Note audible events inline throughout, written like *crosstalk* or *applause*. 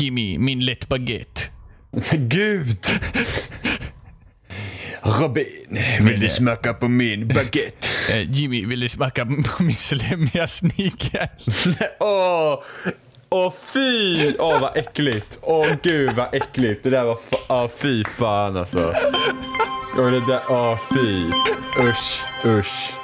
Jimmy, min lätt baguette. *laughs* Gud! Robin, vill du smaka på min baguette? *laughs* Eh, Jimmy, vill du smaka på *laughs* min slemmiga sneaker? Åh, åh fy! Åh vad äckligt. Åh gud vad äckligt. Det där var åh, fy fan alltså. Och det där, åh fy. Usch, usch.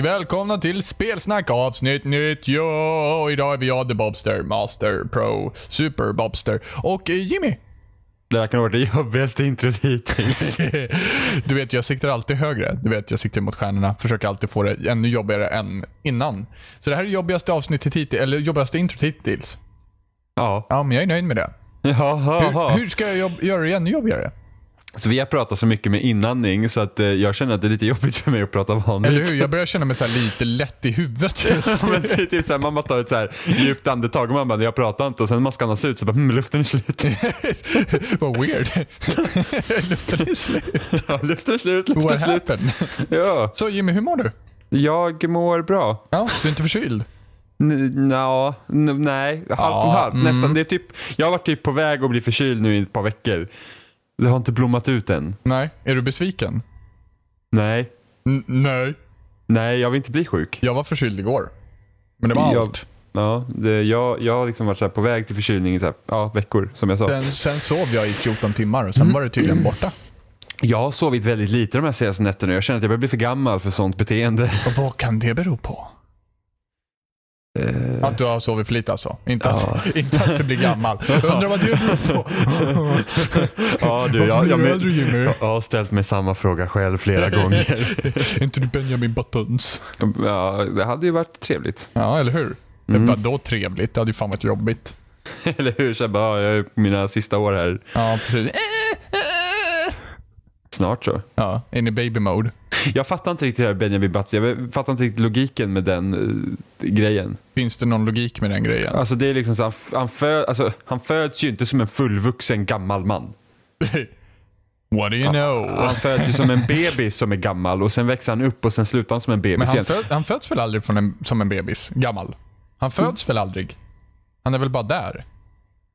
Och välkomna till Spelsnack avsnitt 90. Och idag är vi jag, The Bobster, Master, Pro, Super Bobster och Jimmy. Det här kan vara det jobbigaste introt hittills. *laughs* Du vet, jag siktar alltid högre. Du vet, jag siktar mot stjärnorna. Försöker alltid få det ännu jobbigare än innan. Så det här är jobbigaste avsnittet hittills, eller jobbigaste introt hittills. Ja. Ja, men jag är nöjd med det. Jaha. Hur, hur ska jag göra det ännu jobbigare? Så vi har pratat så mycket med inandning så att eh, jag känner att det är lite jobbigt för mig att prata vanligt. Eller hur? Jag börjar känna mig så här lite lätt i huvudet. *laughs* Ja, men det är typ såhär, man bara tar ett så här djupt andetag och man bara, jag pratar inte och sen när man ska andas ut så bara, hmm, luften är slut. *laughs* Vad weird. *laughs* Luften är slut. Ja, luften är slut, luften What är slut. happened? Ja, Så Jimmy, hur mår du? jag mår bra. Ja, du är inte förkyld? Ja, nej, halvt om halvt. mm. Nästan. Det är typ, jag har varit typ på väg att bli förkyld nu i ett par veckor. Det har inte blommat ut än. Nej. Är du besviken? Nej, N- nej. nej, jag vill inte bli sjuk. Jag var förkyld igår. Men det var Jag- allt. Ja, det, jag, jag har liksom varit så på väg till förkylning i så här, ja, veckor, som jag sa. Sen, sen sov jag i 14 timmar och sen var det tydligen borta. Jag har sovit väldigt lite de här senaste nätterna. Jag känner att jag börjar bli för gammal för sånt beteende. Och vad kan det bero på? Eh, Att du har sovit för lite alltså? Inte att, Ja. *laughs* inte att du blir gammal. *laughs* Undrar vad det beror på? *laughs* ja, du, jag, jag, du men- Jimmy? jag har ställt mig samma fråga själv flera gånger. Är inte du Benjamin Buttons? ja, det hade ju varit trevligt. Ja, eller hur? Mm. Det var då trevligt? Det hade ju fan varit jobbigt. Eller hur? Så jag, bara, ja, jag är på mina sista år här. Ja, precis. Snart så. Ja, in i baby mode. Jag fattar inte riktigt det här Benjamin Button. Jag fattar inte riktigt logiken med den eh, grejen. Finns det någon logik med den grejen? Alltså det är liksom så, han, han, fö, alltså, han föds ju inte som en fullvuxen gammal man. *laughs* What do you know? Han föds ju som en bebis som är gammal och sen växer han upp och sen slutar han som en bebis Men han, igen. föd, han föds väl aldrig från en, som en bebis? Gammal? Han föds väl aldrig? Han är väl bara där?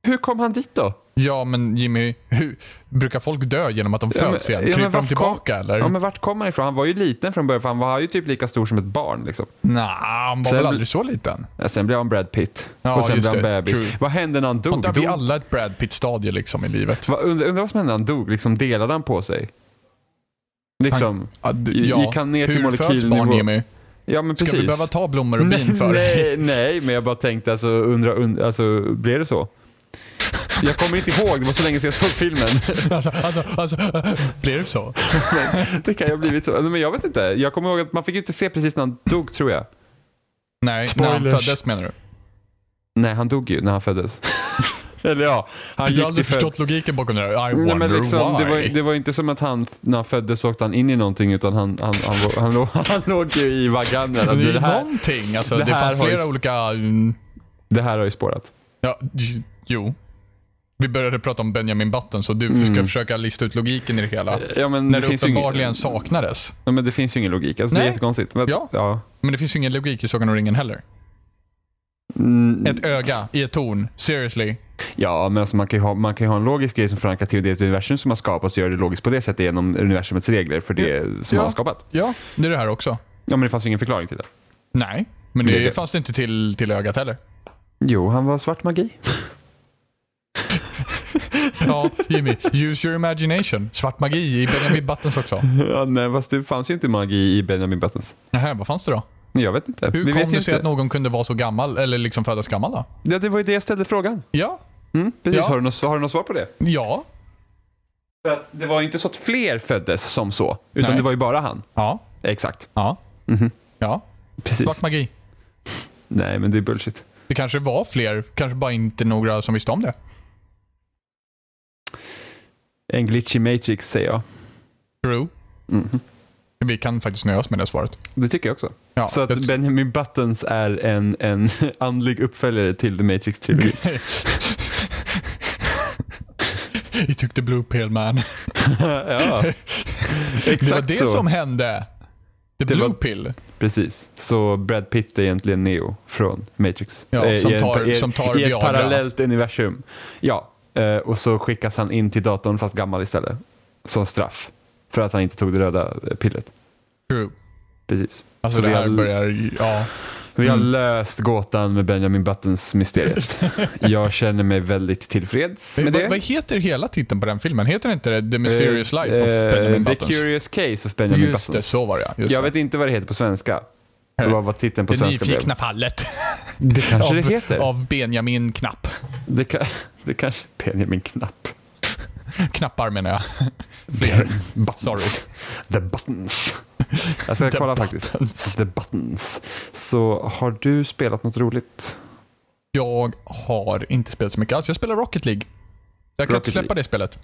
Hur kom han dit då? Ja, men Jimmy, hur, brukar folk dö genom att de Ja, föds igen? ja, Kryper de tillbaka kom, eller? Ja, men vart kom han ifrån? Han var ju liten från början för han var ju typ lika stor som ett barn. Liksom. Nej, han var Sen väl aldrig så liten? Ja, sen blev han Brad Pitt. Ja, och sen blev han det. bebis. True. Vad hände när han dog? Har vi alla ett Brad Pitt-stadie liksom i livet? vad, undrar, undrar vad som hände när han dog? Liksom, delade han på sig? Liksom, Ja, d- Gick ja. han ner till Hur föds molekylnivå? barn Jimmy? ja men Ska precis. vi behöva ta blommor och *laughs* bin för nej, nej, men jag bara tänkte alltså, undra, und, alltså, blev det så? Jag kommer inte ihåg, det var så länge sedan jag såg filmen. Alltså, alltså, alltså, blir det så? *laughs* Men det kan ju ha blivit så. Men jag vet inte. Jag kommer ihåg att man fick ju inte se precis när han dog tror jag. Nej, när han Spoilers. föddes menar du? Nej, han dog ju när han föddes. *laughs* Eller ja, han Jag har aldrig förstått logiken bakom det där. I Nej, wonder men liksom, why. det, var, det var inte som att han, när han föddes så åkte han in i någonting utan han, han, han, var, han, låg, *laughs* han låg ju i vaggan. Det är Det här, någonting. Alltså, det det, här fanns har ju- flera olika... mm, det här har ju spårat. Ja, jo. Vi började prata om Benjamin Button, så du ska försöka lista ut logiken i det hela. Ja, men När det, det uppenbarligen ingen, saknades. ja, men det finns ju ingen logik. Alltså, det är Nej. jättekonstigt. Men, Ja. ja. Men det finns ju ingen logik i Sagan om ringen heller. Mm, Ett öga i ett torn. Seriously. ja, men alltså, man, kan ha, man kan ju ha en logisk grej som förankrar till det universum som har skapats och gör det logiskt på det sättet genom universumets regler för det som Ja. har skapat. Ja, det är det här också. Ja, men det fanns ju ingen förklaring till det. Nej, men det, Det- fanns det inte till, till ögat heller. Jo, han var svart magi. *laughs* Ja, Jimmy. Use your imagination. Svart magi i Benjamin Buttons också. Ja, nej, fast det fanns ju inte magi i Benjamin Buttons. Nähä, vad fanns det då? Jag vet inte. Hur Vi kom det sig att någon kunde vara så gammal, eller liksom födas gammal då? Ja, det var ju det jag ställde frågan. Ja. Mm, precis. Ja. Har, du något, har du något svar på det? Ja. För att det var ju inte så att fler föddes som så, utan Nej. det var ju bara han. Ja. Exakt. Ja. Mhm. Ja. Precis. Svart magi. Nej, men det är bullshit. Det kanske var fler, kanske bara inte några som visste om det. En glitchy matrix säger jag. True. Vi kan faktiskt nöja oss med det svaret. Det tycker jag också. Ja, så att Benjamin Buttons är en, en *laughs* andlig uppföljare till The Matrix-trilogin. *laughs* He took the blue pill man. *laughs* ja, exakt Det var det så. som hände. The Det blue var- pill. Precis. Så Brad Pitt är egentligen Neo från Matrix. Ja, Eh, som en- tar- i, som tar I ett Viagra. parallellt universum. Ja, eh, och så skickas han in till datorn fast gammal istället. Som straff. För att han inte tog det röda eh, pillret. True. Precis. Alltså Så det vi här har- börjar, ja. Vi har Mm. löst gåtan med Benjamin Buttons mysteriet. *laughs* jag känner mig väldigt tillfreds med Vad, det. vad heter hela titeln på den filmen? Heter det inte det The Mysterious Eh, Life of eh, Benjamin The Buttons? Curious Case of Benjamin Just det, Buttons. så var det ja. Just Jag det. vet inte vad det heter på svenska. Nej. Vad var titeln på Det svenska blev. nyfikna fallet. Det kanske av, det heter. Av Benjamin Knapp. Det, det kanske Benjamin Knapp. Knappar menar jag. *laughs* Fler. Buttons. Sorry. The buttons. Jag ska The kolla faktiskt. The buttons. Så har du spelat något roligt? Jag har inte spelat så mycket alls. Jag spelar Rocket League. Jag kan Rocket inte släppa League. det spelet.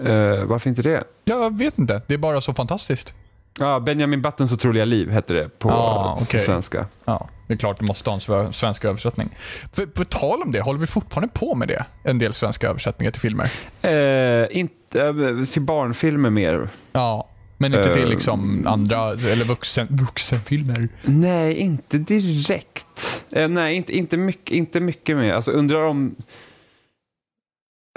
Eh, varför inte det? Jag vet inte. Det är bara så fantastiskt. Ja, Benjamin Buttons otroliga liv hette det på Ah, okej. svenska. Ja, det är klart det måste ha en sve- svensk översättning. För, på tal om det, håller vi fortfarande på med det? En del svenska översättningar till filmer. Eh, inte eh, till barnfilmer mer. Ja, men inte till Eh. liksom andra, eller vuxen, vuxenfilmer. Nej, inte direkt. Eh, nej, inte, inte, mycket, inte mycket mer. Alltså undrar om...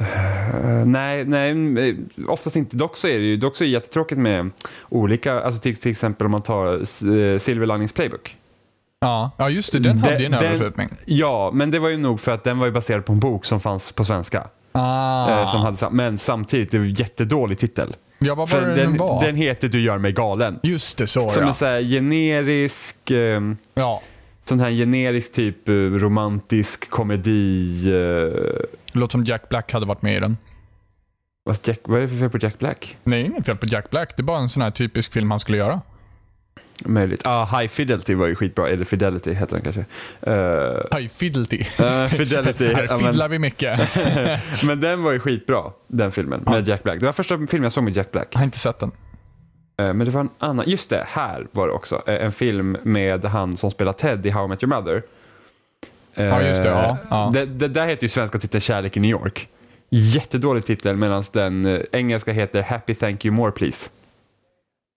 Eh, nej, nej, eh, oftast inte. Dock så är det ju dock så är det jättetråkigt med olika, alltså till, till exempel om man tar uh, Silver Linings Playbook. Ja, ja just det. Den hade ju en översättning. Ja, men det var ju nog för att den var ju baserad på en bok som fanns på svenska. Ah. Eh, som hade, men samtidigt, det var en jättedålig titel. ja, vad var det den, den var? den heter Du gör mig galen. Just det, så Som ja. en så här generisk, eh, ja. sån här generisk typ romantisk komedi. Det låter som Jack Black hade varit med i den. Jack, vad är det för fel på Jack Black? Nej, inget fel på Jack Black. Det är bara en sån här typisk film han skulle göra. Möjligt. Ah, High Fidelity var ju skitbra. Eller Fidelity heter den kanske. Uh, High Fidelity. *laughs* Fidelity. *laughs* Här ja, fiddlar vi mycket. *laughs* men den var ju skitbra, den filmen. Med Jack Black. Det var första filmen jag såg med Jack Black. Jag har inte sett den. Eh, Men det var en annan, just det, här var det också. Eh, En film med han som spelar Ted i How I Met Your Mother. Ja, just det, ja, ja. Eh, Det, det där heter ju svenska titeln Kärlek i New York. Jättedålig titel medan den eh, engelska heter Happy Thank You More Please.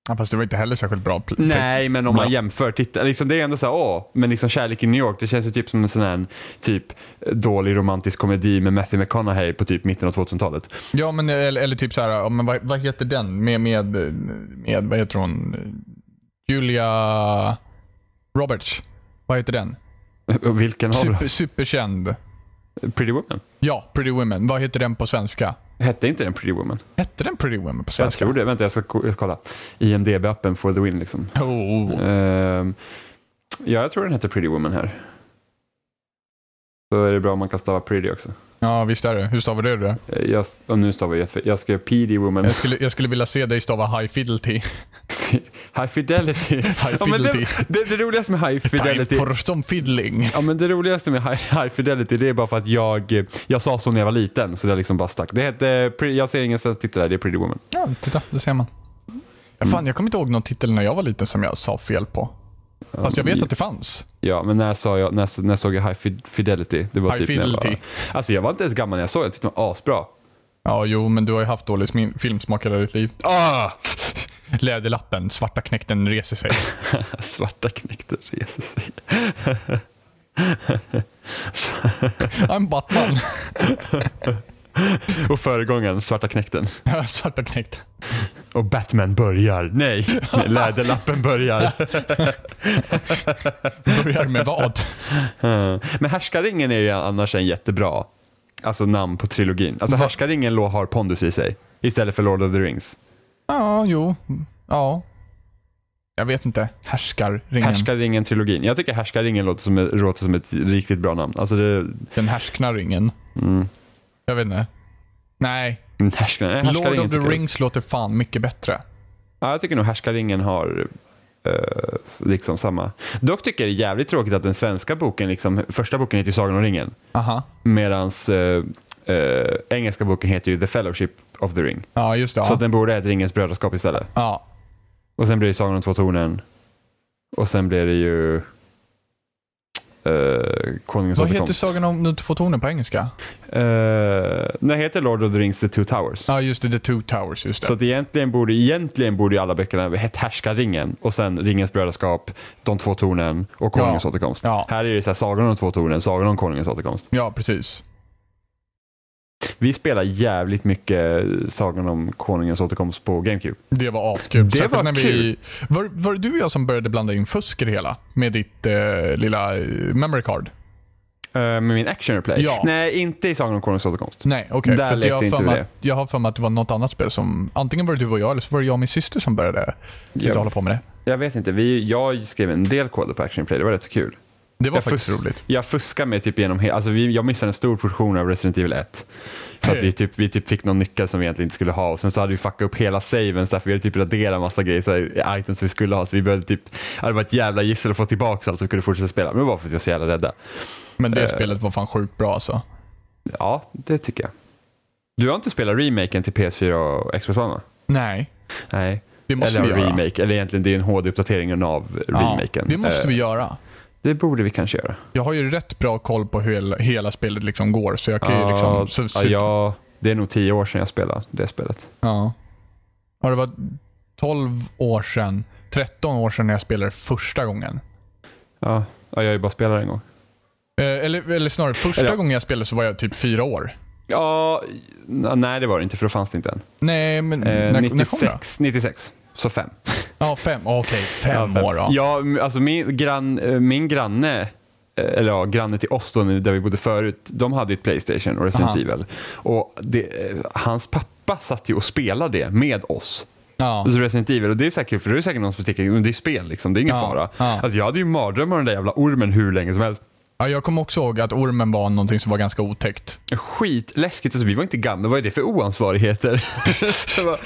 Ja, fast det var inte heller särskilt bra. Nej, men om man jämför titeln. Liksom, det är ändå så här, åh, men liksom Kärlek i New York, det känns ju typ som en sån här typ dålig romantisk komedi med Matthew McConaughey på typ mitten av 2000-talet. Ja, men eller, eller typ så här, men vad, vad heter den? Med, med, med, vad heter hon? Julia Roberts. Vad heter den? *laughs* Vilken av dem? Super, superkänd. Pretty Woman? Ja, Pretty Women. Vad heter den på svenska? Hette inte den Pretty Woman? Hette den Pretty Women på Jag svenska? tror det. Vänta, jag ska ko- jag ska kolla. IMDB-appen for the win liksom. Oh. Ehm, ja, jag tror den heter Pretty Woman här. Så är det bra om man kan stava pretty också. Ja, visst är det. Hur stavar du det? Eh, Jag, och nu stavar jag. Jag skrev PD Woman. Jag skulle, jag skulle vilja se dig stava High Fidelity. *laughs* High Fidelity. High Ja, det, Fidelity. det, det roligaste med High Fidelity. Time fiddling. Ja, men det roligaste med High, High Fidelity det är bara för att jag, jag sa så när jag var liten så det liksom bara stack. Det hette, Pre- jag ser ingen svensk titel där, det är Pretty Woman. Ja, titta. Det ser man. Ja, fan, jag kommer inte ihåg någon titel när jag var liten som jag sa fel på. Fast jag vet att det fanns. Ja, men när, sa jag, när, när såg jag High Fi- Fidelity? Det var High typ När jag, Fidelity. var, alltså jag var inte ens gammal när jag såg det, jag tyckte det var asbra. Ja, jo, men du har ju haft dålig filmsmak hela ditt liv. Ah! *laughs* Läderlappen, svarta knäkten reser sig. *laughs* Svarta knäkten reser sig. *laughs* I'm Batman. Och föregångaren, Svarta knäkten. svarta knäkten. Och Batman börjar. Nej, Läderlappen börjar. Börjar med vad? Men Härskaringen är ju annars en jättebra alltså, namn på trilogin. Alltså? Härskaringen lå- har pondus i sig istället för Lord of the Rings. Ja, jo. Ja. Jag vet inte. Härskarringen. Härskaringen-trilogin. Jag tycker Härskaringen låter som, ett, låter som ett riktigt bra namn. Alltså det, Den härskna ringen. mm. Jag vet inte. Nej. Härskar, nej, Lord of the jag- Rings låter fan mycket bättre. Ja, jag tycker nog Härskaringen har liksom samma. Dock tycker jag det är jävligt tråkigt att den svenska boken, liksom, första boken heter ju Sagan om ringen. Aha. Medans eh, eh, engelska boken heter ju The Fellowship of the Ring. Ja, just det. Så Ja. att den borde heta Ringens brödraskap istället. ja. Och sen blir det Sagan om två tornen. Och sen blir det ju eh, Konungens Vad heter. Sagan om de två tornen på engelska? Eh, den heter Lord of the Rings The Two Towers. Ja, just det. The Two Towers. Just det. Så att egentligen borde, egentligen borde ju alla böckerna heta Härskaringen och sen Ringens brödraskap, De två tornen och Konungens Ja. återkomst. Ja. Här är det så här, Sagan om de två tornen, Sagan om Konungens återkomst. Ja, precis. Vi spelar jävligt mycket Sagan om Konungens återkomst på GameCube. Det var askul. Det var när vi, kul. var, var det du och jag som började blanda in fusk i det hela? Med ditt eh, lilla eh, memory card? Eh, med min action replay. Ja. Nej, inte i Sagan om Konungens återkomst. Nej, okej. Där För att lekte jag, inte vi det. att- jag har för mig att det var något annat spel som, antingen var det du och jag eller så var det jag och min syster som började sitta Ja. hålla på med det. Jag vet inte, vi, jag skrev en del koder på action replay, det var rätt så kul. Det var jag, faktiskt fus- roligt. jag fuskar med typ genom he- alltså vi, Jag missade en stor portion av Resident Evil 1. För att vi typ, vi typ fick någon nyckel som vi egentligen inte skulle ha och sen så hade vi fuckat upp hela saven så därför vi hade typ raderat massa grejer, så här, items vi skulle ha. Så vi behövde typ, det varit ett jävla gissel att få tillbaka allt så vi kunde fortsätta spela. Men det var för att vi var så jävla rädda. Men det Eh. spelet var fan sjukt bra alltså. Ja, det tycker jag. Du har inte spelat remaken till PS4 och Xbox One va? Nej, Nej. det måste eller vi göra. remake, eller egentligen det är en HD-uppdatering av remaken. Ja, det måste Eh, vi göra. Det borde vi kanske göra. Jag har ju rätt bra koll på hur hela, hela spelet liksom går. Så jag kan ju liksom... Så, ja, så, ja, det är nog tio år sedan jag spelade det spelet. ja. Har det varit 12 år sedan, 13 år sedan när jag spelade första gången? Ja, ja jag har ju bara spelat en gång. Eh, eller, eller snarare, första Eller- gången jag spelade så var jag typ fyra år. Ja, nej det var det inte för då fanns det inte än. Nej, men Eh, när, när kom det? 96, 96, så fem. Ja, fem. Okej, fem, ja, år då. Ja, alltså min, grann, eh, min granne, eh, eller ja, granne till oss då, där vi bodde förut, de hade ett Playstation och Resident Aha. Evil. Och det, eh, hans pappa satt ju och spelade det med oss. Ja. Alltså Resident Evil, och det är säkert, för det är säkert någon som tycker men det är spel liksom, det är ingen Ja, fara. ja. Alltså jag hade ju mardrömmar om den där jävla ormen hur länge som helst. Ja, jag kommer också ihåg att ormen var någonting som var ganska otäckt. Skitläskigt, alltså vi var inte gamla, vad är det för oansvarigheter? *laughs* Var-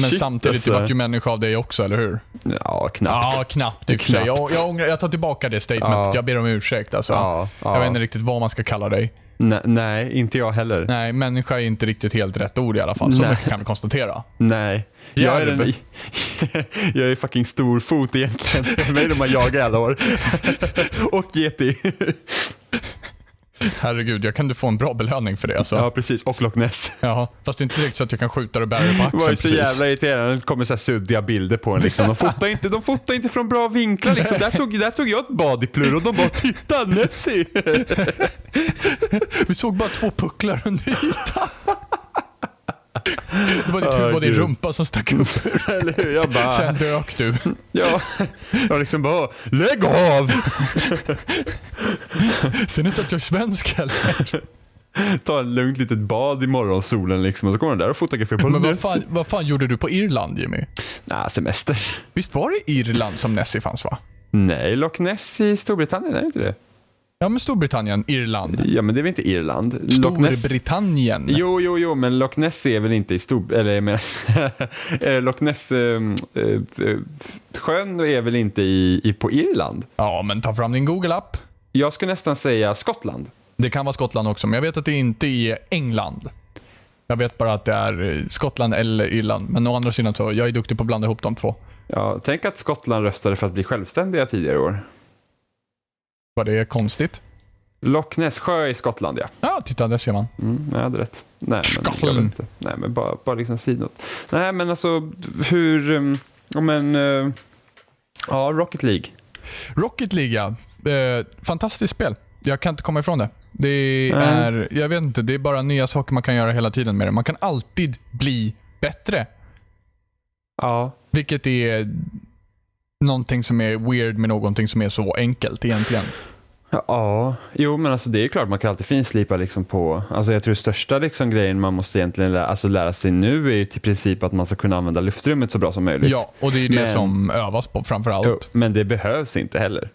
Men samtidigt, alltså. det vart ju människa av dig också, eller hur? Ja, knappt. Ja, knappt. Knappt. Jag, jag, ångrar, jag tar tillbaka det statementet. Ja. Jag ber om ursäkt. Alltså. Ja, ja. Jag vet inte riktigt vad man ska kalla dig. Nej, nej, inte jag heller. Nej, människa är inte riktigt helt rätt ord i alla fall. Så Nej. mycket kan vi konstatera. Nej. Jag är, den, *laughs* jag är fucking storfot egentligen. *laughs* Mig de har jagat alla år. *laughs* Och Yeti. Herregud, jag kan du få en bra belöning för det alltså. Ja, precis. Och Loch Ness. Jaha, fast det är inte direkt så att jag kan skjuta och bära på Det axeln. var ju så precis. jävla irriterande. Det kommer så suddiga bilder på en. Liksom. De, fotar inte, de fotar inte från bra vinklar. Liksom. Där, tog, där tog jag ett bad i plurr och de bara “Titta Nessie!” *laughs* Vi såg bara två pucklar under ytan. Det var ditt huvud och din rumpa som stack upp. *laughs* Eller hur? Jag bara... Sen dök du. Ja, jag liksom bara “Lägg av!” *laughs* Ser ni inte att jag är svensk heller? *laughs* Ta ett lugnt litet bad i morgonsolen liksom. Och så kommer de där och fotograferar på Men vad fan, vad fan gjorde du på Irland Jimmy? Nah, semester. Visst var det Irland som Nessie fanns va? Nej, Loch Ness i Storbritannien, är det inte det? Ja men Storbritannien, Irland. Ja, men det är väl inte Irland? Ness... Storbritannien. Jo, jo, jo, men Loch Ness är väl inte i Stor... Eller jag menar... *laughs* eh, Loch Ness... Eh, sjön är väl inte i, i, på Irland? Ja men ta fram din Google-app. Jag skulle nästan säga Skottland. Det kan vara Skottland också, men jag vet att det inte är England. Jag vet bara att det är eh, Skottland eller Irland. Men å andra sidan så, jag är duktig på att blanda ihop de två. Ja, tänk att Skottland röstade för att bli självständiga tidigare i år. Var det konstigt? Loch Ness sjö i Skottland, ja. Ja, titta där ser man. Mm, jag hade rätt. Nej, men, jag vet inte. Nej, men bara, bara liksom sidnot. Nej, men alltså hur... Um, ja, men... eh, ja, Rocket League. Rocket League, ja. Eh, fantastiskt spel. Jag kan inte komma ifrån det. Det är, jag vet inte, det är bara nya saker man kan göra hela tiden med det. Man kan alltid bli bättre. Ja. Vilket är någonting som är weird med någonting som är så enkelt egentligen. Ja, jo men alltså det är klart man kan alltid finslipa liksom på, alltså jag tror största liksom grejen man måste egentligen lära, alltså lära sig nu är ju till princip att man ska kunna använda luftrummet så bra som möjligt. Ja, och det är det Men- som övas på framför allt. Jo, men det behövs inte heller.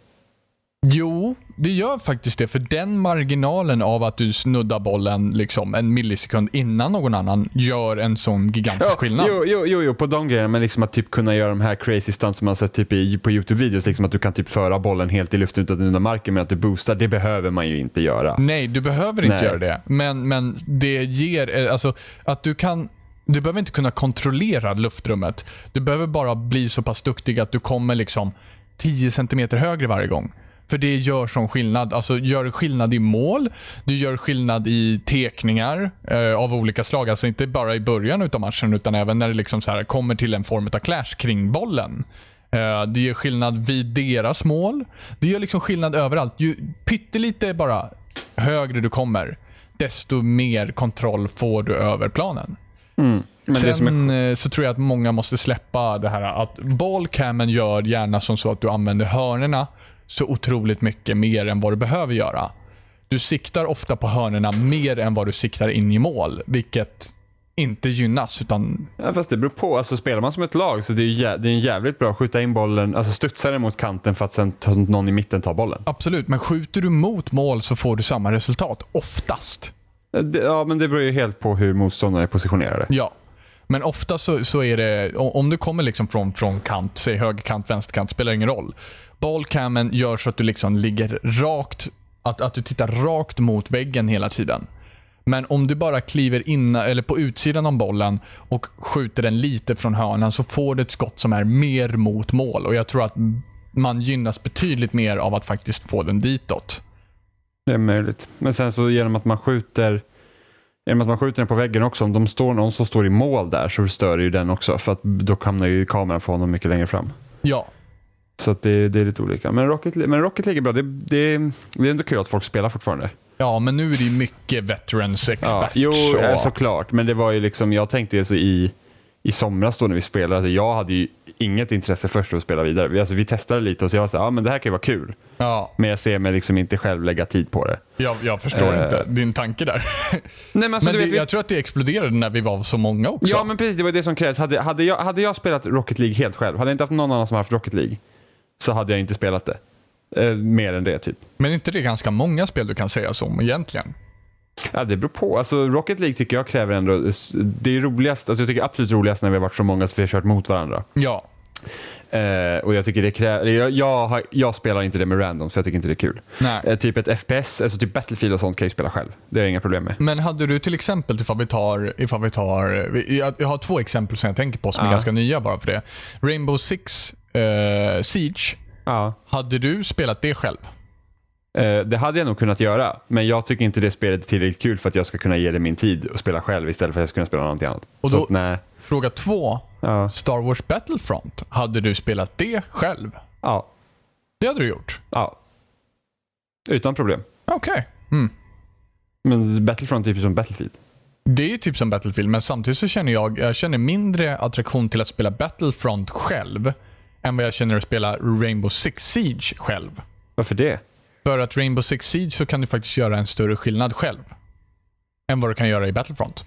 Jo, Jo, det gör faktiskt det. För den marginalen av att du snuddar bollen liksom en millisekund innan någon annan gör en sån gigantisk skillnad. Jo, jo, jo, jo, på de grejerna, men liksom att typ kunna göra de här crazy stunts som man sett typ i, på YouTube-videos, liksom att du kan typ föra bollen helt i luften utan att nudda marken, men att du boostar, det behöver man ju inte göra. Nej, du behöver inte Nej. göra det. Men, men det ger, eh, alltså att du kan du behöver inte kunna kontrollera luftrummet. Du behöver bara bli så pass duktig att du kommer liksom 10 cm högre varje gång. För det gör sån skillnad. Alltså gör skillnad i mål, du gör skillnad i tekningar eh, av olika slag. Alltså inte bara i början av matchen utan även när det liksom så här kommer till en form av clash kring bollen. Eh, det gör skillnad vid deras mål. Det gör liksom skillnad överallt. Ju pyttelite bara högre du kommer, desto mer kontroll får du över planen. Men det Sen är, eh, så tror jag att många måste släppa det här att ballcammen gör gärna som så att du använder hörnerna så otroligt mycket mer än vad du behöver göra. Du siktar ofta på hörnerna mer än vad du siktar in i mål, vilket inte gynnas. Utan, ja, fast det beror på, alltså spelar man som ett lag så det är, jä- det är jävligt bra att skjuta in bollen, alltså studsa den mot kanten för att sen ta, någon i mitten tar bollen. absolut, men skjuter du mot mål så får du samma resultat. Oftast. Det, ja, men det beror ju helt på hur motståndare är positionerade. Ja. Men ofta så, så är det, om du kommer liksom från, från kant, säg högerkant, vänsterkant, spelar ingen roll. Ballcammen gör så att du liksom ligger rakt, att, att du tittar rakt mot väggen hela tiden. Men om du bara kliver in, eller på utsidan av bollen och skjuter den lite från hörnan så får du ett skott som är mer mot mål. Och jag tror att man gynnas betydligt mer av att faktiskt få den ditåt. Det är möjligt. Men sen så genom att man skjuter Genom att man skjuter den på väggen också, om de står någon som står i mål där så stör ju den också. För att då hamnar ju kameran för honom mycket längre fram. Ja, Så att det, det är lite olika. Men Rocket, men Rocket League är bra. Det, det, det är ändå kul att folk spelar fortfarande. ja men nu är det ju mycket veterans experts. Ja, jo, och- ja, såklart. Men det var ju liksom, jag tänkte ju så i, i somras då när vi spelade, alltså jag hade ju inget intresse först att spela vidare. Vi, alltså, vi testade lite och så jag sa, ja men det här kan ju vara kul. Ja, Men jag ser mig liksom inte själv lägga tid på det. jag, jag förstår Eh. inte din tanke där. *laughs* Nej, men alltså, men det, vet, jag tror att det exploderade när vi var så många också. Ja, men precis. Det var det som krävs. Hade, hade, jag, hade jag spelat Rocket League helt själv, hade jag inte haft någon annan som haft Rocket League, så hade jag inte spelat det. Eh, mer än det, typ. Men är inte det ganska många spel du kan säga så om egentligen? Ja, det beror på. Alltså, Rocket League tycker jag kräver ändå... Det är roligast, alltså jag tycker absolut roligast när vi har varit så många så vi har kört mot varandra. Ja. Eh, och jag tycker det kräver... Jag, jag, har, jag spelar inte det med random, så jag tycker inte det är kul. Nej. Eh, typ ett FPS, alltså typ Battlefield och sånt kan jag ju spela själv. Det har jag inga problem med. Men hade du till exempel, ifall vi tar, ifall vi tar vi- jag, jag har två exempel som jag tänker på som är Ja. ganska nya bara för det. Rainbow Six eh, Siege, Ja. hade du spelat det själv? Eh, det hade jag nog kunnat göra, men jag tycker inte det spelet är tillräckligt kul för att jag ska kunna ge det min tid och spela själv istället för att jag ska kunna spela någonting annat. Och då- att. Fråga två. Ja. Star Wars Battlefront, hade du spelat det själv? Ja. Det hade du gjort? Ja. Utan problem. Okej. Mm. Men Battlefront är typ som Battlefield. Det är ju typ som Battlefield, men samtidigt så känner jag, jag känner mindre attraktion till att spela Battlefront själv än vad jag känner att spela Rainbow Six Siege själv. Varför det? För att Rainbow Six Siege så kan du faktiskt göra en större skillnad själv. Än vad du kan göra i Battlefront.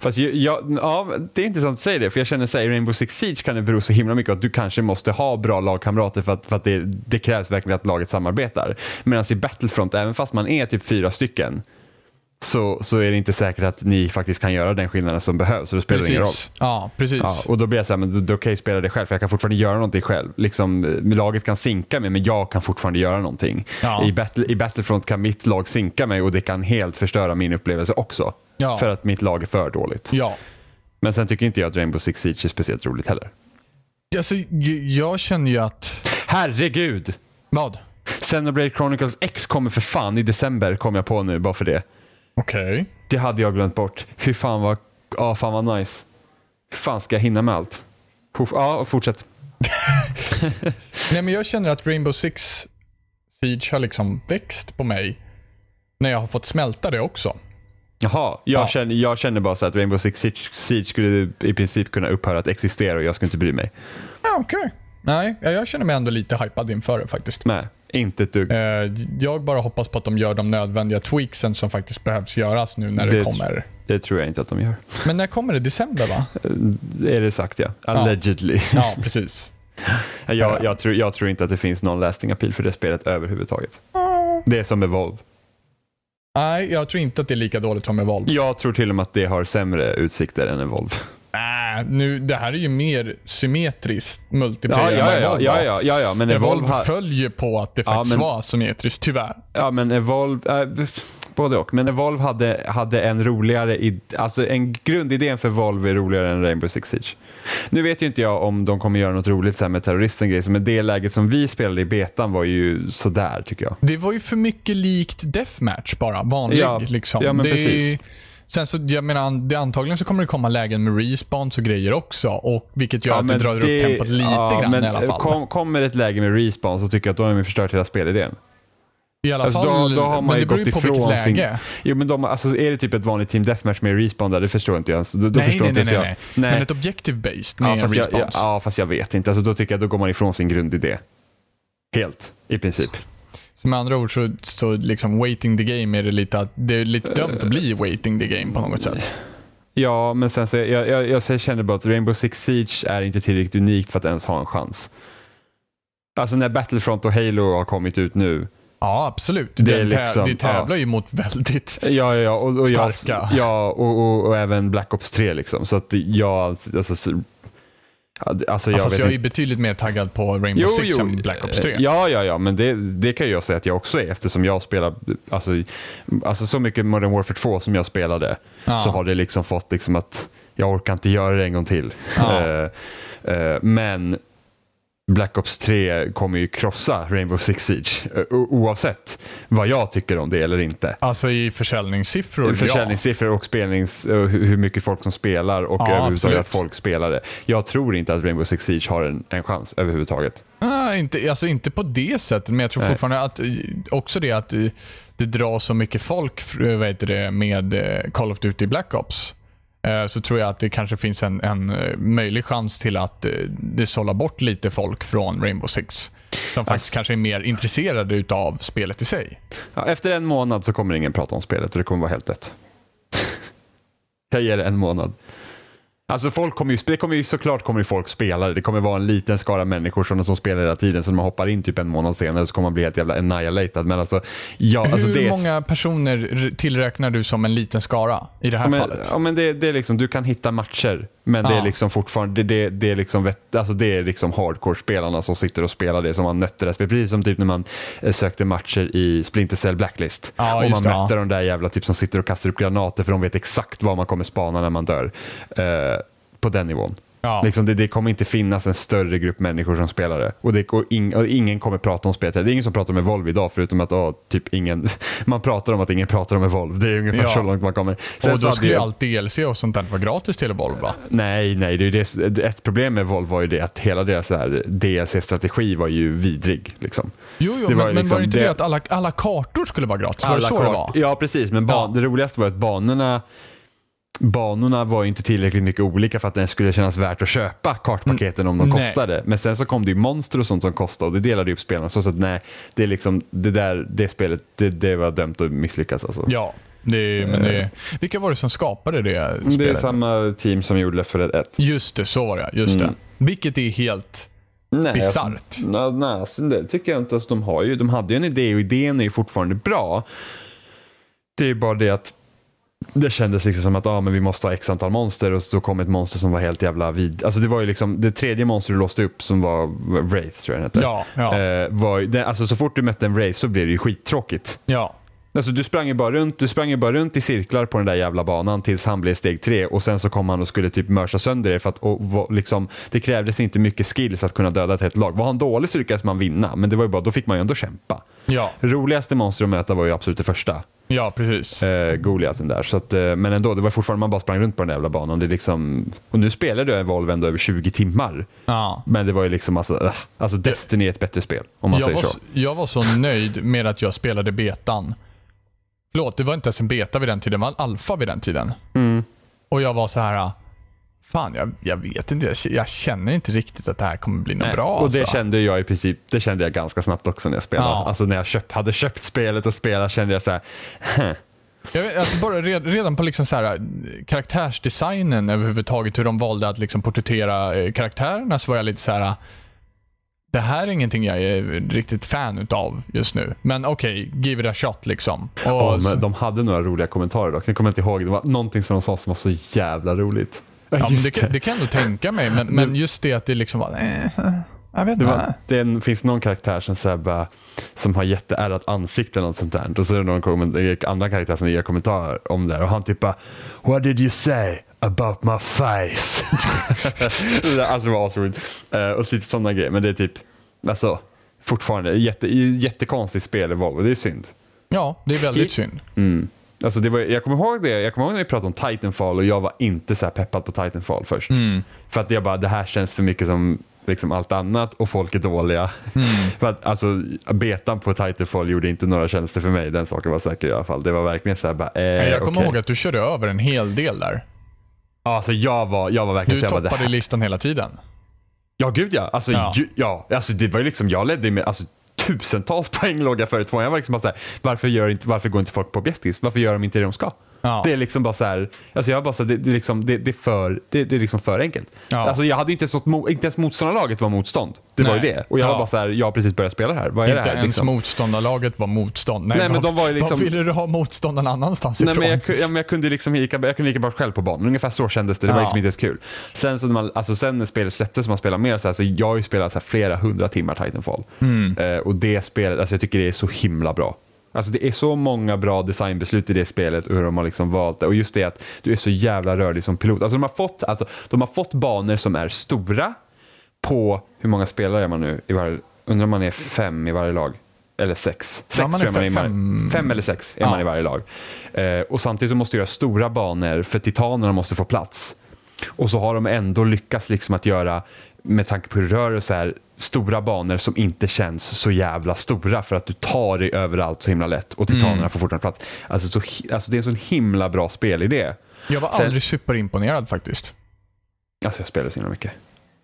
Fast jag, jag, ja, det är intressant att säga det, för jag känner sig i Rainbow Six Siege kan det bero så himla mycket att du kanske måste ha bra lagkamrater för att, för att det, det krävs verkligen att laget samarbetar. Medan i Battlefront, även fast man är typ fyra stycken, så, så är det inte säkert att ni faktiskt kan göra den skillnaden som behövs, så det spelar ingen roll. Ja, precis. Ja, och då blir jag så här, men då, då kan jag spela det själv för jag kan fortfarande göra någonting själv. Liksom, eh, laget kan sinka mig men jag kan fortfarande göra någonting. Ja. I, battle, I Battlefront kan mitt lag sinka mig och det kan helt förstöra min upplevelse också. Ja. För att mitt lag är för dåligt. Ja. Men sen tycker inte jag att Rainbow Six Siege är speciellt roligt heller. Alltså, jag känner ju att... Herregud! Vad? Xenoblade Chronicles X kommer för fan i december, kom jag på nu bara för det. Okej. Det hade jag glömt bort. Fy fan vad, ja, fan vad nice. Hur fan ska jag hinna med allt? Ja, fortsätt. *laughs* Nej, men jag känner att Rainbow Six Siege har liksom växt på mig när jag har fått smälta det också. Jaha, jag, Ja. känner, jag känner bara så att Rainbow Six Siege, Siege skulle i princip kunna upphöra att existera och jag skulle inte bry mig. Ja, okej. Nej, ja, jag känner mig ändå lite hypad inför det faktiskt. Nej, inte ett dugg. Eh, jag bara hoppas på att de gör de nödvändiga tweaksen som faktiskt behövs göras nu när det, Det- kommer. Det tror jag inte att de gör. Men när kommer det? December va? Det är det sagt ja. Allegedly. Ja, precis. *laughs* Jag, jag, tror, jag tror inte att det finns någon lasting appeal för det spelet överhuvudtaget. Ah, Det är som Evolve. Nej, jag tror inte att det är lika dåligt som Evolve. Jag tror till och med att det har sämre utsikter än Evolve. Nu, det här är ju mer symmetriskt Ja, multiplayer ja, ja, ja, var. ja, ja, ja, men Evolve, Evolve följer på att det Ja, faktiskt men- var symmetriskt, tyvärr. ja, men Evolve, äh, både och. Men Evolve hade, hade en roligare, alltså en grundidén för Evolve är roligare än Rainbow Six Siege. Nu vet ju inte jag om de kommer göra något roligt så med terroristen grejer, men det läget som vi spelade i betan var ju sådär tycker jag. Det var ju för mycket likt Deathmatch bara, vanlig. Ja, liksom. ja, men det, precis. Sen så, jag menar, det, antagligen så kommer det komma lägen med respawns och grejer också. Och, vilket gör att det drar upp tempot lite ja, grann men i alla fall. Kom, kommer ett läge med respawn så tycker jag att då har de förstört hela spelidén. I alla Alltså, fall, då, då har man men det beror ju på vilket ifrån sin... läge. Jo, men de, alltså, är det typ ett vanligt team deathmatch med respawn där, det förstår inte jag ens. Då, då Nej, förstår nej, inte nej, ens nej, jag. nej. Men ett objective-based med ja, jag, respawns. ja, ja, fast jag vet inte. Alltså, då tycker jag då går man ifrån sin grundidé. Helt, i princip. Så med andra ord så, så liksom waiting the game är det lite att det är lite dömt att bli waiting the game på något sätt. Ja, men sen så jag, jag, jag, jag känner bara att Rainbow Six Siege är inte tillräckligt unikt för att ens ha en chans. Alltså när Battlefront och Halo har kommit ut nu. Ja, absolut. Det Det, liksom- det tävlar ju mot väldigt... Ja, ja, ja, och, och, jag, Starka. ja och, och, och även Black Ops 3 liksom. Så att jag, alltså, ja, alltså jag vet jag är betydligt mer taggad på Rainbow Jo, Six jo, än Black Ops 3. eh, Ja, ja, ja, men det, det kan jag säga att jag också är eftersom jag spelar, alltså, alltså så mycket Modern Warfare 2 som jag spelade Ja. så har det liksom fått liksom att jag orkar inte göra det en gång till. Eh, men Black Ops 3 kommer ju krossa Rainbow Six Siege eh, oavsett vad jag tycker om det eller inte. Alltså i försäljningssiffror, Försäljningssiffror och spelnings, och hur mycket folk som spelar och Ja, överhuvudtaget att folk spelar det. Jag tror inte att Rainbow Six Siege har en, en chans överhuvudtaget. ja. Ah, inte, alltså inte på det sättet, men jag tror Nej. fortfarande att eh, också det att eh, det drar så mycket folk vad heter det, med eh, Call of Duty Black Ops. Eh, Så tror jag att det kanske finns en, en eh, möjlig chans till att eh, det sållar bort lite folk från Rainbow Six. Som faktiskt Alltså- kanske är mer intresserade utav spelet i sig. Ja, efter en månad så kommer ingen prata om spelet och det kommer vara helt dött. *laughs* Jag ger det en månad. Alltså folk kommer ju, det kommer ju såklart kommer ju folk spela det. Det kommer vara en liten skara människor som, som spelar hela tiden. Så när man hoppar in typ en månad senare så kommer man bli helt jävla annihilated. Men alltså, ja, alltså Hur det är, många personer tillräknar du som en liten skara i det här ja, men, fallet? ja, men det, det är liksom, du kan hitta matcher. Men det är liksom fortfarande, det, det, det är liksom, vet- alltså det är liksom hardcore-spelarna som sitter och spelar det som man nötte det. Precis som typ när man eh, sökte matcher i Splinter Cell Blacklist. Ja, och man det, mötte ja. de där jävla typ som sitter och kastar upp granater för de vet exakt var man kommer spana när man dör. Eh, på den nivån. Ja. Liksom det, det kommer inte finnas en större grupp människor som spelar det. Och, det, och, ing, och ingen kommer prata om spelet. Det är ingen som pratar om Evolve idag förutom att åh, typ ingen, *laughs* man pratar om att ingen pratar om Evolve. Det är ungefär Ja. så långt man kommer. Sen och då skulle ju jag- allt DLC och sånt där vara gratis till Evolve va? Nej, nej, det det, ett problem med Evolve var ju det att hela deras DLC-strategi var ju vidrig. Liksom. Jo, jo Det men, var ju men liksom var det inte det, det- att alla, alla kartor skulle vara gratis? Var det Alla så det kart- var? Ja, precis. Men ban- Ja. det roligaste var att banorna Banorna var inte tillräckligt mycket olika för att det skulle kännas värt att köpa kartpaketen om de Mm. Nej. kostade. Men sen så kom det ju monster och sånt som kostade och det delade upp spelarna. Så, så att nej, det är liksom det där, det spelet, det, det var dömt att misslyckas alltså. Ja, det, men det, vilka var det som skapade det spelet? Det är samma team som gjorde Left 4 Dead 1. Just det, så var det. Just Mm. det. Vilket är helt... Nej, Bisarrt. Alltså, nej, nej, alltså, det tycker jag inte. Alltså, de, har ju, de hade ju en idé och idén är ju fortfarande bra. Det är bara det att det kändes liksom som att ah, men vi måste ha x antal monster och så kom ett monster som var helt jävla vid. Alltså det var ju liksom det tredje monster du låste upp som var Wraith tror jag den hette. Ja, ja, Eh, var, det, alltså så fort du mötte en Wraith så blev det ju skittråkigt. ja. Alltså du sprang ju bara runt, du sprang ju bara runt i cirklar på den där jävla banan tills han blev steg tre och sen så kom han och skulle typ mörsa sönder det för att och, liksom, det krävdes inte mycket skills att kunna döda ett helt lag. Var han dålig så lyckades man vinna, men det var ju bara, då fick man ju ändå kämpa. Ja, Roligaste monster att möta var ju absolut det första, ja precis. eh, Goliaten där. Så att, eh, men ändå, det var fortfarande, man bara sprang runt på den där jävla banan. Det är liksom, och nu spelade jag Evolve ändå över 20 timmar. Ja. Men det var ju liksom, alltså, äh, alltså Destiny är ett bättre spel, om man Jag säger var, så- jag var så nöjd med att jag spelade betan. Förlåt, det var inte ens en beta vid den tiden, det var en alfa vid den tiden. Mm. Och jag var så här. Fan, jag, jag vet inte. Jag, jag känner inte riktigt att det här kommer bli något Nej, bra. och det alltså. kände jag i princip, det kände jag ganska snabbt också när jag spelade. Ja. Alltså när jag köpt, hade köpt spelet och spelat kände jag så här, "Huh." Jag vet, alltså bara red, redan på liksom så här, karaktärsdesignen överhuvudtaget, hur de valde att liksom porträttera eh, karaktärerna så var jag lite så här. Det här är ingenting jag är riktigt fan utav just nu. Men okej, give it a shot liksom. Och, Ja, men de hade några roliga kommentarer dock. Jag kommer inte ihåg. Det var någonting som de sa som var så jävla roligt. ja, men Just det, kan- det kan jag tänka mig, men, men just det att det liksom var... Eh, jag vet Det, inte. var, det en, finns någon karaktär som, så bara, som har jätteärrat ansikte eller något sånt där. Och så är det någon det är andra karaktär som ger kommentarer om det och han typ bara What did you say about my face? *laughs* alltså det var asroligt. Uh, och så lite sådana grejer. Men det är typ, alltså fortfarande jätte, jättekonstigt spel i Volvo. Det är synd. Ja, det är väldigt I- synd. Mm. Alltså det var, jag kommer ihåg det, jag kommer ihåg när vi pratade om Titanfall och jag var inte så här peppad på Titanfall först. Mm. För att jag bara, det här känns för mycket som liksom allt annat och folk är dåliga. Mm. *laughs* för att alltså, betan på Titanfall gjorde inte några tjänster för mig, den saken var säker i alla fall. Det var verkligen så här bara, eh, jag kommer okej. ihåg att du körde över en hel del där. Alltså jag var, jag var verkligen Du så jag bara, toppade här, listan hela tiden. Ja, gud ja. Alltså, Ja. Ju, ja. Alltså, det var ju liksom, jag ledde med alltså, tusentals *laughs* poäng låg jag före tvåan. Jag var liksom bara så här, varför, gör inte, varför går inte folk på objektivt? Varför gör de inte det de ska? Ja. Det är liksom bara så här, alltså jag bara så här, det, det, liksom, det, det, är för, det, det är liksom för enkelt. Ja. Alltså jag hade inte ens, något inte ens motståndarlaget var motstånd. Det var ju Nej. det. Och jag Ja. var bara så här, jag har precis börjat spela här. Vad är Inte det här? ens Liksom? motståndarlaget var motstånd. Nej, Nej, men de var ju liksom- ville du ha motstånd någon annanstans Nej, ifrån? men jag, ku- ja, men jag kunde liksom lika, jag kunde lika bra själv på banan. Ungefär så kändes det. Det var liksom inte ens kul. Sen, så när man, alltså, sen när spelet släpptes och man spelade mer, så, här, så jag har ju spelat så flera hundra timmar Titanfall. Mm. Eh, och det spelet, alltså, jag tycker det är så himla bra. Alltså det är så många bra designbeslut i det spelet och hur de har liksom valt det. Och just det att du är så jävla rörlig som pilot. Alltså de har fått, alltså, de har fått banor som är stora på, hur många spelare är man nu i varje, undrar om man är fem i varje lag? Eller sex? Sex Ja, man tror jag man är fem- fem eller sex är Ja. man i varje lag. Eh, och samtidigt måste du göra stora banor för titanerna måste få plats. Och så har de ändå lyckats liksom att göra, med tanke på hur det rör sig här, stora banor som inte känns så jävla stora för att du tar dig överallt så himla lätt och titanerna Mm. får fortfarande plats. Alltså, så, alltså det är en så himla bra spelidé. Jag var Sen- aldrig superimponerad faktiskt. Alltså jag spelar så himla mycket.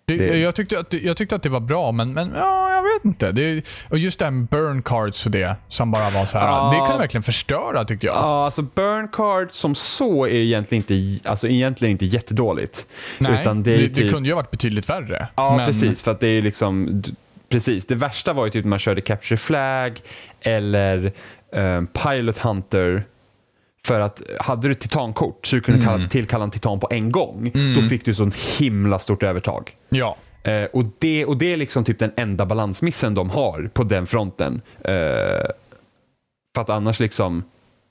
Det, Det- Jag, tyckte att, det- jag tyckte att det var bra, men, men ja, jag vet inte. Det, och just det här med burn cards och det, som bara var så här. Ja. Det kan verkligen förstöra tyckte jag. Ja, alltså burn card som så är egentligen inte, alltså egentligen inte jättedåligt. Nej, utan det, det, ju det typ- kunde ju ha varit betydligt värre. Ja, men, precis. För att det är liksom, precis. Det värsta var ju typ när man körde Capture Flag eller um, Pilot Hunter. För att hade du titankort så du kunde Mm. kalla, tillkalla en titan på en gång, då fick du så himla stort övertag. Ja. Eh, och, det, och det är liksom typ den enda balansmissen de har på den fronten. Eh, för att annars liksom,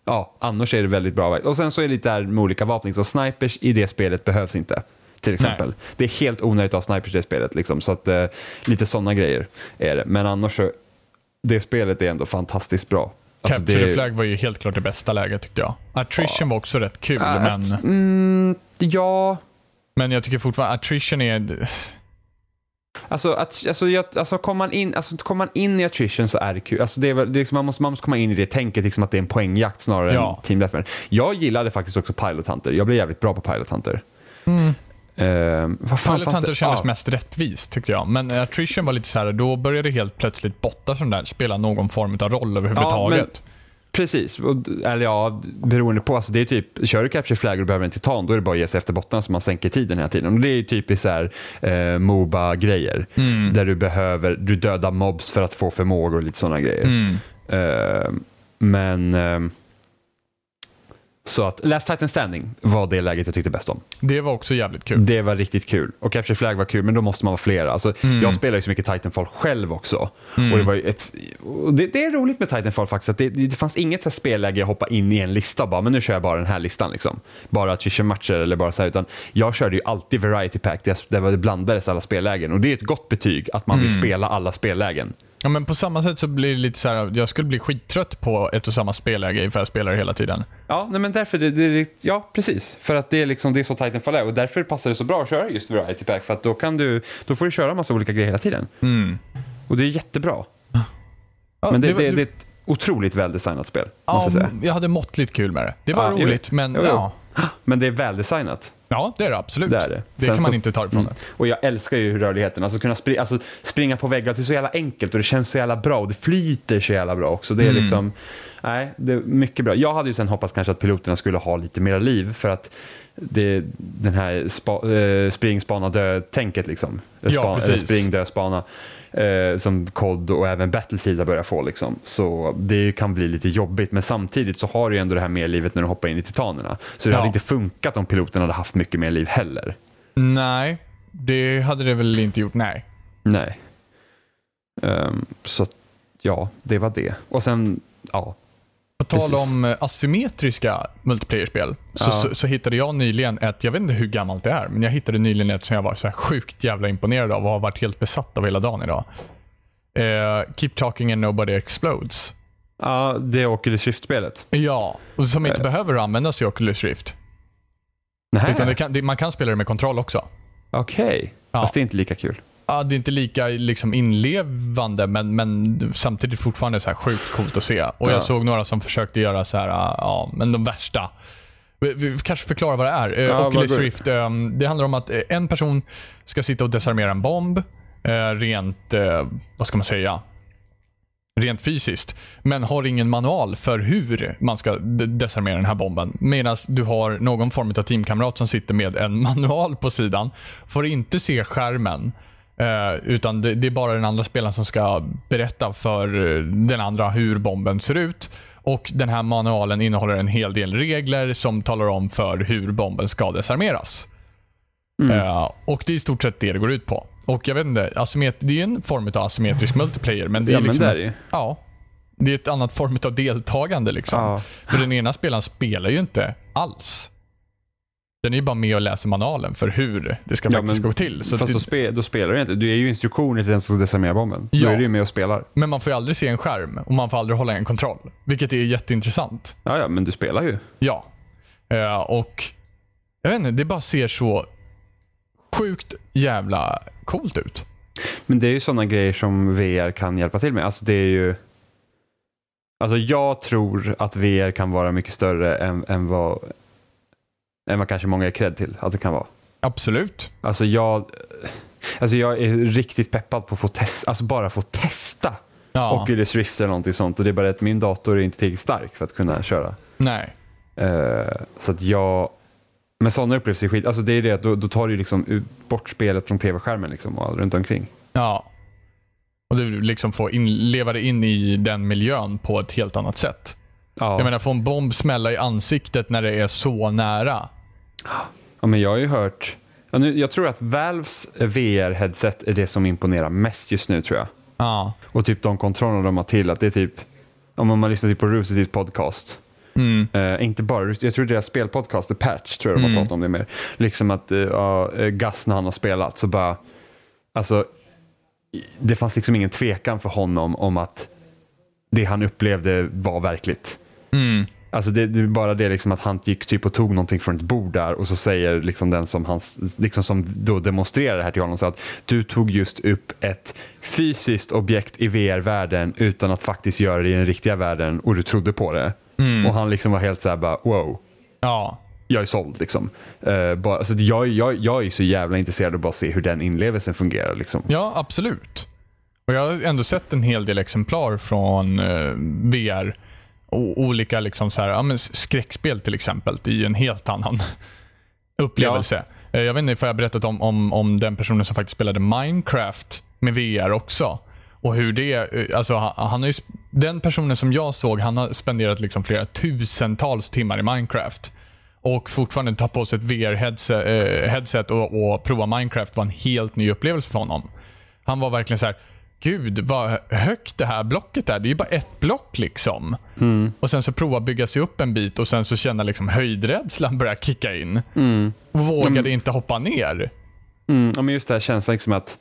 ja, annars är det väldigt bra. Och sen så är det lite där med olika vapen, så snipers i det spelet behövs inte. Till exempel. Det är helt onödigt att ha snipers i det spelet. Liksom, så att eh, lite sådana grejer är det. Men annars så, det spelet är ändå fantastiskt bra. Alltså, Capture det- the Flag var ju helt klart det bästa läget tyckte jag. Attrition var också rätt kul, Äh, men, Mm, ja, men jag tycker fortfarande attrition är... Alltså, att, alltså, jag, alltså, kommer man in, alltså, kommer man in i attrition så är det kul. Alltså, det är, väl- det är liksom, man, måste, man måste komma in i det tänket liksom, att det är en poängjakt snarare Ja. än Team Deathmatch. Jag gillade faktiskt också Pilot Hunter. Jag blev jävligt bra på Pilot Hunter. Mm. Ehm, vad fan Pilot Hunter det? kändes Ja. mest rättvist tyckte jag. Men attrition var lite så här, då började helt plötsligt botta som där spela någon form av roll överhuvudtaget. Precis, och, eller ja, beroende på. Alltså, det är typ, kör du Capture Flag och behöver en titan, då är det bara att ge sig efter bottarna så man sänker tiden hela tiden. Och det är typiskt så här, eh, Moba-grejer. Mm. Där du behöver, du dödar mobs för att få förmågor och lite sådana grejer. Mm. Eh, men ehm, så att Last Titan Standing var det läget jag tyckte bäst om. Det var också jävligt kul. Det var riktigt kul. Och Capture Flag var kul, men då måste man vara flera. Alltså, Mm. Jag spelar ju så mycket Titanfall själv också. Och det, var ett, det, det är roligt med Titanfall faktiskt, att det, det fanns inget spelläge jag hoppa in i en lista och bara, men nu kör jag bara den här listan. Liksom. Bara attrition-matcher eller bara så här, utan jag körde ju alltid variety pack, där det blandades alla spellägen. Och det är ett gott betyg, att man vill Mm. spela alla spellägen. Ja, men på samma sätt så blir det lite så här, jag skulle bli skittrött på ett och samma spelläge för jag spelar det hela tiden. Ja, nej, men därför, det, det, ja precis. För att det är, liksom, det är så Titanfall är och därför passar det så bra att köra just Variety Pack för att då, kan du, då får du köra massa olika grejer hela tiden. Mm. Och det är jättebra. Ja, men det, var- det, det är ett otroligt väldesignat spel, ja, måste jag säga. jag hade måttligt kul med det. Det var Ja, roligt, men Jo, jo. ja. Men det är väldesignat. Ja, det är det absolut. Det är det. Det kan man så- inte ta ifrån Mm. det. Och jag älskar ju rörligheten. Alltså kunna spri alltså, springa på väggar, det är så jävla enkelt och det känns så jävla bra och det flyter så jävla bra också. Det är Mm. liksom, nej, det är mycket bra. Jag hade ju sen hoppats kanske att piloterna skulle ha lite mera liv för att det, den här spa, eh, spring, spana, dö-tänket liksom. Ja, Span, eller precis. spring, dö, spana. Eh, som COD och även Battlefield har börjat få. Liksom. Så det kan bli lite jobbigt, men samtidigt så har du ändå det här mer livet när du hoppar in i titanerna. Så det Ja. hade inte funkat om piloten hade haft mycket mer liv heller. Nej, det hade det väl inte gjort. Nej. Nej. Ehm, så ja, det var det. Och sen, ja. På tal Precis. om eh, asymmetriska multiplayer-spel så, Ja. så, så hittade jag nyligen ett, jag vet inte hur gammalt det är, men jag hittade nyligen ett som jag var så sjukt jävla imponerad av och har varit helt besatt av hela dagen idag. Eh, Keep talking and nobody explodes. Ja, det är Oculus Rift-spelet. Ja, och som inte Eh. behöver användas i Oculus Rift. Nej, Utan det kan, det, man kan spela det med kontroll också. okej. Ja. Fast det är inte lika kul. Ja, det är inte lika liksom, inlevande men, men samtidigt fortfarande så här sjukt coolt att se. Och Ja. Jag såg några som försökte göra så här, ja, men de värsta. Vi, vi kanske förklara vad det är. Eh, Ja, Oculus? Rift, ehm, det handlar om att eh, en person ska sitta och desarmera en bomb eh, rent, vad ska man säga, rent fysiskt. Men har ingen manual för hur man ska de- desarmera den här bomben. Medan du har någon form av teamkamrat som sitter med en *laughs* manual på sidan. Får inte se skärmen. Eh, utan det, det är bara den andra spelaren som ska berätta för eh, den andra hur bomben ser ut. Och Den här manualen innehåller en hel del regler som talar om för hur bomben ska desarmeras. Eh, och Det är i stort sett det det går ut på. Och jag vet inte, asymmet- Det är en form av asymmetrisk multiplayer. Men det är Ja, men liksom, det är det. Ja. Det är ett annat form av deltagande. Liksom. Ja. För den ena spelaren spelar ju inte alls. Den är ju bara med och läser manualen för hur det ska Ja, faktiskt men- gå till. Så Fast det, då, spe, då spelar du inte. Du är ju instruktioner till den som ska desarmera bomben. Ja. Då är du ju med och spelar. men man får ju aldrig se en skärm och man får aldrig hålla en kontroll. Vilket är jätteintressant. Ja, ja, men du spelar ju. Ja. Eh, och jag vet inte, det bara ser så sjukt jävla coolt ut. Men det är ju sådana grejer som VR kan hjälpa till med. Alltså det är ju... Alltså jag tror att VR kan vara mycket större än, än, vad, än vad kanske många är cred till att det kan vara. Absolut. Alltså jag, alltså jag är riktigt peppad på att få testa, alltså bara få testa Ja. Oculus Rift eller någonting sånt. Och det är bara att min dator är inte tillräckligt stark för att kunna köra. Nej. Eh, så att jag, men sådana upplevelser är skit, alltså det är det att då, då tar du liksom bort spelet från tv-skärmen liksom och runt omkring. Ja. Och du liksom får in, leva dig in i den miljön på ett helt annat sätt. Ja. Jag menar, få en bomb smälla i ansiktet när det är så nära. Ja, men jag har ju hört, jag tror att Valves VR-headset är det som imponerar mest just nu tror jag. Ja. Och typ de kontrollerna de har till, att det är typ, om man lyssnar typ på Rooster podcast, Mm. Eh, inte bara, jag tror deras spelpodcast, The Patch, tror jag de har pratat om det mer. Liksom att uh, Gus när han har spelat så bara, alltså det fanns liksom ingen tvekan för honom om att det han upplevde var verkligt. Mm. Alltså det, det är bara det liksom att han gick typ och tog någonting från ett bord där och så säger liksom den som, hans, liksom som då demonstrerar det här till honom så att du tog just upp ett fysiskt objekt i VR-världen utan att faktiskt göra det i den riktiga världen och du trodde på det. Och han liksom var helt så här bara wow. Ja. Jag är såld liksom. Uh, bara, alltså, jag, jag, jag är så jävla intresserad av att bara se hur den inlevelsen fungerar. Liksom. Ja, absolut. Och Jag har ändå sett en hel del exemplar från eh, VR. Olika liksom så här, ja, men skräckspel till exempel. Det är ju en helt annan *laughs* upplevelse. Eh, Jag vet inte if jag berättat om, om, om den personen som faktiskt spelade Minecraft med VR också. Och hur det, eh, alltså han, han ju, den personen som jag såg, han har spenderat liksom flera tusentals timmar i Minecraft. Och fortfarande ta på sig ett VR-headset eh, headset och, och prova Minecraft var en helt ny upplevelse för honom. Han var verkligen så här. Gud vad högt det här blocket är. Det är ju bara ett block liksom. Och sen så prova bygga sig upp en bit och sen så känna liksom höjdrädslan börja kicka in. Och vågade inte hoppa ner. Mm, ja, men just det här känslan liksom att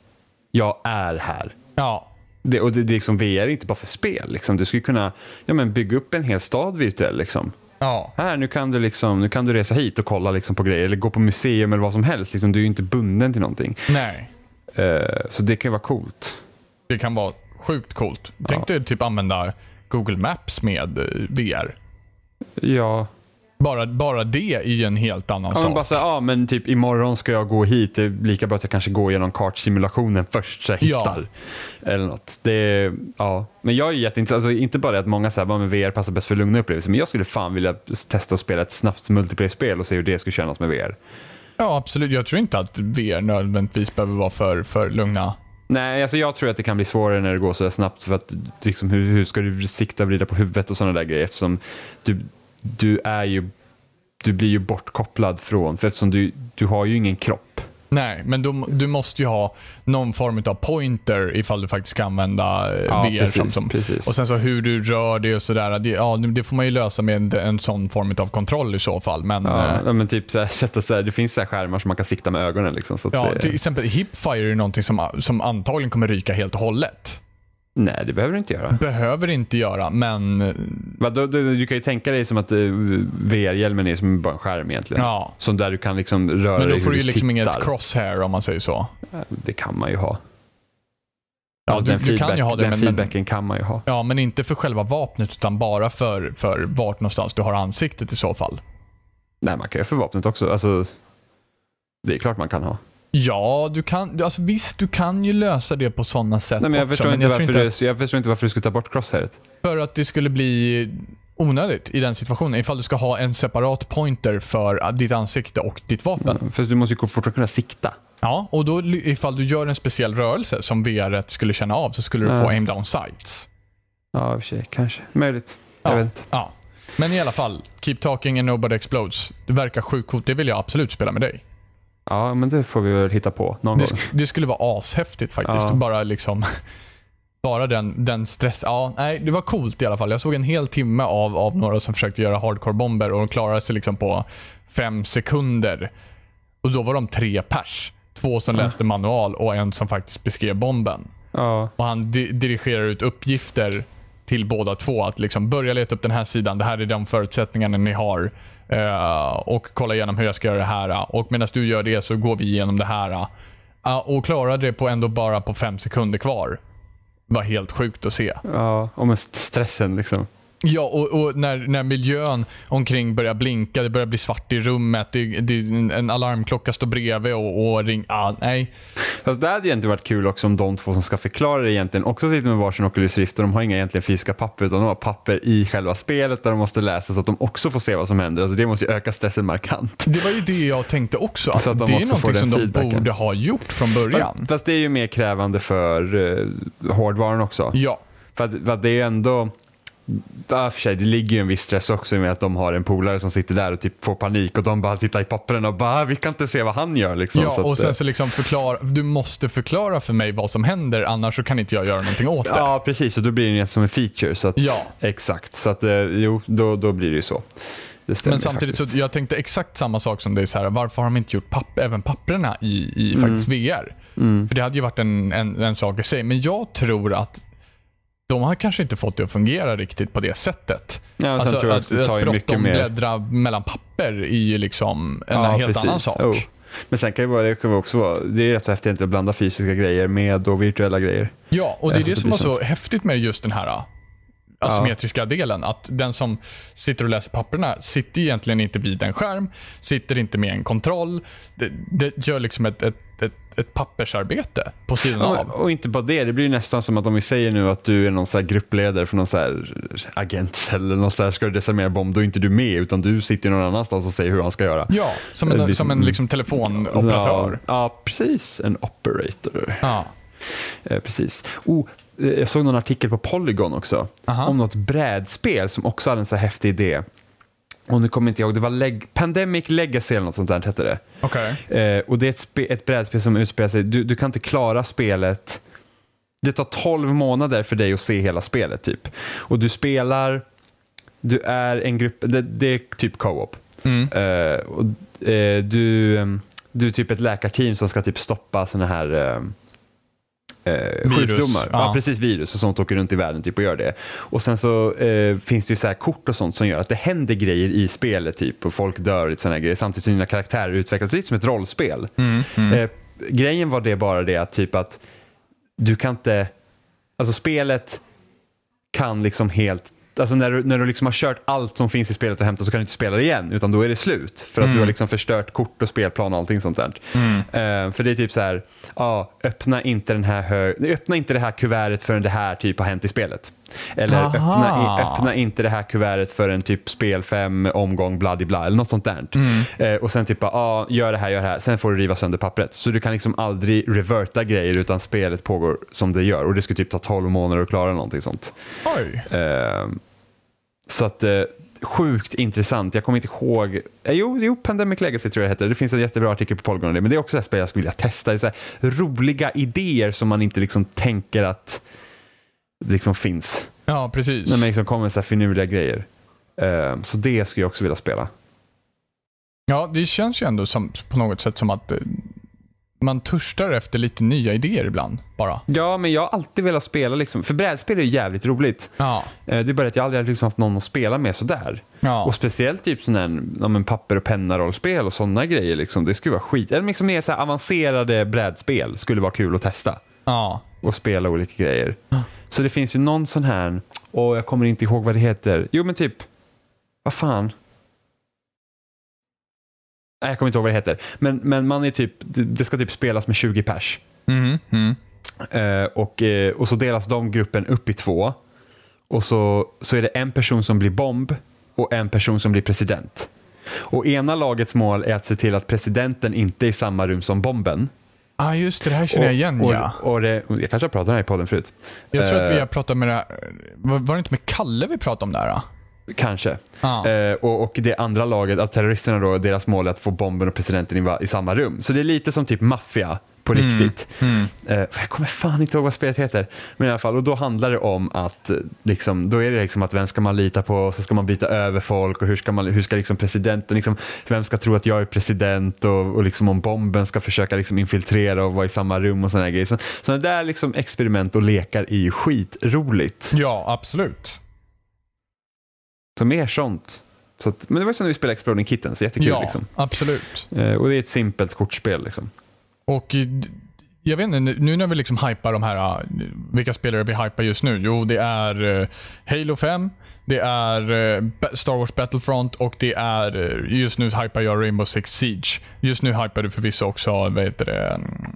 jag är här. Ja, Det, och det, det är liksom VR är inte bara för spel. Liksom. Du skulle kunna ja, men bygga upp en hel stad virtuell. Liksom. ja, Här, nu kan, du liksom, nu kan du resa hit och kolla liksom, på grejer eller gå på museum eller vad som helst. Liksom, du är ju inte bunden till någonting. nej. Eh, så det kan ju vara coolt. Det kan vara sjukt coolt. Tänk dig typ använda Google Maps med eh, VR. Ja, Bara, bara det är ju en helt annan Ja, men sak. bara så ja men typ imorgon ska jag gå hit. Det är lika bra att jag kanske går igenom kartsimulationen först så jag Ja. hittar. Eller något. Det ja. Men jag är jätteintresserad, alltså, inte bara det att många säger att VR passar bäst för lugna upplevelser, men jag skulle fan vilja testa att spela ett snabbt multiplayer-spel och se hur det skulle kännas med VR. Ja, absolut. Jag tror inte att VR nödvändigtvis behöver vara för, för lugna. Nej, alltså jag tror att det kan bli svårare när det går så snabbt för att liksom, hur, hur ska du sikta och vrida på huvudet och sådana där grejer eftersom du, du är ju du blir ju bortkopplad från, för eftersom du, du har ju ingen kropp. Nej, men du, du måste ju ha någon form av pointer ifall du faktiskt ska använda eh, Ja, VR. precis, som, precis. Och sen så hur du rör dig och sådär. Det, ja, det får man ju lösa med en, en sån form av kontroll i så fall. Men, Ja, eh, men typ så här, *laughs* sätta så här, det finns så här skärmar som man kan sikta med ögonen. Liksom, så ja, det, till exempel hipfire är någonting som, som antagligen kommer ryka helt och hållet. Nej, det behöver du inte göra. Behöver inte göra, men eh, Va, då, du, du kan ju tänka dig som att eh, VR-hjälmen är som bara en skärm egentligen. ja. Som där du kan liksom röra Men då dig får du ju liksom tittar. inget crosshair om man säger så. Det kan man ju ha. Ja, Alltså, du, den du kan ju feedback- ha det, Den men, feedbacken kan man ju ha. ja, men inte för själva vapnet utan bara för, för vart någonstans du har ansiktet i så fall. Nej, man kan ju för vapnet också. Alltså, det är klart man kan ha. Ja, du kan, alltså visst du kan ju lösa det på sådana sätt Nej, men jag, också. förstår men inte jag varför inte du, jag förstår inte varför du skulle ta bort crosshairet. För att det skulle bli onödigt i den situationen. Ifall du ska ha en separat pointer för ditt ansikte och ditt vapen. För du måste ju fortfarande kunna sikta. Ja, och då ifall du gör en speciell rörelse som VR skulle känna av så skulle du få Ja. aim down sights. Ja, i och för sig. Kanske. Möjligt. Jag Ja. vet inte. Ja. Men i alla fall, Keep Talking and Nobody Explodes. Det verkar sjukt coolt. Det vill jag absolut spela med dig. Ja, men det får vi väl hitta på någon Det, gång. det skulle vara ashäftigt faktiskt. Ja. Bara liksom *laughs* bara den, den stress... Ja, nej, det var coolt i alla fall. Jag såg en hel timme av, av några som försökte göra hardcore-bomber och de klarade sig liksom på fem sekunder. Och då var de tre pers. Två som läste manual och en som faktiskt beskrev bomben. Ja. Och han di- dirigerar ut uppgifter till båda två. Att liksom börja leta upp den här sidan. Det här är de förutsättningarna ni har. Eh, och kolla igenom hur jag ska göra det här. Och medan du gör det så går vi igenom det här. Eh, och klarade det på ändå bara på fem sekunder kvar. Det var helt sjukt att se. ja. Och med stressen liksom. Ja, och, och när, när miljön omkring börjar blinka, det börjar bli svart i rummet, det, det, en alarmklocka står bredvid och, och ring... Ah, nej. Fast det hade egentligen varit kul också om de två som ska förklara det egentligen också sitter med varsin Oculus Rift och de har inga egentligen fysiska papper utan de har papper i själva spelet där de måste läsa så att de också får se vad som händer. Alltså det måste ju öka stressen markant. Det var ju det jag tänkte också. Att Så att de det är någonting som de borde ha gjort från början. Fast, fast det är ju mer krävande för uh, hårdvaran också. Ja. För, att, för att det är ju ändå Ja, för sig, det ligger ju en viss stress också med att de har en polare som sitter där och typ får panik och de bara tittar i pappren och bara vi kan inte se vad han gör. Liksom. Ja, Så och sen eh, så liksom förklara, du måste förklara för mig vad som händer annars så kan inte jag göra någonting åt det. Ja, precis. Och då blir det som en feature. Så att, Ja. Exakt. Så att, eh, jo, då, då blir det ju så. Men samtidigt faktiskt. så jag tänkte exakt samma sak som dig. Så här, varför har de inte gjort papp, även papperna i, i faktiskt VR? För det hade ju varit en, en, en sak i sig. Men jag tror att de har kanske inte fått det att fungera riktigt på det sättet. Ja, sen tror jag att ju mycket bråttom bläddra mellan papper är ju liksom en Ja, helt precis. annan sak. Oh. Men sen kan det, vara, det kan också vara, det är rätt så häftigt att blanda fysiska grejer med då virtuella grejer. Ja, och det är Alltså, det det som var så häftigt med just den här äh, asymmetriska delen. Att den som sitter och läser papperna sitter egentligen inte vid en skärm, sitter inte med en kontroll. Det, det gör liksom ett, ett, ett, pappersarbete på sidan Ja, av. och inte bara det, det blir nästan som att om vi säger nu att du är någon så gruppledare för någon så här agent eller någon så här, ska du desarmera bomb, då är inte du med utan du sitter någon annanstans och säger hur han ska göra. Ja, som en, som som- en liksom telefonoperatör. Ja, ja, precis. En operator. Ja. Eh, precis. Oh, eh, jag såg någon artikel på Polygon också Aha. om något brädspel som också hade en så här häftig idé. Och nu kommer inte jag ihåg, det var Leg- Pandemic Legacy eller något sånt där hette det. Okej. Eh, och det är ett, ett brädspel som utspelar sig, du, du kan inte klara spelet, det tar 12 månader för dig att se hela spelet typ. Och du spelar, du är en grupp, det, det är typ co-op. Mm. Eh, och, eh, du, du är typ ett läkarteam som ska typ stoppa sådana här em, eh, Virus, sjukdomar. Ja. ja. precis. Virus och sånt åker runt i världen typ och gör det. Och sen så eh, finns det ju så här kort och sånt som gör att det händer grejer i spelet typ och folk dör och sådana grejer samtidigt som dina karaktärer utvecklas. Det lite som ett rollspel. Mm. Mm. Eh, grejen var det bara det att typ att du kan inte, alltså spelet kan liksom helt Alltså när du, när du liksom har kört allt som finns i spelet och hämtat så kan du inte spela det igen utan då är det slut. För att du har liksom förstört kort och spelplan och allting sånt där. Eh, för det är typ så här, ja, öppna inte den här hö- öppna inte det här kuvertet förrän det här typ har hänt i spelet. Eller öppna, öppna inte det här kuvertet förrän typ spel 5 omgång bla bla eller något sånt där. Eh, och sen typ ja, gör det här, gör det här, sen får du riva sönder pappret. Så du kan liksom aldrig reverta grejer utan spelet pågår som det gör och det ska typ ta 12 månader att klara någonting sånt. Oj. Eh, så att eh, sjukt intressant. Jag kommer inte ihåg. Eh, jo, jo, Pandemic Legacy tror jag det heter. Det finns en jättebra artikel på Polygon om det. Men det är också ett spel jag skulle vilja testa. Det är så här, roliga idéer som man inte liksom tänker att liksom finns. Ja, precis. När man liksom kommer med så här finurliga grejer. Eh, så det skulle jag också vilja spela. Ja, det känns ju ändå som, på något sätt som att eh, man törstar efter lite nya idéer ibland. Bara. Ja, men jag har alltid velat spela liksom. För brädspel är ju jävligt roligt. Ja. Eh, det är bara att jag aldrig har liksom haft någon att spela med sådär. Ja. Och speciellt typ sån här, ja, men papper och penna-rollspel och sådana grejer. Liksom. Det skulle vara skit. Eller liksom mer så avancerade brädspel skulle vara kul att testa. Ja. Och spela olika grejer. Så det finns ju någon sån här, och jag kommer inte ihåg vad det heter. Jo men typ, vad fan. Nej, jag kommer inte ihåg vad det heter. Men, men man är typ, det, ska typ spelas med 20 pers. Mhm, mm. Eh, och, eh, och så delas de gruppen upp i två. Och så, så är det en person som blir bomb och en person som blir president. Och ena lagets mål är att se till att presidenten inte är i samma rum som bomben. Ah, just det. Det här känner jag igen, och, ja. och det, jag kanske har pratat om det här i podden förut. Jag tror att vi Eh, har pratat med det här, var var det inte med Kalle vi pratade om det här? då? Kanske. Ja. Eh, och, och det andra laget, alltså terroristerna då, deras mål är att få bomben och presidenten i, i samma rum. Så det är lite som typ maffia på riktigt. Mm. Eh, jag kommer fan inte ihåg vad spelet heter. Men i alla fall, och då handlar det om att, eh, liksom, då är det liksom att vem ska man lita på, så ska man byta över folk och hur ska, man, hur ska liksom presidenten, liksom, vem ska tro att jag är president och, och liksom om bomben ska försöka liksom infiltrera och vara i samma rum och sådana grejer. Så, sådana där liksom experiment och lekar är ju skitroligt. Ja, absolut. Så mer sånt. Så att, men det var som när vi spelade Exploding Kittens, jättekul ja, liksom. absolut. Eh, och det är ett simpelt kortspel liksom. Och eh, jag vet inte, nu när vi liksom hypar de här, eh, vilka spelare vi hypar just nu? Jo, det är eh, Halo 5, det är Star Wars Battlefront och det är, just nu hypar jag Rainbow Six Siege. Just nu hypar du förvisso också, vad heter det, mm,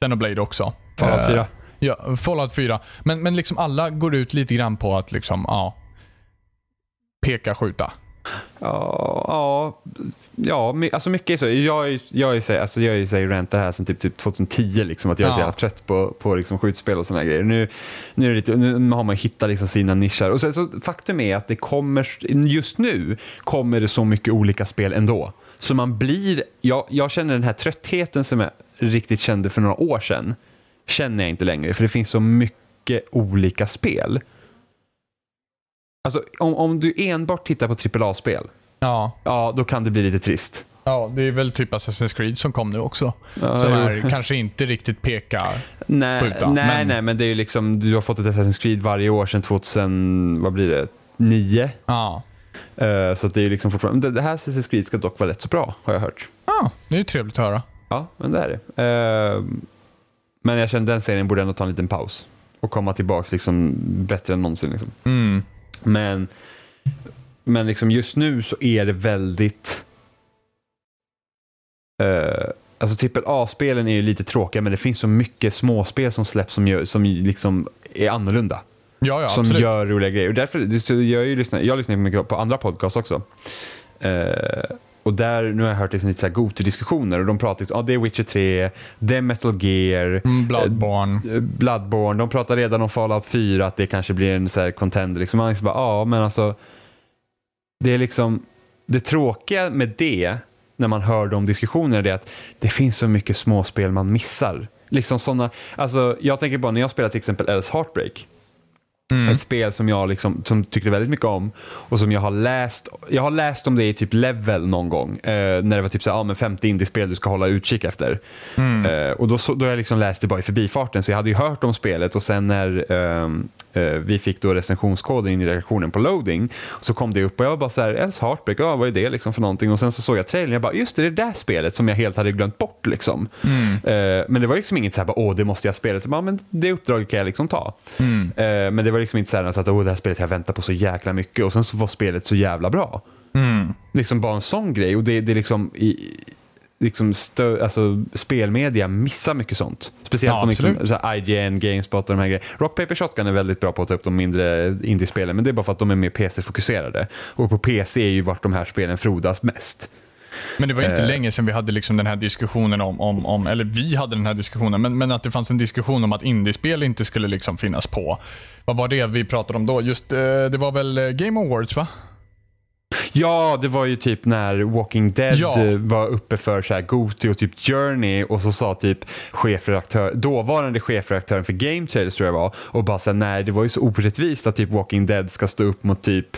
Xenoblade också. Fallout Eh, 4. Ja, Fallout 4. Men, men liksom alla går ut lite grann på att liksom, ja, peka, skjuta. Ja, ja, alltså mycket är så. Jag, är- jag, är så, alltså jag är ju så här rantar här sedan typ, typ 2010, liksom, att jag är så jävla trött på, på liksom skjutspel och sådana grejer. Nu, nu, är det lite, nu har man hittat liksom sina nischer. Och sen, så, faktum är att det kommer, just nu kommer det så mycket olika spel ändå. Så man blir, jag, jag känner den här tröttheten som jag riktigt kände för några år sedan, känner jag inte längre, för det finns så mycket olika spel. Alltså om, om du enbart tittar på AAA-spel, Ja. ja då kan det bli lite trist. Ja, det är väl typ Assassin's Creed som kom nu också. Ja, som är, kanske inte riktigt pekar. Nej, Skjuta, nej, men- nej, men det är ju liksom, du har fått ett Assassin's Creed varje år sedan 2000, vad blir det, 9. Ja. Eh, så det är ju liksom fortfarande, det, här Assassin's Creed ska dock vara rätt så bra, har jag hört. Ja, det är ju trevligt att höra. Ja, men det är det. Eh, men jag känner den serien borde ändå ta en liten paus och komma tillbaka liksom bättre än någonsin. Liksom. Mm. Men, men liksom just nu så är det väldigt... Uh, alltså AAA-spelen är ju lite tråkiga men det finns så mycket småspel som släpps som, gör, som liksom är annorlunda. Ja, ja, som absolut. gör roliga grejer. Och därför, jag, ju lyssnar, jag lyssnar mycket på andra podcasts också. Eh, och där, nu har jag hört liksom lite så här Goto-diskussioner och de pratar liksom, ja det är Witcher 3, det är Metal Gear, Mm, Bloodborne. Eh, Bloodborne, de pratar redan om Fallout 4, att det kanske blir en så här contender. Liksom. Man liksom bara, ja, men alltså, det är liksom, det tråkiga med det, när man hör de diskussionerna, är att det finns så mycket småspel man missar. Liksom såna, alltså, jag tänker bara när jag spelar till exempel Alice Heartbreak, Mm. ett spel som jag liksom, som tyckte väldigt mycket om och som jag har läst. Jag har läst om det i typ Level någon gång. Eh, när det var typ så här, ja, men 50 indiespel du ska hålla utkik efter. Mm. Eh, och då, så, då jag liksom läst det bara i förbifarten så jag hade ju hört om spelet och sen när ehm, eh, vi fick då recensionskoden in i reaktionen på loading så kom det upp och jag var bara så här, Els Heartbreak, ja, vad är det liksom för någonting? Och sen så såg jag trailern och jag bara, just det, det är det där spelet som jag helt hade glömt bort liksom. Mm. Eh, men det var liksom inget så här, bara, åh det måste jag spela. Så bara, men det uppdraget kan jag liksom ta. Mm. Eh, men det var liksom inte så här att oh, det här spelet jag väntar på så jäkla mycket och sen så var spelet så jävla bra. Mm. Liksom bara en sån grej och det, det är liksom i, liksom stö, alltså, spelmedia missar mycket sånt. Speciellt Ja, om liksom, absolut. så här, IGN, Gamespot och de här grejerna. Rock Paper Shotgun är väldigt bra på att ta upp de mindre indiespelen men det är bara för att de är mer PC-fokuserade. Och på PC är ju vart de här spelen frodas mest. Men det var inte Eh. länge sedan vi hade liksom den här diskussionen om, om, om, eller vi hade den här diskussionen, men, men att det fanns en diskussion om att indiespel inte skulle liksom finnas på. Vad var det vi pratade om då? Just, eh, det var väl eh, Game Awards va? Ja, det var ju typ när Walking Dead Ja. var uppe för så här Goti och typ Journey och så sa typ chefredaktör, dåvarande chefredaktören för Game Trailers tror jag var och bara så här, nej det var ju så orättvist att typ Walking Dead ska stå upp mot typ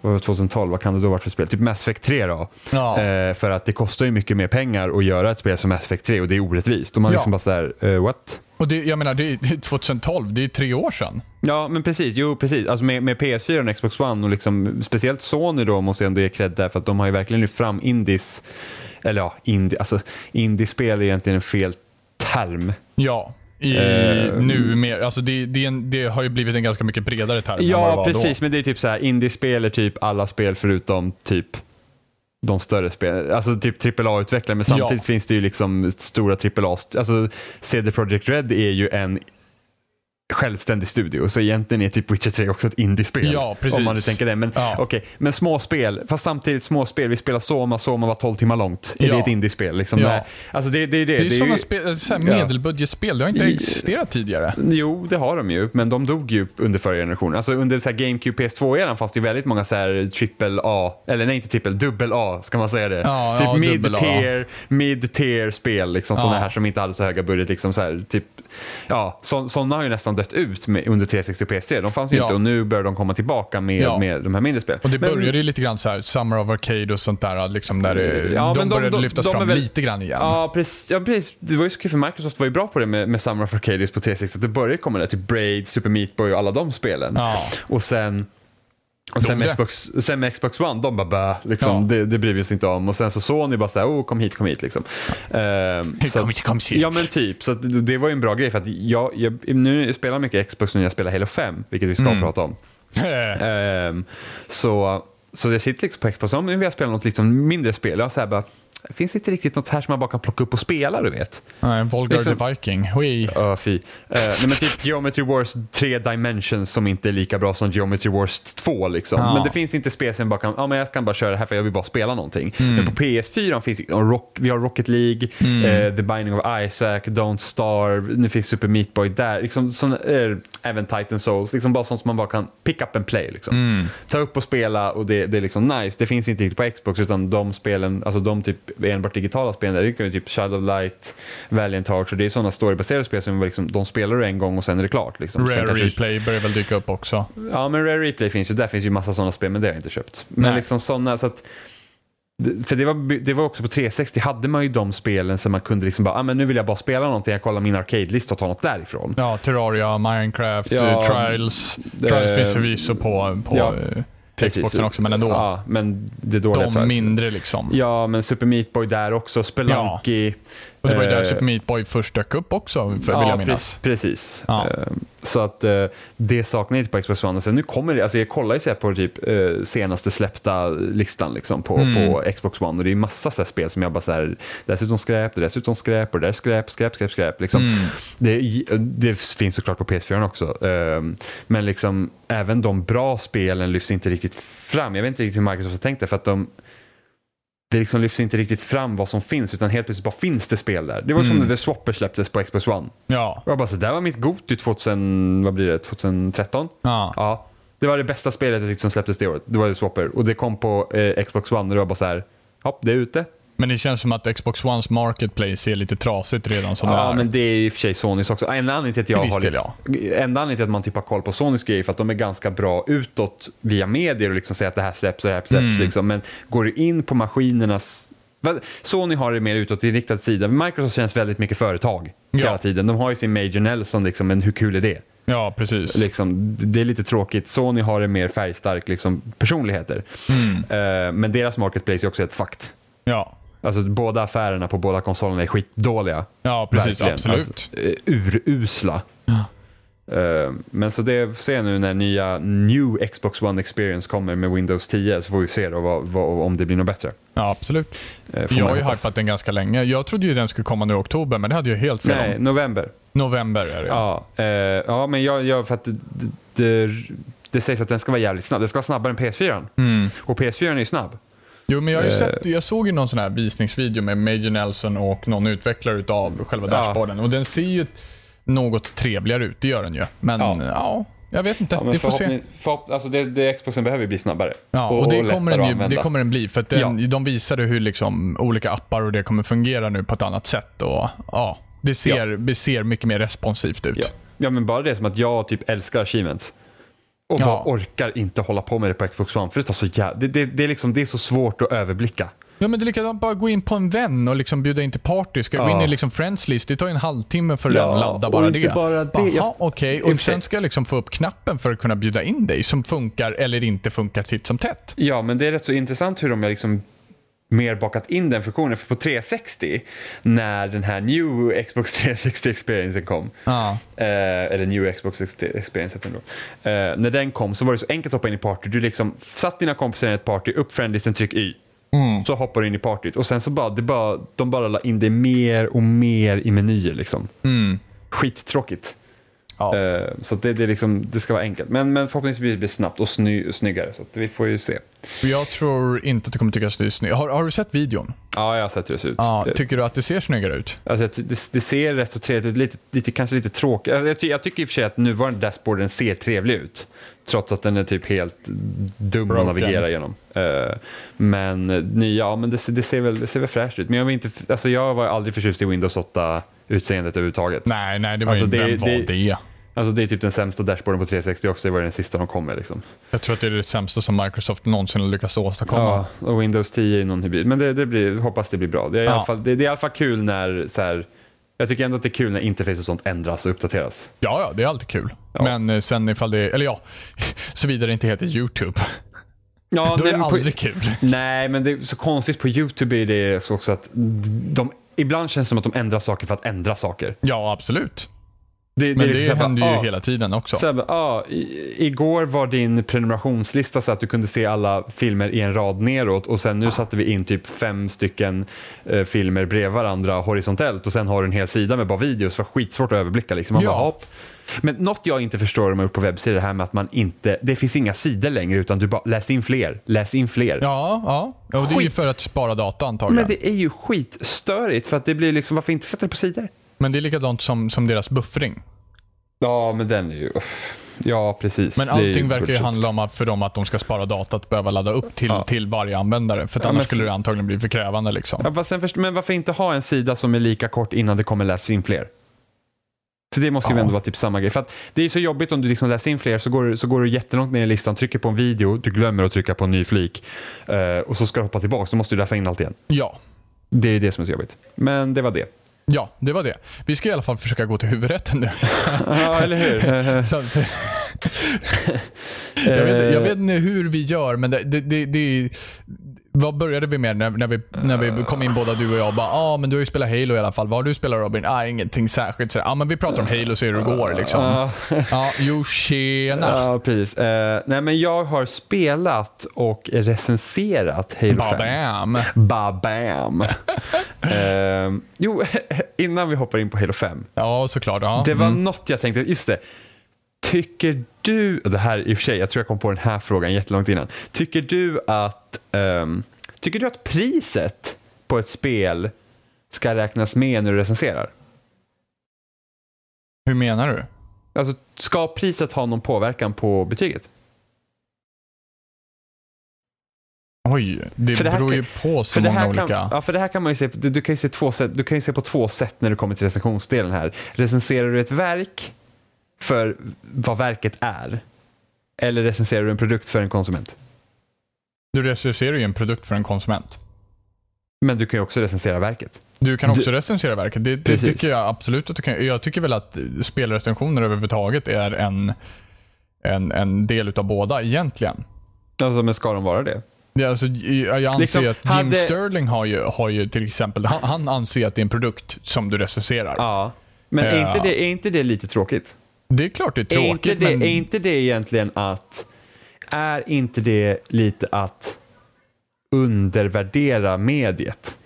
var det, 2012, vad kan det då vara för spel? Typ Mass Effect 3 då. Ja. Eh, för att det kostar ju mycket mer pengar att göra ett spel som Mass Effect 3 och det är orättvist. Och man Ja. liksom bara så här, eh, what? Och det, jag menar, det är 2012, det är tre år sedan. Ja, men precis. Jo, precis. Alltså med, med PS4 och Xbox One och liksom, speciellt Sony då måste jag ändå ge cred där för att de har ju verkligen lyft fram indies, eller ja, indie, alltså indiespel är egentligen en fel term. Ja. I, Eh, nu mer, alltså det, det, en, det har ju blivit en ganska mycket bredare term Ja, precis. Då. Men det är typ så här, indiespel är typ alla spel förutom typ de större spelen, alltså typ AAA-utvecklare, men samtidigt Ja. finns det ju liksom stora AAA, alltså CD Projekt Red är ju en självständig studio, så egentligen är typ Witcher 3 också ett indiespel. Ja, precis. Om man nu tänker det. Men Ja. okej, men småspel, fast samtidigt småspel, vi spelar Soma, Soma var 12 timmar långt. Är Ja. det ett indiespel? Liksom? Ja. Alltså det, det är det. Det är, ju- sådana spel, så medelbudgetspel, det har inte existerat tidigare. Jo, det har de ju, men de dog ju under förra generationen. Alltså under så GameCube PS2-eran fanns det ju väldigt många så här triple A, eller nej inte triple, dubbel A ska man säga det. Ja, typ ja, dubbel A. mid-tier, mid-tier spel, liksom sådana här som inte hade så höga budget. Liksom så här, typ, ja, så, sådana har ju nästan dött ut med, under 360 och PS3. De fanns ju Ja. inte och nu börjar de komma tillbaka med, Ja. med de här mindre spelen. Och det Men- började ju lite grann så här, Summer of Arcade och sånt där, liksom där det, Ja, de, de- började de- lyftas de fram väl- lite grann igen. Ja precis, ja, precis. Det var ju så kul för Microsoft var ju bra på det med, med Summer of Arcadies på 360. Att det började komma där, typ Braid, Super Meat Boy och alla de spelen. Och sen och sen med? Xbox, sen med Xbox One, de bara bä, liksom, Ja. det, det bryr vi oss inte om. Och sen så Sony bara såhär, oh kom hit, kom hit liksom. Ehm, så Kom hit, kom hit. Ja men typ, så det var ju en bra grej för att jag, jag nu spelar jag mycket Xbox nu när jag spelar Halo 5, vilket vi ska Mm. prata om. *laughs* Ehm, så, så jag sitter liksom på Xbox, om nu vill jag spela något liksom mindre spel, jag så här bara, det finns inte riktigt något här som man bara kan plocka upp och spela, du vet. Nej, Volgar Liksom- the Viking. Hui. Ja, fy. Uh, nej, men typ Geometry Wars 3 Dimensions som inte är lika bra som Geometry Wars 2. Liksom. Ja. Men det finns inte spel som bara kan, ja men jag kan bara köra det här för jag vill bara spela någonting. Mm. Men på PS4 finns rock, vi har Rocket League, Mm. eh, The Binding of Isaac, Don't Starve, nu finns Super Meat Boy där. Liksom, såna, eh, även Titan Souls, liksom bara sånt som man bara kan pick up and play. Liksom. Mm. Ta upp och spela och det, det är liksom nice. Det finns inte riktigt på Xbox utan de spelen, alltså de typ enbart digitala där, det är ju typ Shadow Light, Valiant Hearts och det är sådana storybaserade spel som liksom, de spelar du en gång och sen är det klart. Liksom. Rare kanske- Replay börjar väl dyka upp också. Ja, men Rare Replay finns ju. Där finns ju massa sådana spel, men det har jag inte köpt. Men Nej. liksom sådana, så att för det var, det var också på 360 hade man ju de spelen som man kunde liksom bara, ah, men nu vill jag bara spela någonting, jag kollar min arcade-lista och tar något därifrån. Ja, Terraria, Minecraft, Ja, eh, Trials. Trials eh, finns förvisso på, på ja, eh, Precis. Xboxen också, men ändå. Ja, men det dåliga de mindre liksom. Ja, men Super Meat Boy där också, Spelunky. Och det var ju där eh, Super Meat Boy först dök upp också, för, vill jag minnas. pre- precis. Ja. Eh, Så att eh, det saknar inte på Xbox One. Och sen nu kommer det, alltså jag kollar ju så på typ senaste släppta listan liksom på, Mm. på Xbox One och det är massa så spel som jag bara så här, dessutom skräp, dessutom skräp och det är skräp, skräp, skräp, skräp. Liksom. Mm. Det, det finns såklart på PS4 också. Men liksom även de bra spelen lyfts inte riktigt fram. Jag vet inte riktigt hur Microsoft har tänkt det för att de det liksom lyfts inte riktigt fram vad som finns utan helt plötsligt bara finns det spel där. Det var som Mm. när The Swapper släpptes på Xbox One. Ja. Och jag bara så där var mitt Goti 2000, vad blir det, 2013? ja. Ja. Det var det bästa spelet som släpptes det året. Det var The Swapper. Och det kom på eh, Xbox One och det var bara så här, hopp, det är ute. Men det känns som att Xbox Ones Marketplace är lite trasigt redan som det Ja, är. men det är i och för sig Sonys också. Enda anledningen till att jag har liksom, enda anledningen till att man typ har koll på Sonys grejer är för att de är ganska bra utåt via medier och liksom säger att det här släpps och det här släpps. Mm. Liksom. Men går du in på maskinernas Sony har det mer utåtinriktad sida. Microsoft känns väldigt mycket företag Ja. hela tiden. De har ju sin Major Nelson, liksom, men hur kul är det? Ja, precis. Liksom, det är lite tråkigt. Sony har det mer färgstark liksom, personligheter. Mm. Eh, men deras marketplace är också ett fakt. Ja. Alltså, båda affärerna på båda konsolerna är skitdåliga. ja, precis. Verkligen. Absolut. Alltså, urusla. Eh, men så det får se nu när nya New Xbox One Experience kommer med Windows 10 så får vi se då vad, vad, om det blir något bättre. Ja, absolut. Får Jag har ju hypat den ganska länge. Jag trodde ju den skulle komma nu i oktober, men det hade jag helt fel Nej, om. november. November är det. Ja, eh, ja men jag, jag för att det, det, det sägs att den ska vara jävligt snabb. Den ska vara snabbare än PS4. Mm. Och PS4 är ju snabb. Jo, men jag, har ju Eh. sett, jag såg ju någon sån här visningsvideo med Major Nelson och någon utvecklare utav själva Ja. dashboarden. Och den ser ju något trevligare ut, det gör den ju. Men Ja. ja, jag vet inte. Ja, vi får se. förhopp- alltså det, det Xboxen behöver bli snabbare. Ja, och, det, lättare kommer den ju, det kommer den bli. För att den, de visade hur liksom olika appar och det kommer fungera nu på ett annat sätt. Och, ja, det, ser, det ser mycket mer responsivt ut. Ja. ja, men bara det som att jag typ älskar achievements. Och Ja. bara orkar inte hålla på med det på Xbox One. För det, så jä- det, det, det, är liksom, det är så svårt att överblicka. Ja men det är likadant, bara gå in på en vän och liksom bjuda in till party. Ska jag gå Ja. in i liksom friends list, det tar ju en halvtimme för Ja, den att ladda och bara inte det. bara det. Jaha, Jag- okej. i och Och sen ska jag liksom få upp knappen för att kunna bjuda in dig som funkar eller inte funkar titt som tätt. Ja, men det är rätt så intressant hur de liksom mer bakat in den funktionen. För på 360, när den här New Xbox 360 experiencen kom, Ja. eh, eller New Xbox experience heter den då. Eh, när den kom så var det så enkelt att hoppa in i party. Du liksom satt dina kompisar i ett party, upp friendlisten, tryck Y. Mm. Så hoppar du in i partyt och sen så bara, det bara, de bara la in det mer och mer i menyer liksom. Mm. Skittråkigt. Ja. Eh, så det, det, liksom, det ska vara enkelt. Men, men förhoppningsvis blir det snabbt och sny, snyggare. Så vi får ju se. Jag tror inte att du kommer tycka att det är snyggt. Har, har du sett videon? Ja, jag har sett hur det ser ut. Ja, tycker du att det ser snyggare ut? Alltså, det, det ser rätt så trevligt ut, lite, lite, kanske lite tråkigt. Alltså, jag, ty, jag tycker i och för sig att nuvarande dashboarden ser trevlig ut. Trots att den är typ helt dum Broken. att navigera genom. Eh, men eh, nya, ja men det, ser- väl, det ser väl fräscht ut. Men jag, var inte, alltså, jag var aldrig förtjust i Windows 8-utseendet överhuvudtaget. Nej, nej, det var Alltså, ju, det- vem var det- det? Alltså, det är typ den sämsta dashboarden på 360 också, det var den sista de kom med. Liksom. Jag tror att det är det sämsta som Microsoft någonsin har lyckats åstadkomma. Ja, och Windows 10 är någon hybrid. Men det, det blir, hoppas det blir bra. Det är, i Ja. alla fall, det, det är i alla fall kul när så här, jag tycker ändå att det är kul när interface och sånt ändras och uppdateras. Ja, ja, det är alltid kul. Ja. Men eh, sen ifall det, eller ja, *laughs* såvida det inte heter YouTube. Ja, *laughs* Då är det men på- aldrig kul. Nej, men det är så konstigt på YouTube är det så också att de, ibland känns det som att de ändrar saker för att ändra saker. Ja, absolut. Det, Men är det, liksom händer ju ah, hela tiden också. Så här, ah, i, igår var din prenumerationslista så att du kunde se alla filmer i en rad neråt och sen nu satte vi in typ fem stycken eh, filmer bredvid varandra horisontellt och sen har du en hel sida med bara videos. Det var skitsvårt att överblicka. Liksom. Man Ja. bara, hopp. Men något jag inte förstår de har gjort på webbsidor är det här med att man inte, det finns inga sidor längre utan du bara läs in fler, läs in fler. Ja, ja. Och det är ju för att spara data antagligen. Men det är ju skitstörigt för att det blir liksom, varför inte sätta det på sidor? Men det är likadant som, som deras buffring. Ja, men den är ju... Ja, precis. Men allting verkar ju handla om att för dem att de ska spara data att behöva ladda upp till, Ja. till varje användare. För att Ja, annars skulle det antagligen bli för krävande. Liksom. Ja, men varför inte ha en sida som är lika kort innan det kommer läsa in fler? För det måste ju Ja. ändå vara typ samma grej. För att det är så jobbigt om du liksom läser in fler så går, så går du jättelångt ner i listan, trycker på en video, du glömmer att trycka på en ny flik eh, och så ska du hoppa tillbaka, så måste du läsa in allt igen. Ja. Det är det som är så jobbigt. Men det var det. ja, det var det. Vi ska i alla fall försöka gå till huvudrätten nu. *laughs* Ja, eller hur? *laughs* Så, så, *laughs* jag, vet, jag vet inte hur vi gör, men det, det, det, det vad började vi med när, när, vi, när vi kom in båda du och jag? Ja, ah, men du har ju spelat Halo i alla fall. Vad har du spelat Robin? Ah, ingenting särskilt. Ja, ah, men vi pratar om Halo så hur det går liksom. Ja. *laughs* Ja, jo tjena. Ja, precis. Eh, nej, men jag har spelat och recenserat Halo 5. Babam. Babam. *laughs* eh, jo, *laughs* innan vi hoppar in på Halo 5. Ja, såklart. Ja. Det var Mm. något jag tänkte, just det. Tycker du, det här i och för sig, jag tror jag kom på den här frågan jättelångt innan. Tycker du att, ehm, tycker du att priset på ett spel ska räknas med när du recenserar? Hur menar du? Alltså, ska priset ha någon påverkan på betyget? Oj, det, För det beror kan- ju på så många olika... kan, ja, för det här kan man ju se, du, du, kan ju se två sätt, du kan ju se på två sätt när det kommer till recensionsdelen här. Recenserar du ett verk för vad verket är? Eller recenserar du en produkt för en konsument? Du recenserar ju en produkt för en konsument. Men du kan ju också recensera verket. Du kan också Du- recensera verket. Det, det tycker jag absolut att du kan. Jag tycker väl att spelrecensioner överhuvudtaget är en, en, en del utav båda egentligen. Alltså, men ska de vara det? Är alltså, jag anser Liksom, att Jim hade- Sterling har ju, har ju till exempel, han, han anser att det är en produkt som du recenserar. Ja. Men är, Ja. inte det, är inte det lite tråkigt? Det är klart det är Är inte tråkigt, det, men... är inte det egentligen att, är inte det lite att undervärdera mediet?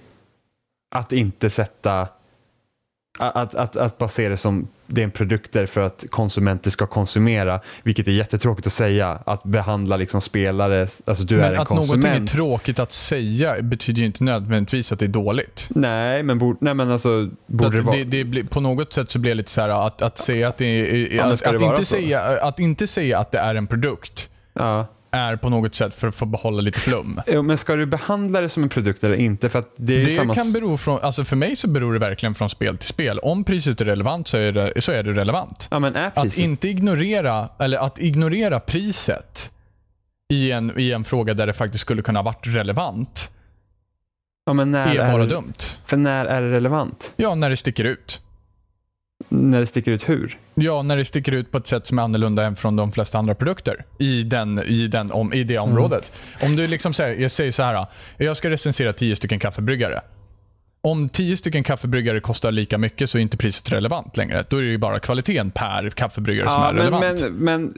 Att inte sätta, att, att, att bara se det som det är en produkter för att konsumenter ska konsumera, vilket är jättetråkigt att säga, att behandla liksom spelare, alltså du är Men en att någonting är konsument. tråkigt att säga betyder ju inte nödvändigtvis att det är dåligt. nej, men, borde, nej, men alltså, borde det Att vara... det, det blir, på något sätt så blir det lite så här att, att säga att det är, Ja, men att, det att, inte säga, att inte säga att det är en produkt ja. Är på något sätt för att få behålla lite flum. Men ska du behandla det som en produkt eller inte? För det är Det samma... kan bero från, alltså för mig så beror det verkligen från spel till spel. Om priset är relevant så är det, så är det relevant. Ja, är Att inte ignorera, eller att ignorera priset i en, i en fråga där det faktiskt skulle kunna varit relevant ja, är bara det- dumt. För när är det relevant? Ja, när det sticker ut. När det sticker ut hur? Ja, när det sticker ut på ett sätt som är annorlunda än från de flesta andra produkter i, den, i, den, om, i det Mm. området. Om du liksom säger, jag säger så här, jag ska recensera 10 stycken kaffebryggare. Om 10 stycken kaffebryggare kostar lika mycket så är inte priset relevant längre. Då är det ju bara kvaliteten per kaffebryggare som Ja, är men, relevant. men, men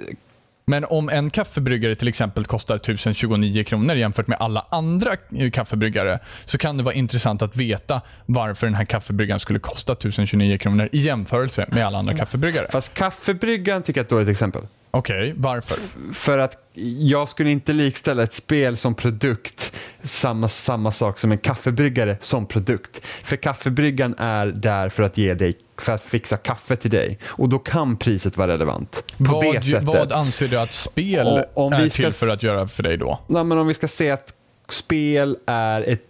Men om en kaffebryggare till exempel kostar 1029 kronor jämfört med alla andra eh, kaffebryggare så kan det vara intressant att veta varför den här kaffebryggaren skulle kosta 1029 kronor i jämförelse med alla andra kaffebryggare. fast kaffebryggaren tycker jag är ett dåligt exempel. Okej, varför? För att jag skulle inte likställa ett spel som produkt samma, samma sak som en kaffebryggare som produkt. För kaffebryggaren är där för att ge dig för att fixa kaffe till dig och då kan priset vara relevant. På Vad, det sättet. vad anser du att spel Och om är vi ska till för att göra för dig då? Nej, men om vi ska säga att spel är ett,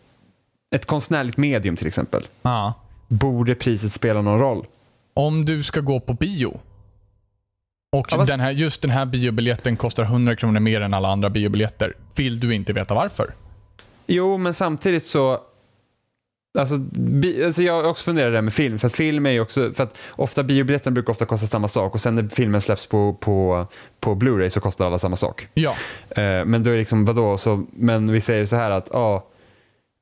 ett konstnärligt medium till exempel. Ja. Borde priset spela någon roll? Om du ska gå på bio och Ja, den här, just den här biobiljetten kostar 100 kronor mer än alla andra biobiljetter. Vill du inte veta varför? Jo, men samtidigt så Alltså, bi, alltså jag har också funderat där med film, för att film är ju också, för att ofta biobiljetten brukar ofta kosta samma sak och sen när filmen släpps på, på, på Blu-ray så kostar alla samma sak. Ja. Eh, men då är det liksom, vadå, så, men vi säger så här att, ja,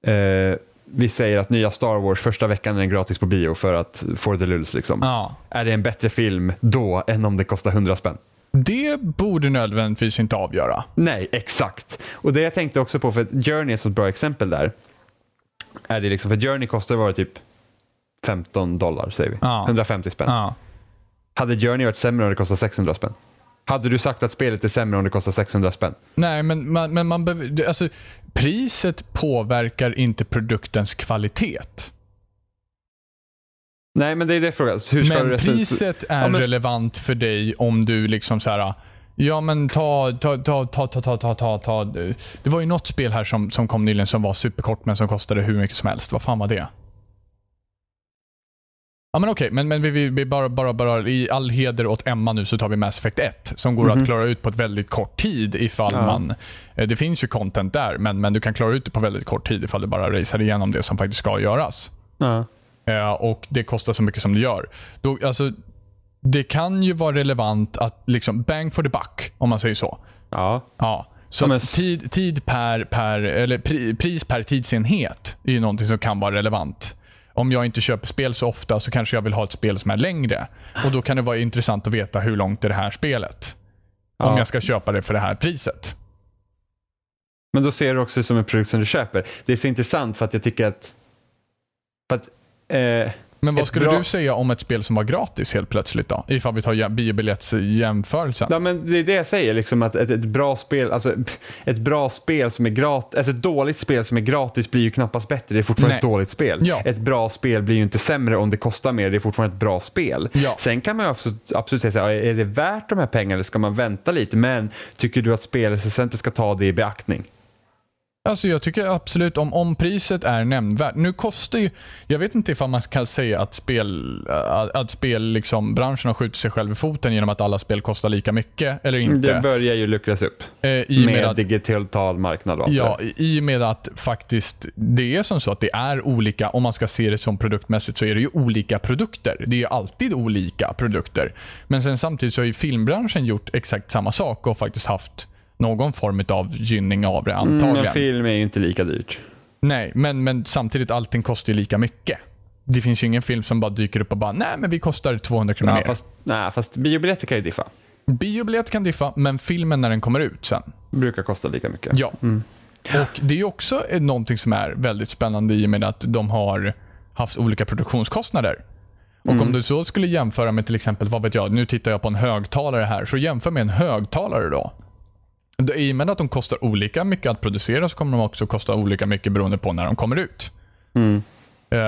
eh, vi säger att nya Star Wars första veckan är den gratis på bio för att få the lulls liksom. ja. Är det en bättre film då än om det kostar 100 spänn? Det borde nödvändigtvis inte avgöra. Nej, exakt. Och det jag tänkte också på, för Journey är ett bra exempel där. Är det liksom, för Journey kostar var det typ 15 dollar, säger vi. Ja. 150 spänn. Ja. Hade Journey varit sämre om det kostar 600 spänn? Hade du sagt att spelet är sämre om det kostar 600 spänn? Nej, men, man, men man behöver, alltså, priset påverkar inte produktens kvalitet. Nej, men det är det frågan. Hur ska du Men recens- priset är Ja, men- relevant för dig om du liksom så här. Ja men ta, ta, ta, ta, ta, ta, ta, ta, ta. Det var ju något spel här som, som kom nyligen som var superkort men som kostade hur mycket som helst. Vad fan var det? Ja men okej, men, men vi, vi, vi bara, bara, bara i all heder åt Emma nu så tar vi Mass Effect 1 som går Mhm. att klara ut på ett väldigt kort tid ifall Ja. man... eh, Det finns ju content där men, men du kan klara ut det på väldigt kort tid ifall du bara racear igenom det som faktiskt ska göras. Ja. Eh, och det kostar så mycket som det gör. Då, alltså, det kan ju vara relevant att liksom bang for the buck, om man säger så. ja. Ja. Så Ja, tid, tid per, per, eller pri, pris per tidsenhet är ju någonting som kan vara relevant. Om jag inte köper spel så ofta så kanske jag vill ha ett spel som är längre. Och Då kan det vara intressant att veta hur långt är det här spelet. Om Ja. jag ska köpa det för det här priset. Men då ser du också som en produkt som du köper. Det är så intressant för att jag tycker att... För att eh, Men vad skulle bra- du säga om ett spel som var gratis helt plötsligt då? Ifall vi tar jä- biobiljettsjämförelsen. Ja, men det är det jag säger, liksom att ett, ett bra spel, alltså ett bra spel som är gratis, alltså ett dåligt spel som är gratis blir ju knappast bättre, det är fortfarande Nej. ett dåligt spel. Ja. Ett bra spel blir ju inte sämre om det kostar mer, det är fortfarande ett bra spel. Ja. Sen kan man ju absolut, absolut säga så här, är det värt de här pengarna eller ska man vänta lite? Men tycker du att spelrecensenter ska ta det i beaktning? Alltså jag tycker absolut om, om priset är nämnvärt. Nu kostar ju, jag vet inte ifall man kan säga att spel, att, att spel liksom, branschen har skjutit sig själv i foten genom att alla spel kostar lika mycket eller inte. Det börjar ju luckras upp Eh, I med med att, digital marknad och allt ja, i och med att faktiskt det är som så att det är olika, om man ska se det som produktmässigt så är det ju olika produkter. Det är alltid olika produkter. Men sen samtidigt så har ju filmbranschen gjort exakt samma sak och faktiskt haft någon form av gynning av det antagligen. Mm, film är ju inte lika dyrt. Nej, men, men samtidigt allting kostar ju lika mycket. Det finns ju ingen film som bara dyker upp och bara, nej men vi kostar 200 kronor Ja, mer. fast, nej, fast biobiljetter kan ju diffa. Biobiljett kan diffa, men filmen när den kommer ut sen. Brukar kosta lika mycket. Ja. Och det är också någonting som är väldigt spännande i och med att de har haft olika produktionskostnader. Och om du så skulle jämföra med till exempel, vad vet jag, nu tittar jag på en högtalare här, så jämför med en högtalare då. I och med att de kostar olika mycket att producera så kommer de också kosta olika mycket beroende på när de kommer ut. Mm. Eh,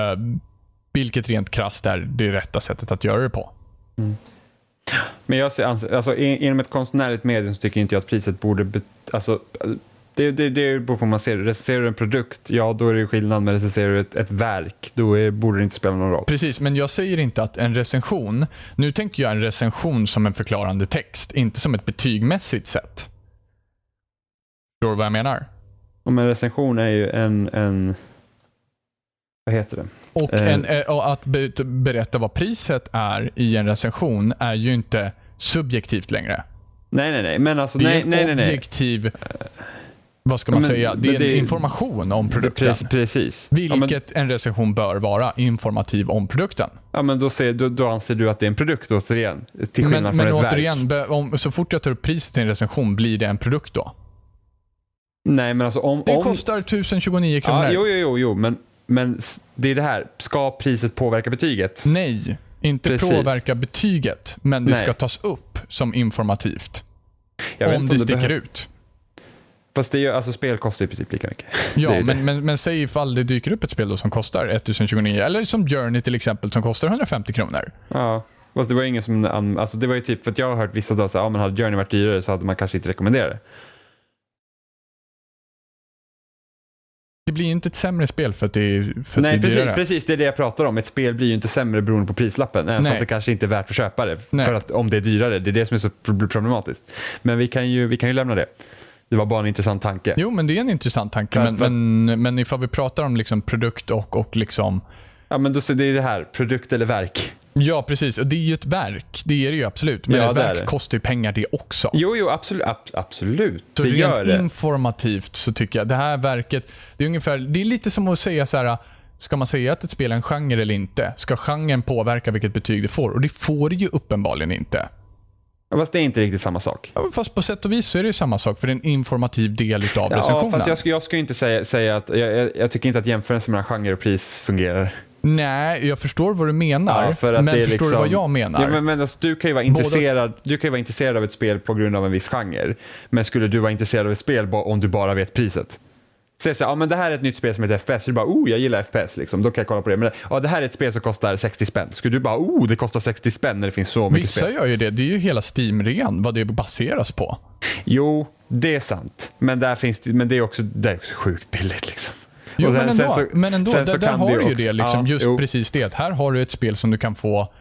vilket rent krasst är det rätta sättet att göra det på. Men jag ser, alltså, inom ett konstnärligt medium så tycker inte jag att priset borde... Alltså, det, det, det beror på hur man ser det. Recenserar du en produkt, ja då är det skillnad. Men recenserar du ett, ett verk, då är, borde det inte spela någon roll. Precis, men jag säger inte att en recension, nu tänker jag en recension som en förklarande text, inte som ett betygmässigt sätt. Förstår du vad jag menar? Om en recension är ju en... en vad heter det? Och, Eh. en, eh, och att be, berätta vad priset är i en recension är ju inte subjektivt längre. Nej, nej, nej. Men alltså, Det är nej, en nej, nej, nej. objektiv, vad ska man Men- säga, det är men det är- information om produkten. Precis. precis. Ja, men, Vilket en recension bör vara, informativ om produkten. ja, men då, ser, då, då anser du att det är en produkt återigen. Till skillnad Men, från men ett verk. återigen, be, om, så fort jag tar upp priset till en recension, blir det en produkt då? Nej, men alltså om... Det om kostar 1029 kronor. ja, jo, jo, jo, jo, men, men det är det här. Ska priset påverka betyget? Nej, inte Precis. påverka betyget, men det Nej. ska tas upp som informativt. Jag om inte det sticker behöver- ut. Fast det gör, alltså, spel kostar i princip lika mycket. *laughs* Ja, Det är det. men, men, men säg ifall det dyker upp ett spel då som kostar 1029, eller som Journey till exempel som kostar 150 kronor. Ja. Fast det var ingen som... Alltså, det var ju typ, för att jag har hört vissa dagar säga ja, men hade Journey varit dyrare så hade man kanske inte rekommenderat det. Det blir inte ett sämre spel för att det är, för att Nej, det är precis, dyrare. precis. Det är det jag pratar om. Ett spel blir ju inte sämre beroende på prislappen. Även Nej. fast det kanske inte är värt att köpa det. Nej. För att om det är dyrare. Det är det som är så pro- problematiskt. Men vi kan ju, vi kan ju lämna det. Det var bara en intressant tanke. Jo, men det är en intressant tanke. För- Men, för- men, men ifall vi pratar om liksom produkt och, och liksom... Ja, men då, så det är det här. Produkt eller verk. Ja, precis. Och det är ju ett verk. Det är det ju absolut. Men Ja, ett verk kostar ju pengar det också. Jo, jo, absolut. ab- absolut. Så det gör rent det. informativt så tycker jag det här verket, det är ungefär, det är lite som att säga så här. Ska man säga att ett spel är en genre eller inte? Ska genren påverka vilket betyg det får? Och det får det ju uppenbarligen inte. Fast det är inte riktigt samma sak. Ja, Fast på sätt och vis så är det ju samma sak för det är en informativ del utav Ja, recensionen. fast jag ska, jag ska inte säga, säga att jag, jag, jag tycker inte att jämförelsen mellan genre och pris fungerar. Nej, jag förstår vad du menar. Ja, men förstår du liksom- vad jag menar? Ja, men, men alltså, du, kan ju vara intresserad, du kan vara intresserad av ett spel på grund av en viss genre. Men skulle du vara intresserad av ett spel om du bara vet priset? Säg så ja men det här är ett nytt spel som heter FPS. Så du bara, oh jag gillar FPS liksom. Då kan jag kolla på det. Men ja, det här är ett spel som kostar 60 spänn. Skulle du bara, oh det kostar 60 spänn när det finns så mycket Vissa spel? gör ju det. Det är ju hela Steam-rean, vad det baseras på. Jo, det är sant. Men, där finns men det är också, det är också sjukt billigt liksom. Jo, men ändå, så- men ändå där, där har det du ju det. Liksom, ja, just jo. precis det. Här har du ett spel som du kan få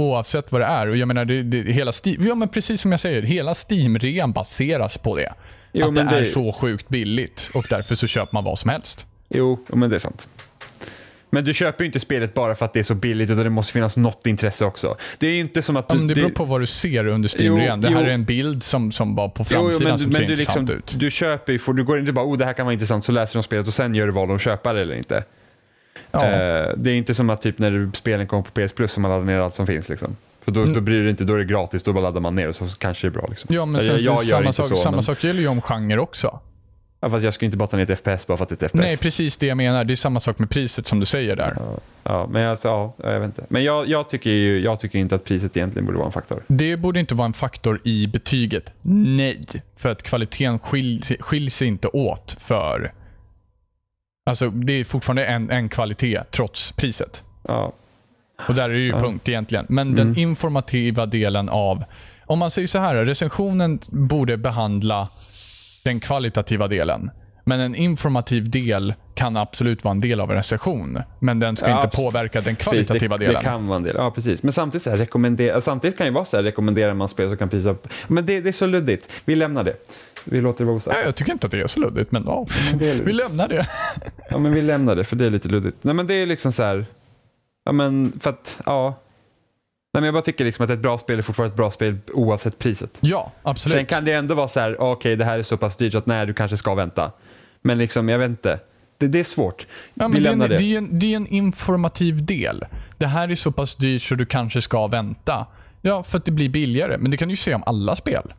oavsett vad det är. Och jag menar, det, det, hela Steam, ja, men precis som jag säger, hela Steam-rean baseras på det. Jo, att det men är det- så sjukt billigt och därför så köper man vad som helst. Jo, men det är sant. Men du köper ju inte spelet bara för att det är så billigt utan det måste finnas något intresse också. Det är inte som att du... men det beror på vad du ser under Steam-rean. Det Jo, här jo. är en bild som, som var på Jo, framsidan jo, men, som men ser du, intressant liksom, ut. du köper ju, du går inte bara oh det här kan vara intressant så läser du om spelet och sen gör du val om att köpa det eller inte. Ja. Eh, det är inte som att typ när du- spelen kommer på PS Plus som man laddar ner allt som finns. Liksom. För då, Mm. då bryr du dig inte, då är det gratis, då bara laddar man ner och så kanske det är bra. Liksom. Ja, men sen, jag gör samma, sak, så, samma men- sak gäller ju om genre också. Ja, fast jag skulle inte bara ta ner ett FPS bara för att det är ett FPS. Nej, precis det jag menar. Det är samma sak med priset som du säger där. Ja, ja, men alltså, ja, jag vet inte. Men jag, jag, tycker ju, jag tycker inte att priset egentligen borde vara en faktor. Det borde inte vara en faktor i betyget. Nej. För att kvaliteten skiljs, skiljs inte åt för... Alltså det är fortfarande en, en kvalitet trots priset. Ja, Och där är det ju Ja. punkt egentligen. Men den informativa delen av... Om man säger så här, recensionen borde behandla den kvalitativa delen. Men en informativ del kan absolut vara en del av en recension. Men den ska Ja, inte absolut. påverka den kvalitativa det, delen. det kan vara en del. Ja, precis. Men samtidigt, så här, rekommendera, samtidigt kan det vara så här, rekommenderar man spel så kan priset... Men det, det är så luddigt. Vi lämnar det. Vi låter det vara Ja, osagt. jag tycker inte att det är så luddigt, men ja. Men. *laughs* Vi lämnar det. Ja, men vi lämnar det för det är lite luddigt. Nej, men det är liksom så här... Ja, men för att, ja. Nej, men jag bara tycker liksom att ett bra spel är fortfarande ett bra spel oavsett priset. Ja, absolut. Sen kan det ändå vara så här, okej det här är så pass dyrt att nej, du kanske ska vänta. Men liksom, jag vet inte. Det, Det, det är svårt. Ja, Vi det, är en, det. det. är en, det är en informativ del. Det här är så pass dyrt så du kanske ska vänta. Ja, för att det blir billigare. Men det kan du ju se om alla spel.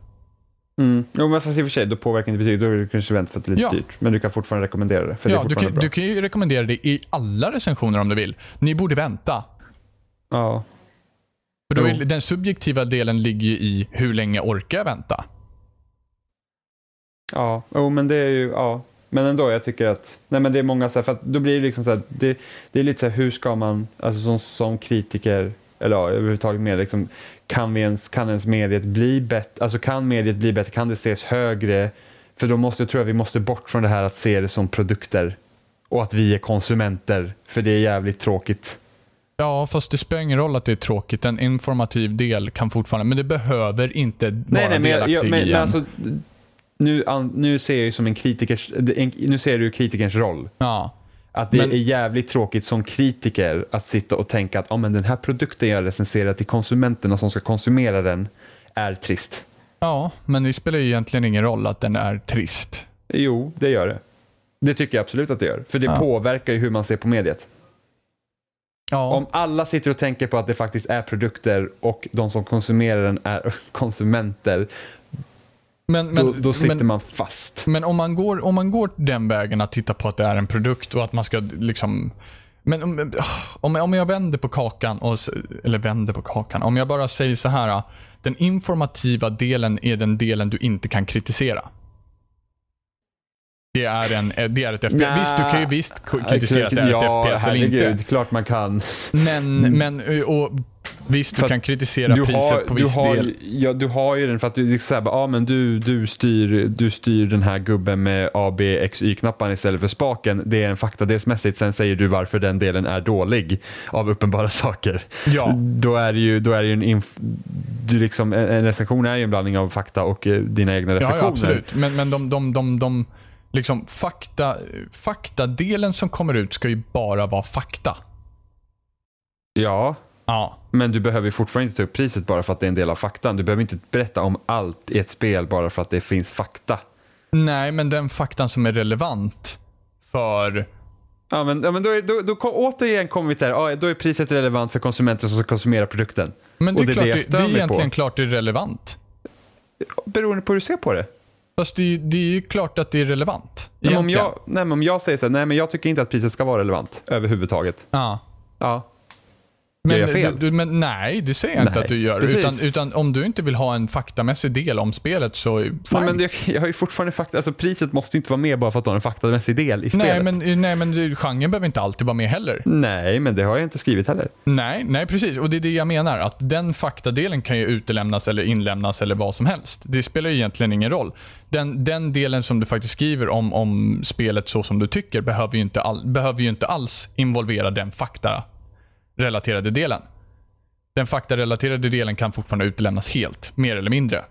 Mm. Jo, men fast i och för sig, då påverkar inte betyget. Då det kanske vänta för att det är lite Ja. dyrt. Men du kan fortfarande rekommendera det. För det är Ja, du fortfarande kan, bra. du kan ju rekommendera det i alla recensioner om du vill. Ni borde vänta. Ja. För då är, den subjektiva delen ligger ju i hur länge orkar jag vänta? Ja, jo, men det är ju, ja. Men ändå, jag tycker att, nej men det är många så här, för att då blir det liksom så här, det, det är lite så här, hur ska man, alltså som, som kritiker, eller ja, överhuvudtaget med liksom, kan vi ens, kan ens mediet bli bättre, alltså kan mediet bli bättre, kan det ses högre? För då måste, tror jag vi måste bort från det här att se det som produkter och att vi är konsumenter, för det är jävligt tråkigt. Ja, fast det spelar ingen roll att det är tråkigt. En informativ del kan fortfarande, men det behöver inte vara Nej, nej, men, delaktig jag, men, i men en. alltså, nu, nu ser jag ju som en kritikers, en, nu ser du kritikerns roll. Ja. Att det Men- är jävligt tråkigt som kritiker att sitta och tänka att ah, men den här produkten jag recenserar till konsumenterna som ska konsumera den är trist. ja, men det spelar ju egentligen ingen roll att den är trist. Jo, det gör det. Det tycker jag absolut att det gör. För det Ja. påverkar ju hur man ser på mediet. Ja, Om alla sitter och tänker på att det faktiskt är produkter och de som konsumerar den är *laughs* konsumenter, men, men, då, då sitter men, man fast. men om, man går, om man går den vägen att titta på att det är en produkt och att man ska liksom men om, om, om jag vänder på kakan, och, eller vänder på kakan, om jag bara säger så här. Den informativa delen är den delen du inte kan kritisera. Det är, en, det är ett FPS. Nä. Visst, du kan ju visst kritisera att det är ja, ett FPS eller inte. klart man kan. Men, men och, visst, du kan kritisera Du priset har, på du, viss har, del. ja, du har ju den för att du, ja, ah, men du, du, styr, du styr den här gubben med A, B, X, Y-knapparna istället för spaken. Det är en faktadelsmässigt. Sen säger du varför den delen är dålig av uppenbara *laughs* saker. Ja. Då är det ju, då är det ju en, inf, du liksom, en en recension är ju en blandning av fakta och eh, dina egna Ja, reflektioner. ja, absolut. Men, men de, de, de, de liksom fakta, faktadelen som kommer ut ska ju bara vara fakta. Ja, Ja. men du behöver fortfarande inte ta upp priset bara för att det är en del av faktan. Du behöver inte berätta om allt i ett spel bara för att det finns fakta. Nej, men den faktan som är relevant för... Ja, men, ja, men då, är, då, då, ko- återigen kommer vi till det här. Ja, då är priset relevant för konsumenter som ska konsumera produkten. Men det Och är, klart, det det, det är egentligen på. klart det är relevant. Beroende på hur du ser på det. Fast det, är- det är ju klart att det är relevant. Nej, men om, jag, nej, men om jag säger så här, nej men jag tycker inte att priset ska vara relevant överhuvudtaget. Ja. Ja, Men, jag fel? Du, men nej, det säger jag inte Nej, att du gör. Utan, utan om du inte vill ha en faktamässig del om spelet så fine. nej, men jag, jag har ju fortfarande fakta, alltså priset måste inte vara med bara för att du har en faktamässig del i nej, spelet. men, nej, men genren behöver inte alltid vara med heller. Nej, men det har jag inte skrivit heller. Nej, nej precis. Och det är det jag menar. Att den faktadelen kan ju utelämnas eller inlämnas eller vad som helst. Det spelar ju egentligen ingen roll. Den, den delen som du faktiskt skriver om, om spelet så som du tycker behöver ju inte, all, behöver ju inte alls involvera den faktarelaterade delen. Den faktarelaterade delen kan fortfarande utelämnas helt, mer eller mindre.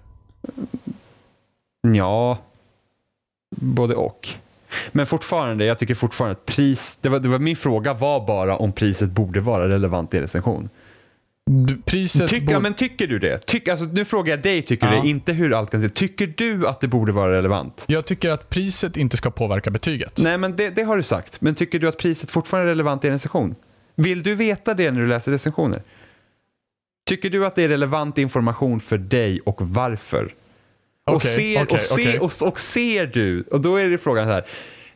Ja, både och. Men fortfarande, jag tycker fortfarande att pris, det var, det var, min fråga var bara om priset borde vara relevant i en recension. Du- Priset borde- ja, men tycker du det? Tyck, alltså, nu frågar jag dig, tycker du Ja. det? Inte hur allt kan se Tycker du att det borde vara relevant? Jag tycker att priset inte ska påverka betyget. Nej, men det, det har du sagt. Men tycker du att priset fortfarande är relevant i en recension? Vill du veta det när du läser recensioner? Tycker du att det är relevant information för dig och varför? och, Okej, ser, okej, och, ser, okej. och, och ser du, och då är det frågan så här,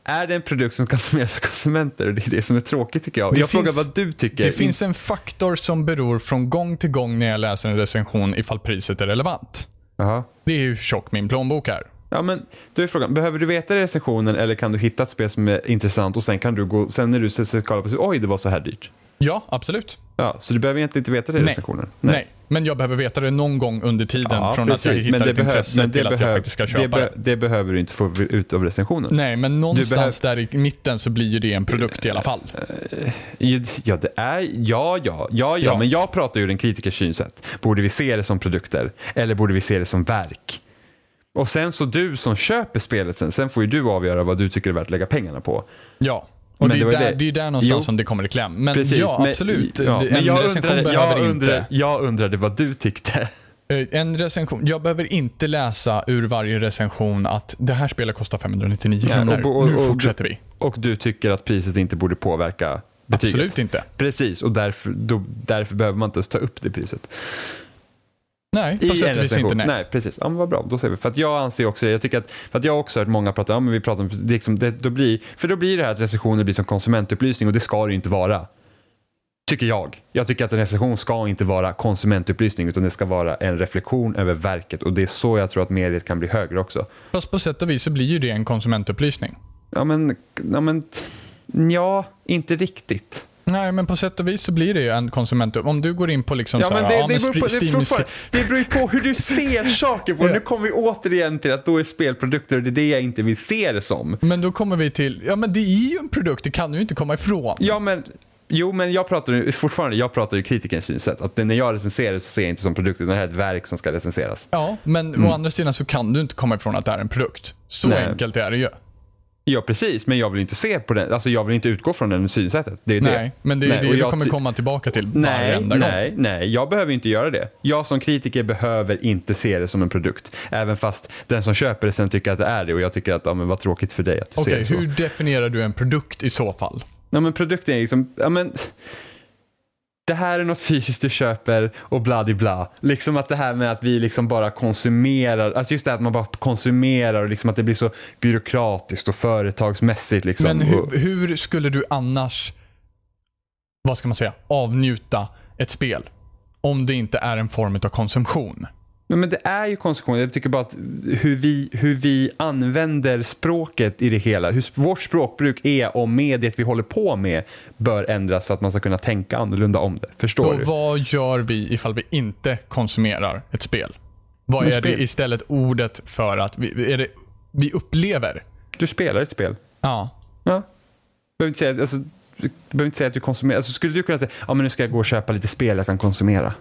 är det en produkt som konsumeras av konsumenter? Och det är det som är tråkigt tycker jag. Det jag finns- frågar vad du tycker. Det finns en faktor som beror från gång till gång när jag läser en recension ifall priset är relevant. Jaha. Det är hur tjock min plånbok är. Ja, men då är frågan, behöver du veta det recensionen eller kan du hitta ett spel som är intressant och sen kan du gå, sen när du ser- kollar på oj det var så här dyrt. Ja, absolut. Ja, så du behöver egentligen inte veta det i Nej. recensionen. Nej. men jag behöver veta det någon gång under tiden Ja, från att jag precis. hittar ett behöv- intresse men till att jag behöv- faktiskt ska det, köpa be- det. det behöver du inte få ut av recensionen. Nej, men någonstans behöv- där i mitten så blir ju det en produkt i alla fall. Ja, det är, ja, ja, ja, ja, men jag pratar ur en kritikers synsätt. Borde vi se det som produkter eller borde vi se det som verk? Och sen så du som köper spelet sen, sen får ju du avgöra vad du tycker är värt att lägga pengarna på. Ja. Och Men det är, där, det- det är där någonstans Jo. som det kommer i kläm. Men Precis, ja, men- absolut. Ja, men en jag undrade, jag, undrade, jag undrade vad du tyckte. Eh, En recension. Jag behöver inte läsa ur varje recension att det här spelet kostar 599 Ja, kronor. och- och- nu och- fortsätter vi. och du tycker att priset inte borde påverka betyget. Absolut inte. Precis, och därför, då, därför behöver man inte ens ta upp det priset. Nej, på sätt och vis inte. Nej. nej, precis. Ja, men vad bra, då ser vi. För att jag anser också det. Jag tycker att, för att jag har också hört många prata, ja men vi pratar om, det liksom, det, då blir, för då blir det här att recensioner blir som konsumentupplysning och det ska det ju inte vara. Tycker jag. Jag tycker att en recension ska inte vara konsumentupplysning utan det ska vara en reflektion över verket och det är så jag tror att mediet kan bli högre också. Fast på sätt och vis så blir ju det en konsumentupplysning. Ja men, ja men, ja, inte riktigt. Nej, men på sätt och vis så blir det ju en konsument... Om du går in på liksom Ja, så här, men det, ja, det, beror på, det, det beror ju på hur du ser *laughs* saker på. Nu kommer vi återigen till att då är spelprodukter och det är det jag inte vill se det som. Men då kommer vi till, ja men det är ju en produkt, det kan du ju inte komma ifrån. Ja, men, jo, men jag pratar ju fortfarande jag pratar ju kritikerns synsätt. Att när jag recenserar så ser jag inte som produkt, utan det här är ett verk som ska recenseras. Ja, men å andra sidan så kan du inte komma ifrån att det är en produkt. Så Nej. enkelt är det ju. Ja, precis, men jag vill inte se på den, alltså jag vill inte utgå från den synsättet. Det är Nej, det. men det är Nej, det du kommer komma tillbaka till Nej, varenda gång. nej, nej, jag behöver inte göra det. Jag som kritiker behöver inte se det som en produkt. Även fast den som köper det sen tycker att det är det och jag tycker att, ja men vad tråkigt för dig att du ser Okej, det så. hur definierar du en produkt i så fall? Ja, men produkten är liksom, ja men det här är något fysiskt du köper och bla di bla. Liksom att det här med att vi liksom bara konsumerar, alltså just det här att man bara konsumerar och liksom att det blir så byråkratiskt och företagsmässigt liksom. Men hur, hur skulle du annars, vad ska man säga, avnjuta ett spel? Om det inte är en form av konsumtion. Ja, men det är ju konsumtion. Jag tycker bara att hur vi, hur vi använder språket i det hela, hur vårt språkbruk är om mediet vi håller på med bör ändras för att man ska kunna tänka annorlunda om det. Förstår Då du? vad gör vi ifall vi inte konsumerar ett spel? Vad Men är det spel- istället ordet för att vi, är det, vi upplever? Du spelar ett spel. Ja. Ja. Behöver inte säga, alltså, behöver inte säga att du konsumerar. Alltså, skulle du kunna säga ja, men nu ska jag gå och köpa lite spel jag kan konsumera?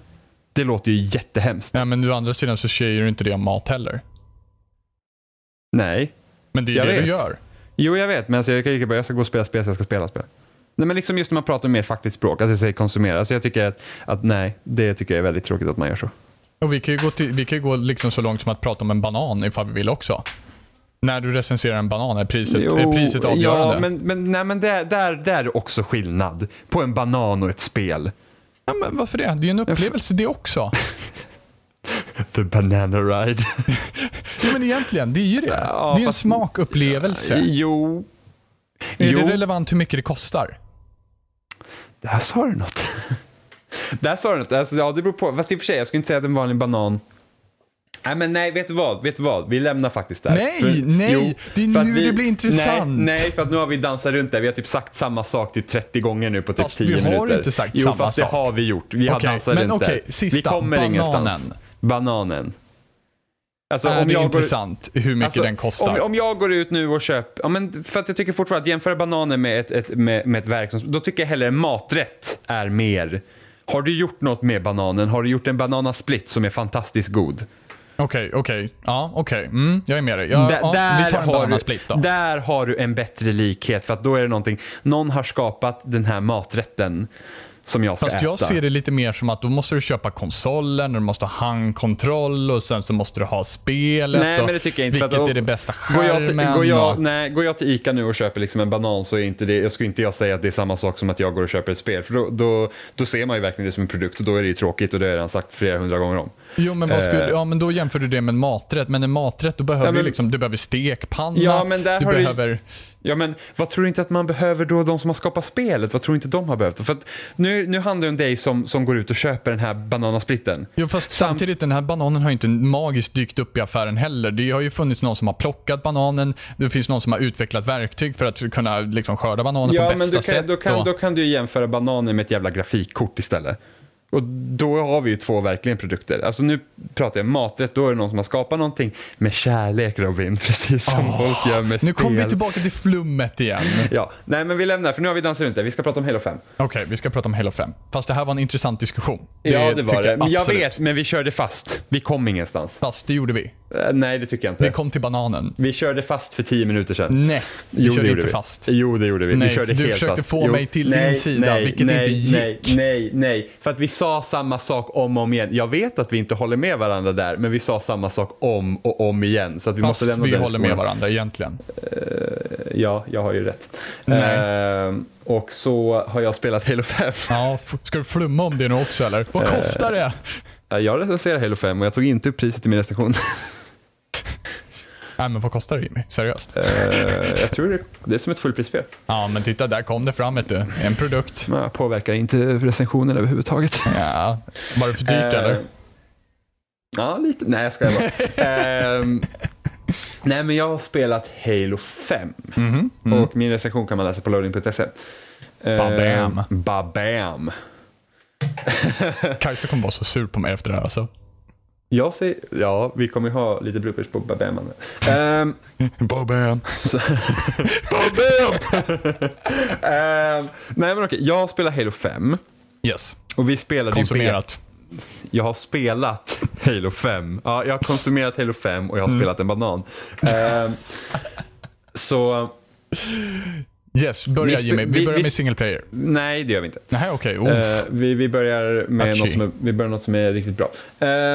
Det låter ju jättehemskt. ja, men å andra sidan så säger du inte det om mat heller. Nej. Men det är Jag det vet. du gör. Jo, jag vet, men alltså, jag kan lika bra, jag ska gå och spela spel så jag ska spela spel. Nej, men liksom just när man pratar mer fackligt språk, alltså jag säger konsumera. Alltså jag tycker att, att nej, det tycker jag är väldigt tråkigt att man gör så. Och vi kan ju gå, till, vi kan ju gå liksom så långt som att prata om en banan ifall vi vill också. När du recenserar en banan, är priset, är priset avgörande? Ja, men, men, nej, men där, där, där är också skillnad på en banan och ett spel. Ja, men varför det? Det är ju en upplevelse det också. *laughs* The banana ride. *laughs* Ja, men egentligen, det är ju det. Ja, det är en fast- smakupplevelse. jo. Är jo. det relevant hur mycket det kostar? Där sa du något. *laughs* Där sa du något. Alltså, ja, det beror på. Fast i och för sig, jag skulle inte säga att en vanlig banan... Nej, men nej, vet du vad? Vet du vad? Vi lämnar faktiskt där. Nej, nej, det är för nu det blir intressant. Nej, nej, för att nu har vi dansat runt där. Vi har typ sagt samma sak typ 30 gånger nu på typ Fast 10 vi har minuter. inte sagt jo, samma fast sak. det har vi gjort. Vi har Okej, dansat men runt okej, där. sista. vi kommer Bananen. ingenstans. Bananen. Alltså, är det går- intressant hur mycket Alltså, den kostar? Om, om jag går ut nu och köper, ja, men för att jag tycker fortfarande att jämföra bananer med ett, ett, med, med ett verk, som, då tycker jag hellre maträtt är mer. Har du gjort något med bananen? Har du gjort en bananasplit som är fantastiskt god? Okej, okej. Ja, okej. Mm, jag är med dig. Ja, Där- ja, där, vi tar en har bananasplit då. du, där har du en bättre likhet för att då är det någonting, någon har skapat den här maträtten som jag ska Fast äta. jag ser det lite mer som att då måste du köpa konsolen, du måste ha handkontroll och sen så måste du ha spelet. Nej, men det tycker jag inte. Vilket att är det bästa går jag, till, skärmen? går, jag, och... nej, går jag till Ica nu och köper liksom en banan så är inte det, jag skulle inte jag säga att det är samma sak som att jag går och köper ett spel. För då, då, då ser man ju verkligen det som en produkt och då är det ju tråkigt och det har jag redan sagt flera hundra gånger om. Jo, men, vad skulle, Eh. ja, men då jämför du det med en maträtt. Men en maträtt, då behöver Ja, men- du liksom, du behöver stekpanna, Ja, men där du har du- behöver... Ja, men vad tror du inte att man behöver då, de som har skapat spelet? Vad tror du inte de har behövt? För nu, nu handlar det om dig som, som går ut och köper den här bananasplitten. Jo, fast Sam- samtidigt, den här bananen har inte magiskt dykt upp i affären heller. Det har ju funnits någon som har plockat bananen, det finns någon som har utvecklat verktyg för att kunna liksom, skörda bananen Ja, på men bästa kan, sätt. då, kan, då kan du jämföra bananer med ett jävla grafikkort istället. Och då har vi ju två verkligen produkter. Alltså nu pratar jag maträtt, då är det någon som har skapat någonting med kärlek Robin, *laughs* precis som folk gör med Nu spel. kommer vi tillbaka till flummet igen. Ja, nej men vi lämnar för nu har vi dansat runt det. Vi ska prata om Halo 5. Okej, vi ska prata om Halo 5. Fast det här var en intressant diskussion. ja, det var det. Men jag absolut. vet, men vi körde fast. Vi kom ingenstans. Fast det gjorde vi. Eh, nej, det tycker jag inte. Vi kom till bananen. Vi körde fast för tio minuter sedan. Nej, vi Jo, det körde inte vi. fast. Jo, det gjorde vi. Nej, vi körde du helt försökte fast. få mig till din sida, vilket nej, inte gick. Nej, nej, nej. För att vi sa samma sak om och om igen. Jag vet att vi inte håller med varandra där, men vi sa samma sak om och om igen. Så att vi Fast måste lämna vi den håller med varandra egentligen. Ja, jag har ju rätt. Nej. Ehm, och så har jag spelat Halo 5. Ja, ska du flumma om det nu också eller? Vad kostar det? Eh, Jag recenserar Halo 5 och jag tog inte upp priset i min recension. *laughs* Nej men vad kostar det Jimmy? Seriöst? Eh, jag tror det, det är som ett fullprisspel. Ja men titta där kom det fram vet du. En produkt. Men påverkar inte recensionen överhuvudtaget. Ja, var det för dyrt Eh, eller? Ja, lite. Nej, jag skojar bara. Ehm, nej, men jag har spelat Halo 5. Mhm. Och min recension kan man läsa på loading.se. Ehm, Babam. Babam. Kajsa kommer vara så sur på mig efter det här alltså. Jag säger, ja, vi kommer ju ha lite bloopers på Babam. Um, Bobben. Ehm, nej, men okej. Jag spelar Halo 5. Yes. Och vi spelade ju Konsumerat. Jag har spelat Halo 5. Ja, jag har konsumerat Halo 5 och jag har spelat en banan. Ehm, så Yes, börja Jimmy. Vi vi- börjar vi- med single player. nej, det gör vi inte. Nej okay. Eh, vi, vi börjar med något som är, vi börjar något som är riktigt bra.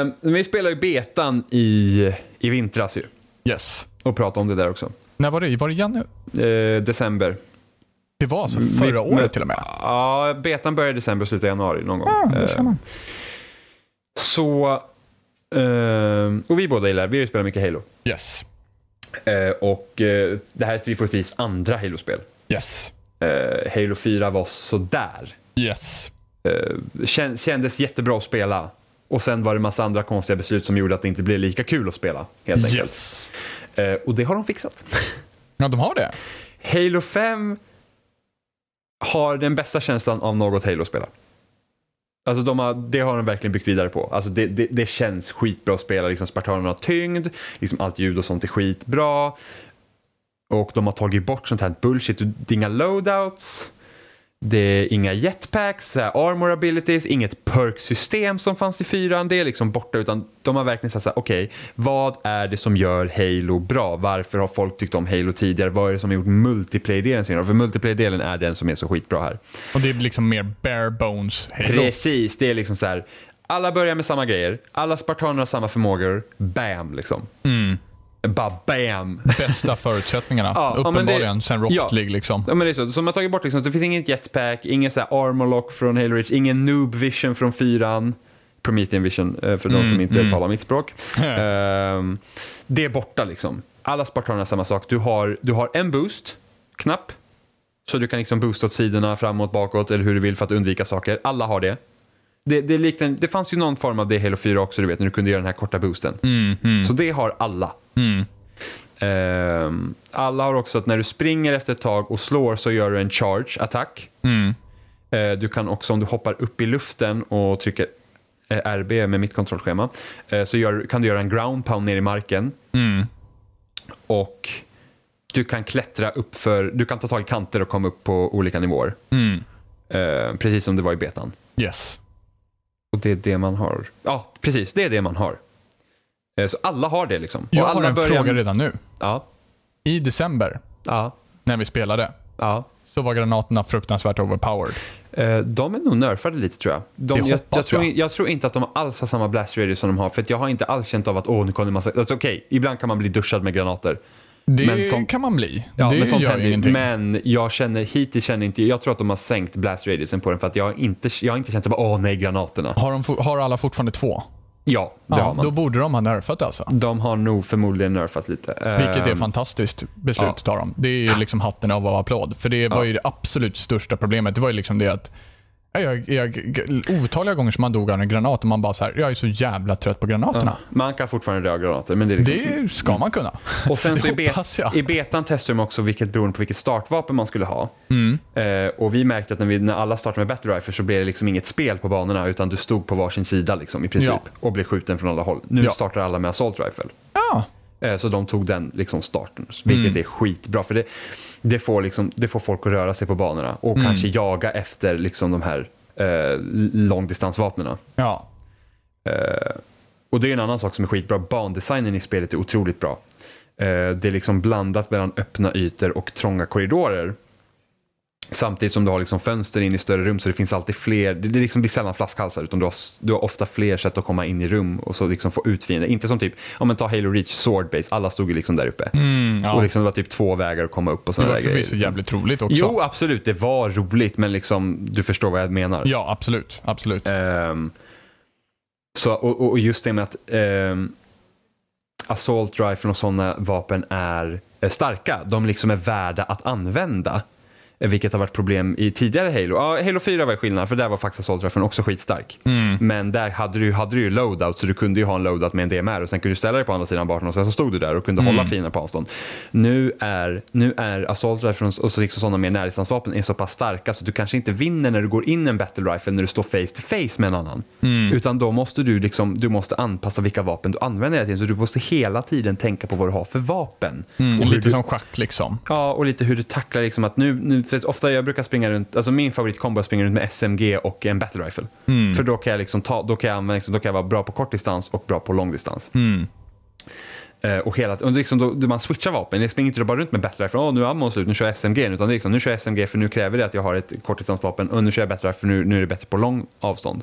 Uh, vi spelar ju betan i, i vintras ju. Yes. Och pratade om det där också. När var det? Var det januari? Eh, december. Det var alltså förra Vi- året men- till och med? Ja, betan började i december och slutade i januari någon gång. Ah, det ser man. så, och vi båda gillar, vi har ju spelat mycket Halo. Yes. Och det här är 343s andra Halo-spel. Yes. Eh, Halo 4 var sådär. Yes. Kän- kändes jättebra att spela. Och sen var det massa andra konstiga beslut som gjorde att det inte blev lika kul att spela. Helt enkelt. Yes. Eh, och det har de fixat. *laughs* Ja, de har det? Halo 5 har den bästa känslan av något Halo-spel. Alltså de har, det har de verkligen byggt vidare på. Alltså det, det, det känns skitbra att spela. Liksom Spartanerna har tyngd, liksom allt ljud och sånt är skitbra. Och de har tagit bort sånt här bullshit. Det är inga loadouts. Det är inga jetpacks, armor abilities, inget perk-system som fanns i fyran. Det är liksom borta utan de har verkligen sagt okej, vad är det som gör Halo bra? Varför har folk tyckt om Halo tidigare? Vad är det som har gjort multiplayer-delen så bra? För multiplayer-delen är den som är så skitbra här. Och det är liksom mer bare bones Halo. Precis, det är liksom så här, alla börjar med samma grejer, alla spartaner har samma förmågor, bam liksom. Mm. Bara bam. Bästa förutsättningarna, *laughs* Ja, men det- uppenbarligen, sen Rocket ja. League liksom. Ja men det är så, så de har tagit bort liksom, det finns ingen jetpack, ingen så här armor lock från Halo Reach, ingen noob vision från fyran. Promethean vision eh, för de som inte talar mitt språk. *laughs* Ehm, det är borta liksom. Alla spartaner har samma sak. Du har, du har en boost, knapp. Så du kan liksom boosta åt sidorna, framåt, bakåt eller hur du vill för att undvika saker. Alla har det. Det, det, liknande, det fanns ju någon form av det i Halo 4 också, du vet, när du kunde göra den här korta boosten. Mm, mm, Så det har alla. mm. Ehm, alla har också att när du springer efter ett tag och slår så gör du en charge-attack. Mm. Eh, du kan också om du hoppar upp i luften och trycker eh, RB med mitt kontrollschema eh, så gör, kan du göra en ground pound ner i marken Mm. och du kan klättra upp för, du kan ta tag i kanter och komma upp på olika nivåer. Mm. Precis som det var i betan. Yes. Och det är det man har. Ja, precis, det är det man har. Eh, så alla har det liksom. Jag har en börjar- fråga redan nu. Ja, I december, ja, när vi spelade, ja. så var granaterna fruktansvärt overpowered. Eh, De är nog nerfade lite tror jag. De, Det jag, jag, tror, jag. jag tror inte att de alls har samma blast radius som de har. För att jag har inte alls känt av att åh, nu kommer det massa... Alltså, Okej, ibland kan man bli duschad med granater. Det Men sånt- kan man bli. Ja, det men sånt gör händer. Men jag känner, hittills känner inte... Jag tror att de har sänkt blast radiusen på den för att jag har inte, jag har inte känt att åh nej, granaterna. Har, de, har alla fortfarande två? Ja, det Ja, har man. då borde de ha nerfat alltså. De har nog förmodligen nerfat lite. Vilket är Ehm, fantastiskt beslut ja. av dem. Det är ju liksom hatten av och applåd. För det var Ja. ju det absolut största problemet. Det var ju liksom det att jag, jag, otaliga gånger som man dog av en granat och man bara så här, jag är så jävla trött på granaterna. Man kan fortfarande röra granater, men det liksom... Det ska man kunna. Och sen *laughs* så i, bet- i betan testar de också vilket beroende på vilket startvapen man skulle ha. Mm. Eh, och vi märkte att när, vi, när alla startade med battle rifle så blev det liksom inget spel på banorna utan du stod på varsin sida liksom, i princip Ja. och blev skjuten från alla håll. Nu Ja. startar alla med assault rifle. Ja, så de tog den liksom starten, vilket Mm. är skitbra för det, det, får liksom, det får folk att röra sig på banorna och Mm. kanske jaga efter liksom de här eh, långdistansvapnena. ja. Eh, och det är en annan sak som är skitbra. Bandesignen i spelet är otroligt bra. Eh, det är liksom blandat mellan öppna ytor och trånga korridorer. Samtidigt som du har liksom fönster in i större rum så det finns alltid fler, det, det liksom blir sällan flaskhalsar utan du har, du har ofta fler sätt att komma in i rum och så liksom få ut fiender. Inte som typ, om man tar Halo Reach Sword Base, alla stod ju liksom där uppe. Mm, ja. Och liksom det var typ två vägar att komma upp och det sådana var där grejer. förvisso jävligt roligt också. Jo, absolut, det var roligt men liksom du förstår vad jag menar. Ja, absolut. absolut. Ehm, så, och, och- just det med att ehm, assault rifle och sådana vapen är, är starka. De liksom är värda att använda. Eh, Vilket har varit problem i tidigare Halo. Ja, Halo 4 var skillnad för där var faktiskt assault också skitstark. Men där hade du, hade du ju loadout så du kunde ju ha en loadout med en DMR och sen kunde du ställa dig på andra sidan basen och sen så stod du där och kunde hålla fienden på avstånd. Nu är, nu är assault rifle och så liksom sådana mer närdistansvapen är så pass starka så du kanske inte vinner när du går in en battle rifle när du står face to face med en annan. Utan då måste du liksom, du måste anpassa vilka vapen du använder hela tiden. Så du måste hela tiden tänka på vad du har för vapen. Mm, Och lite du, som schack liksom. Ja, och lite hur du tacklar liksom att nu, nu att ofta jag brukar springa runt, alltså min favoritkombo är att springa runt med SMG och en battle rifle. För då kan jag liksom ta, då kan jag liksom, då kan jag vara bra på kort distans och bra på lång distans. Eh, och hela, och liksom då, då man switchar vapen, jag springer inte bara runt med battle rifle, åh nu är ammon slut, nu kör jag SMG, utan liksom, nu kör jag SMG för nu kräver det att jag har ett kortdistansvapen och nu kör jag battle rifle för nu, nu är det bättre på lång avstånd.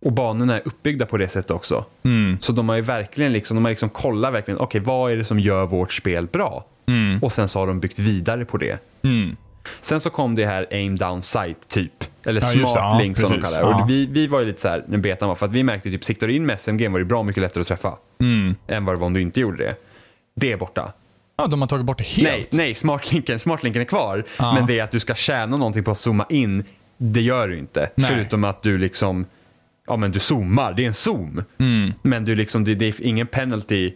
Och banorna är uppbyggda på det sättet också. Så de har ju verkligen liksom, de har liksom kollat verkligen, okej vad är det som gör vårt spel bra? Och sen så har de byggt vidare på det. Mm. Sen så kom det här aim down sight typ. Eller Ja, smart Ja, link som de precis. kallar det. Ja. Och vi, vi var ju lite så här när betan var, för att vi märkte typ, siktar du in med SMG var det bra mycket lättare att träffa. Mm. Än vad det var om du inte gjorde det. Det är borta. Ja, de har tagit bort det helt. Nej, nej smartlinken, smartlinken är kvar. Ja. Men det är att du ska tjäna någonting på att zooma in, det gör du inte. Nej. Förutom att du liksom, ja men du zoomar, det är en zoom. Mm. Men du liksom, det, det är ingen penalty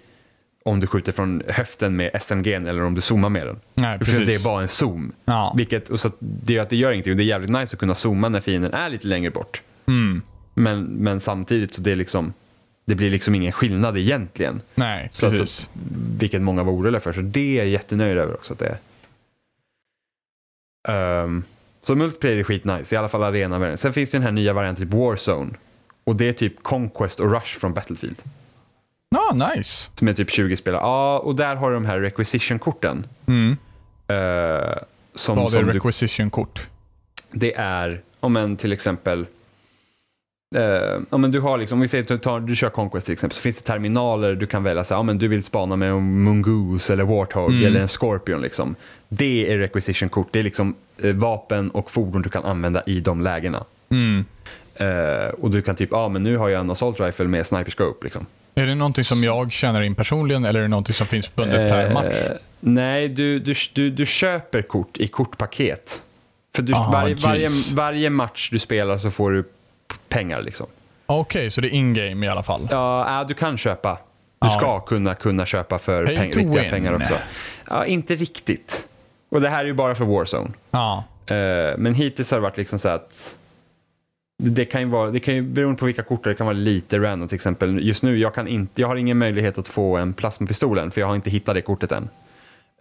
om du skjuter från höften med SMG eller om du zoomar med den. Nej, precis. Det är bara en zoom. Ja. Vilket, och så att det gör att det gör ingenting. Det är jävligt nice att kunna zooma när fienden är lite längre bort. Mm. Men, men samtidigt så det är liksom, det blir liksom ingen skillnad egentligen. Nej, Så precis. alltså, vilket många var oroliga för. Så det är jag jättenöjd över också att det är. Ehm, så multiplayer är skitnice, i alla fall arena Sen finns det den här nya varianten, typ Warzone. Och det är typ Conquest och Rush från Battlefield. Ja, nice. Som är typ 20 spelare. Ja, och där har du de här requisition-korten. Mm. Som, Vad är requisition-kort? det är, om en till exempel, eh, ja, men du har liksom, om vi säger att du, tar, du kör Conquest till exempel, så finns det terminaler du kan välja, så ja, men du vill spana med en Mongoose eller Warthog Mm. eller en Scorpion. Liksom. Det är requisition-kort, det är liksom eh, vapen och fordon du kan använda i de lägena. Mm. Eh, och du kan typ, ja men nu har jag en assault rifle med sniper scope. Liksom. Är det någonting som jag tjänar in personligen eller är det någonting som finns bundet per match? Eh, nej, du, du, du, du köper kort i kortpaket. För du, Aha, varje, varje, varje match du spelar så får du pengar. Liksom. Okej, så det är in-game i alla fall? Ja, du kan köpa. Du Ja. ska kunna, kunna köpa för peng, riktiga win. pengar också. Ja, inte riktigt. Och det här är ju bara för Warzone. Ja. Eh, men hittills har det varit liksom så att det- kan ju vara, det kan ju beroende på vilka kort det kan vara lite random till exempel. Just nu, jag, kan inte, jag har ingen möjlighet att få en plasmapistolen för jag har inte hittat det kortet än.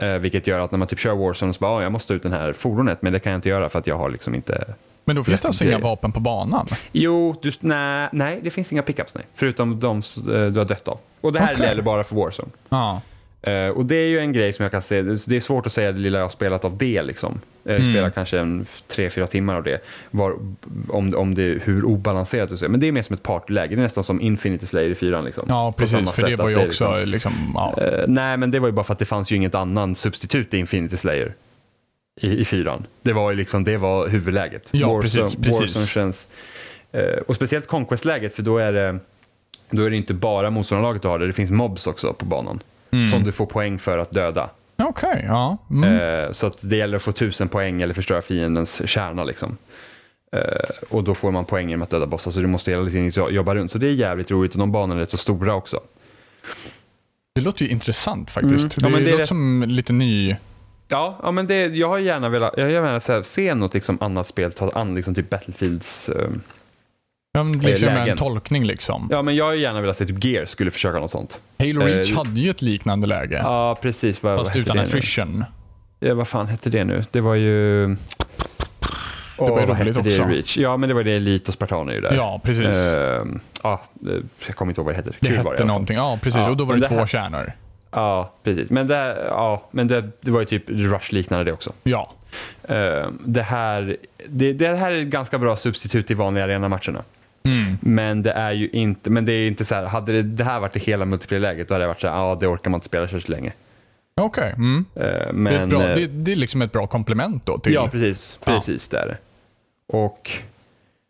Eh, vilket gör att när man typ kör Warzone så bara, "Ah, jag måste ut den här fordonet men det kan jag inte göra för att jag har liksom inte Men då finns det alltså inga vapen på banan? Jo, du, nej, nej, det finns inga pickups nej. Förutom de eh, du har dött av. Och det här Okej. gäller bara för Warzone. Ja. Eh, och det är ju en grej som jag kan se, det är svårt att säga det lilla jag har spelat av det liksom. Jag Mm. spelar kanske en tre, fyra timmar av det. Var, om, om det hur obalanserat det är. Men det är mer som ett partyläge, det är nästan som Infinity Slayer i fyran. Liksom. Ja, precis. För det var ju är också liksom- liksom, ja. Eh, nej, men det var ju bara för att det fanns ju inget annan substitut i Infinity Slayer. I, i fyran. Det var ju liksom, det var huvudläget. Ja, precis, precis. Warzone känns, eh, och speciellt Conquest-läget, för då är det då är det inte bara motståndarlaget du har det, det finns mobs också på banan. Mm. Som du får poäng för att döda. Okej, ja. Mm. Eh, så att det gäller att få tusen poäng eller förstöra fiendens kärna. Liksom. Eh, och då får man poäng genom att döda bossar, så du måste hela tiden jobba runt. Så det är jävligt roligt och de banorna är rätt så stora också. Det låter ju intressant faktiskt. Mm. Ja, det, det låter som lite ny... Ja, ja men det, jag har gärna velat, jag har gärna velat se något liksom, annat spel ta an liksom, typ Battlefields. eh, Ja, men liksom en tolkning liksom. ja, men jag har gärna velat se typ Gears skulle försöka något sånt. Halo Reach Eh, hade ju ett liknande läge. Ja, precis. Vad, vad fast hette utan det attrition. Ja, vad fan hette det nu? Det var ju... var ju vad roligt hette det i också. Reach? Ja, men det var det Elite och Spartaner ju där. Ja, precis. Ehm, ja, eh, jag kommer inte ihåg vad det heter. det Kul var i hette fall. någonting. Ja, precis. Ja, och då var det det två här- kärnor. Ja, precis. Men, det, ja, men det, det var ju typ Rush liknande det också. Ja. Eh, det, här, det, det här är ett ganska bra substitut till vanliga arenamatcherna. Mm. Men det är ju inte, men det är inte så här, hade det, det här varit det hela multiplayer-läget då hade det varit så här, ja det orkar man inte spela så länge. Okej. Mm. Eh, Det, är men, bra, eh, det, det är liksom ett bra komplement då till... Ja, precis. Precis, det är det. Och,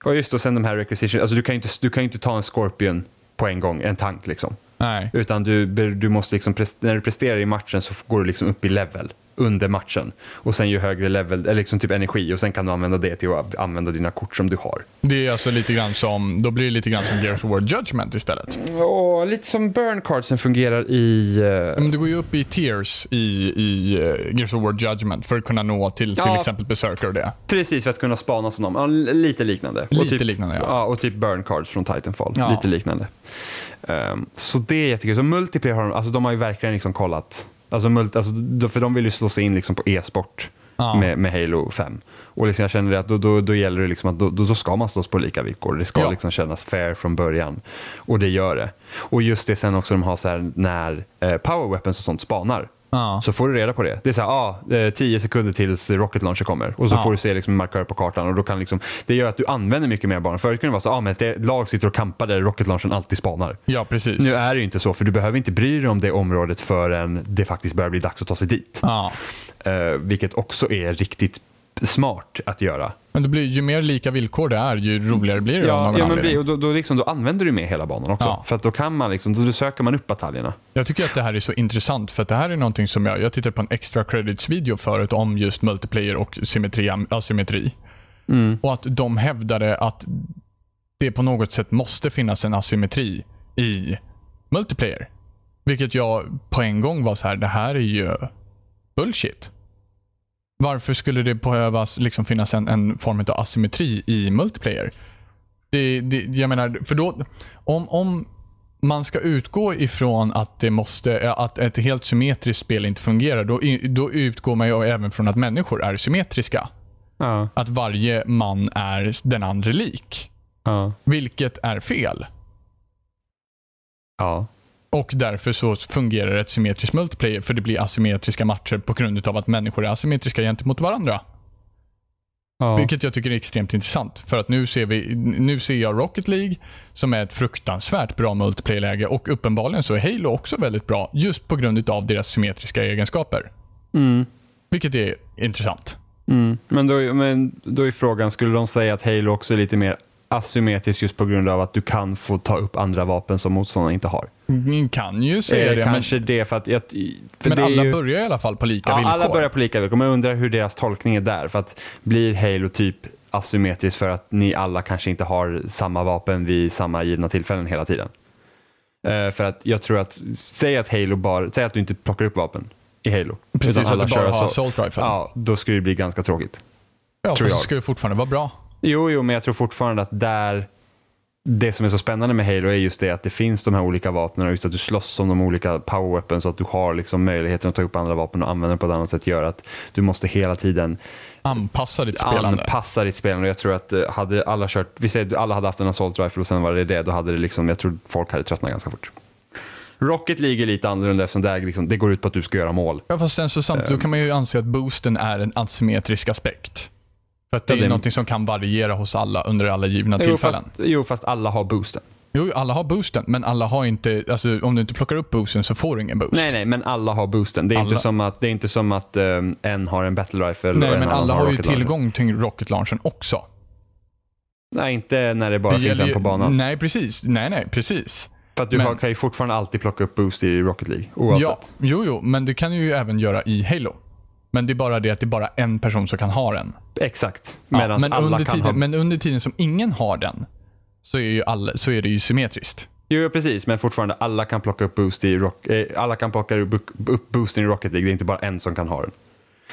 och just då sen de här requisition, alltså du kan ju inte, du kan inte ta en Scorpion på en gång, en tank liksom. Nej. Utan du, du måste liksom, när du presterar i matchen så går du liksom upp i level under matchen. Och sen ju högre level, eller liksom typ energi och sen kan du använda det till att använda dina kort som du har. Det är alltså lite grann som, då blir det lite grann som Gears of War Judgment istället. Och lite som burn cardsen fungerar i... eh, Men du går ju upp i tiers i, i uh, Gears of War Judgment för att kunna nå till till Ja. exempel Berserker och det. Precis, för att kunna spana som dem. Ja, lite liknande. Lite typ, liknande, ja. ja. Och typ burn cards från Titanfall. Ja. Lite liknande. Ehm, så det är jättekul. Så multiplayer har de, alltså de har ju verkligen liksom kollat. Alltså, multi, alltså, för de vill ju slå sig in liksom på e-sport Ja. med, med Halo 5. Och liksom jag känner att då, då, då gäller det liksom att då, då, ska man slåss på lika villkor. Det ska Ja. liksom kännas fair från början. Och det gör det. Och just det sen också de har så här när eh, power weapons och sånt spanar. Ja. Så får du reda på det. Det är så här, ah, eh, 10 sekunder tills rocket launcher kommer. Och så Ja. får du se liksom en markör på kartan. Och då kan liksom, det gör att du använder mycket mer barn. Förut kunde det vara så ah, men lag sitter och kampar där rocket launchen alltid spanar. Ja, precis. Nu är det ju inte så, för du behöver inte bry dig om det området förrän det faktiskt börjar bli dags att ta sig dit. Ja. Eh, vilket också är riktigt smart att göra. Men det blir, ju mer lika villkor det är, ju roligare blir det Ja, ja men anledning. bli- och då, då, liksom, då använder du med hela banan också. Ja. För att då kan man liksom, då, söker man upp bataljerna. Jag tycker att det här är så intressant för att det här är någonting som jag, jag tittade på en extra credits video förut om just multiplayer och symmetri, asymmetri. Och att de hävdade att det på något sätt måste finnas en asymmetri i multiplayer. Vilket jag på en gång var så här, det här är ju bullshit. Varför skulle det behövas liksom finnas en, en form av asymmetri i multiplayer? Det, det, jag menar, för då, om, om man ska utgå ifrån att det måste, att ett helt symmetriskt spel inte fungerar, då, då utgår man ju även från att människor är symmetriska. Ja. Att varje man är den andra lik. Ja. Vilket är fel. Ja. Och därför så fungerar ett symmetriskt multiplayer, för det blir asymmetriska matcher på grund av att människor är asymmetriska gentemot varandra. ja. Vilket jag tycker är extremt intressant. För att nu ser, vi, nu ser jag Rocket League som är ett fruktansvärt bra multiplayer-läge och uppenbarligen så är Halo också väldigt bra just på grund av deras symmetriska egenskaper. Mm. Vilket är intressant. Mm. Men, då, men då är frågan, skulle de säga att Halo också är lite mer asymmetrisk just på grund av att du kan få ta upp andra vapen som motståndarna inte har? Ni kan ju säga Eh, det, kanske men, det för att... Jag, för men det alla ju, börjar i alla fall på lika ja, villkor. alla börjar på lika villkor, men jag undrar hur deras tolkning är där. För att blir Halo typ asymmetriskt för att ni alla kanske inte har samma vapen vid samma givna tillfällen hela tiden? Eh, för att jag tror att, säg att Halo bara, säg att du inte plockar upp vapen i Halo. Precis, att du bara har så- assault rifle. Ja, då skulle det bli ganska tråkigt. ja, det jag. ska ju fortfarande vara bra. Jo, jo, men jag tror fortfarande att där det som är så spännande med Halo är just det att det finns de här olika vapnen och just att du slåss om de olika power weapons så att du har liksom möjligheten att ta upp andra vapen och använda dem på ett annat sätt gör att du måste hela tiden Anpassa ditt spelande. anpassa ditt spelande. Jag tror att eh, hade alla kört, vi säger alla hade haft en assault rifle och sen var det det, då hade det liksom, jag tror folk hade tröttnat ganska fort. Rocket League är lite annorlunda eftersom det, liksom, det går ut på att du ska göra mål. Ja, fast sen så samt, då kan man ju anse att boosten är en asymmetrisk aspekt. För att det Ja, är det- någonting som kan variera hos alla under alla givna Jo tillfällen. fast, jo, fast alla har boosten. Jo, alla har boosten, men alla har inte, alltså om du inte plockar upp boosten så får du ingen boost. Nej, nej, men alla har boosten. Det är Alla. inte som att, det är inte som att um, en har en battle rifle Nej, och en men alla har ju rocket launcher. tillgång till rocket launchen också. Nej, inte när det bara Det finns en ju- på banan. Nej, precis. Nej, nej, precis. För att du men- har, kan ju fortfarande alltid plocka upp boost i Rocket League, oavsett. Ja, jo, jo, men det kan du ju även göra i Halo. Men det är bara det att det är bara en person som kan ha den. Exakt. Ja, men, alla under kan tiden, ha... men under tiden som ingen har den så är, ju alla, så är det ju symmetriskt. Jo, precis. Men fortfarande, alla kan plocka upp boost i, rock, eh, alla kan plocka upp upp boosten i Rocket League. Det är inte bara en som kan ha den.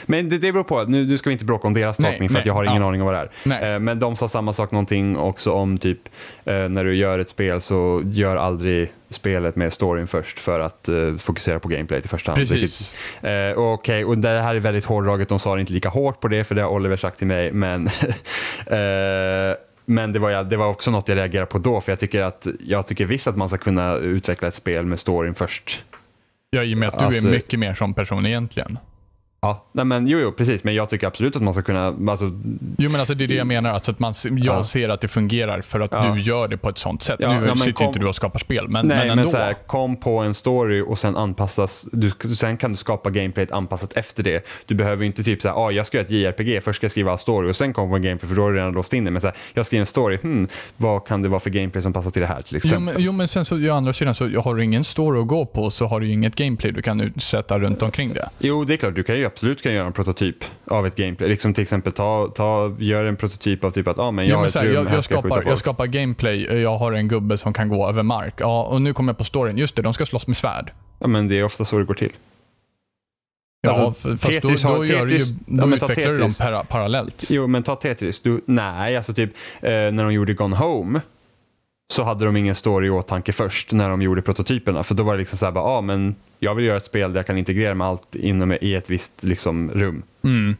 Men det, det beror på. Nu, nu ska vi inte bråka om deras Nej, tolkning för nej, att jag har ingen ja. aning om vad det är. Nej. Eh, men de sa samma sak någonting också om typ eh, när du gör ett spel så gör aldrig spelet med storyn först för att eh, fokusera på gameplay i första hand. Precis. Vilket, eh, Okej, och det här är väldigt hårdraget. De sa det inte lika hårt på det för det har Oliver sagt till mig. Men, *laughs* eh, men det, var, det var också något jag reagerade på då för jag tycker, att, jag tycker visst att man ska kunna utveckla ett spel med storyn först. Ja, i och med att du Alltså- är mycket mer som person egentligen. Ja, nej men jo, jo, precis. Men jag tycker absolut att man ska kunna, alltså, Jo men alltså det är det jag menar, alltså att man, jag Ja. ser att det fungerar för att Ja. du gör det på ett sånt sätt. Ja, nu men sitter kom- inte du och skapar spel, men, nej men men, ändå. så här, kom på en story och sen anpassas, du, sen kan du skapa gameplayet anpassat efter det. Du behöver inte typ så här, ah, jag ska göra ett JRPG, först ska jag skriva story och sen komma på en gameplay för då har du redan låst in det. Men så här, jag skriver en story, hmm, vad kan det vara för gameplay som passar till det här till Jo exempel? men, jo men sen så å andra sidan så har du ingen story att gå på så har du inget gameplay du kan utsätta runt omkring det. Jo, det är klart. Du kan ju absolut kan göra en prototyp av ett gameplay. Liksom till exempel ta, ta, gör en prototyp av typ att ah, men jag har men så här, rum, jag, jag, skapar, jag skapar gameplay, jag har en gubbe som kan gå över mark. Ja, och nu kommer jag på storyn. Just det, de ska slåss med svärd. Ja, men det är ofta så det går till. Ja, Alltså, fast då, Tetris har- då, gör du ju, Tetris- då ja, utvecklar du dem Tetris. para, parallellt. Jo, men ta Tetris. Du, nej, alltså typ eh, när de gjorde Gone Home så hade de ingen story i åtanke först när de gjorde prototyperna. För då var det liksom så här, bara, ah, men jag vill göra ett spel där jag kan integrera med allt inom i ett visst liksom, rum. Mm.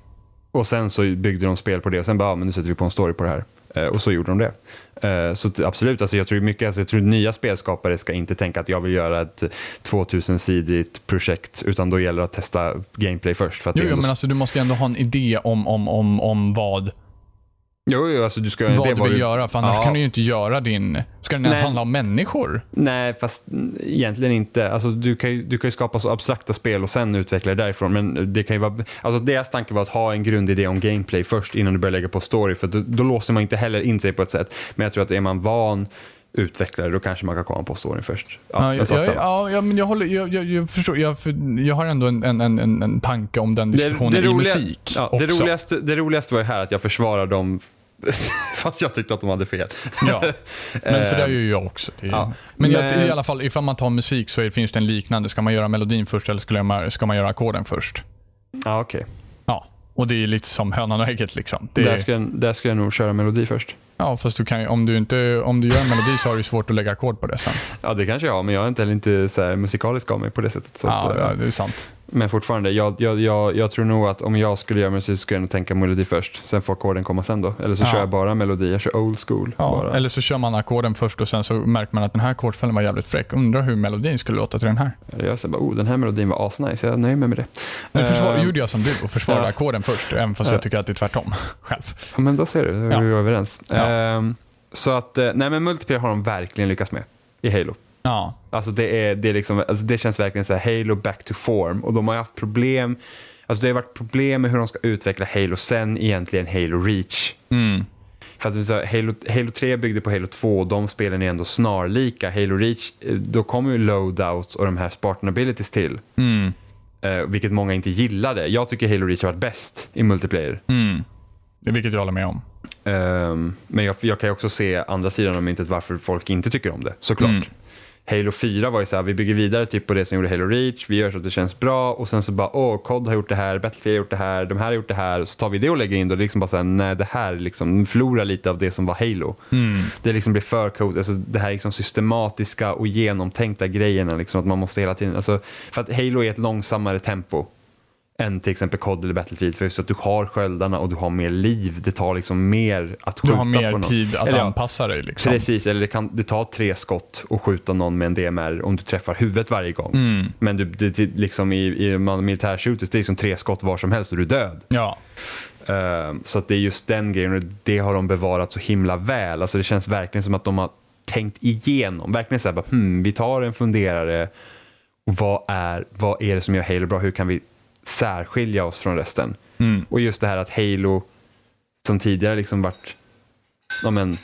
Och sen så byggde de spel på det och sen bara, ah, men nu sätter vi på en story på det här. Eh, och så gjorde de det. Eh, så absolut, alltså jag tror mycket, alltså jag tror nya spelskapare ska inte tänka att jag vill göra ett 2000-sidigt projekt, utan då gäller det att testa gameplay först. För att jo, ändå- men alltså du måste ju ändå ha en idé om, om, om, om vad, jo, jo, alltså du ska, vad det du vill ju- göra. För annars Ja. kan du ju inte göra din... Ska den ens Nej. handla om människor? Nej, fast egentligen inte. Alltså, du, kan ju, du kan ju skapa så abstrakta spel och sen utveckla det därifrån. Men det kan ju vara, alltså deras tanke var att ha en grundidé om gameplay först innan du börjar lägga på story. För då, då låser man inte heller in sig på ett sätt. Men jag tror att är man van utvecklare då kanske man kan komma på storyn först. Ja, jag, sak jag, samma. ja, ja, men jag, håller, jag, jag, jag förstår. Jag, för, jag har ändå en, en, en, en- tanke om den diskussionen i roliga- musik ja, det, roligaste, det roligaste var ju här att jag försvarar dem *laughs* fast jag tyckte att de hade fel. Ja, *laughs* men så där gör ju jag också. Är, ja, men, jag, men- i alla fall, ifall man tar musik så är, finns det en liknande. Ska man göra melodin först eller ska man, ska man göra ackorden först? Ja, okej. Ja, och det är lite som hönan och ägget. Liksom. Det Där, är, ska jag, där ska jag nog köra melodi först. ja, fast du kan, om, du inte, om du gör en melodi så har du svårt att lägga ackord på det sen. Ja, det kanske jag har, men jag är inte heller inte så musikalisk av mig på det sättet. Så Ja, att, eh, ja, det är sant. Men fortfarande, jag, jag, jag, jag tror nog att om jag skulle göra musik så skulle jag nog tänka melodi först. Sen får ackorden komma sen då. Eller så Ja. kör jag bara melodi, jag kör old school. Ja, bara. eller så kör man ackorden först och sen så märker man att den här ackordfällen var jävligt fräck. Undrar hur melodin skulle låta till den här. Eller jag säger bara, oh den här melodin var asnice, jag nöjer mig med det. Nu försvar, Eh, gjorde jag som du och försvarade ja. ackorden först, även fast Ja. jag tycker att det är tvärtom *laughs* själv. Ja, men då ser du, då är Ja. vi överens. Ja. Ehm, så att, eh, nej men multiplayer har de verkligen lyckats med i Halo. Ja, Alltså det, är, det, är liksom, alltså det känns verkligen så här Halo back to form och de har haft problem, alltså det har varit problem med hur de ska utveckla Halo sen egentligen Halo Reach. mm. För att sa, Halo, Halo 3 byggde på Halo 2 och de spelen är ändå snarlika. Halo Reach, eh, då kommer ju loadouts och de här Spartan abilities till. Mm. Eh, vilket många inte gillade. Jag tycker Halo Reach har varit bäst i multiplayer. Mm. Det- Vilket jag håller med om. Ehm, men jag, jag kan ju också se andra sidan av myntet varför folk inte tycker om det, såklart. Mm. Halo 4 var ju så här, vi bygger vidare typ på det som gjorde Halo Reach, vi gör så att det känns bra och sen så bara, åh, COD har gjort det här, Battlefield har gjort det här, de här har gjort det här, så tar vi det och lägger in det och det är liksom bara så här, nej det här liksom förlorar lite av det som var Halo. Mm. Det liksom blir för coolt, alltså det här liksom systematiska och genomtänkta grejerna, liksom att man måste hela tiden, alltså, för att Halo är ett långsammare tempo än till exempel COD eller Battlefield, för just att du har sköldarna och du har mer liv, det tar liksom mer att Du skjuta har på mer någon. tid att Eller anpassa dig. Liksom. Precis, eller det, kan, det tar tre skott och skjuta någon med en DMR om du träffar huvudet varje gång. Mm. Men du, det, det, liksom i, i militärshooters, det är liksom tre skott var som helst och du är död. Ja. Ehm, så att det är just den grejen och det har de bevarat så himla väl. Alltså det känns verkligen som att de har tänkt igenom. Verkligen så här, bara, hmm, vi tar en funderare. Och vad, är, vad är det som gör Halo bra? Hur kan vi särskilja oss från resten? Mm. Och just det här att Halo, som tidigare liksom varit, ja men,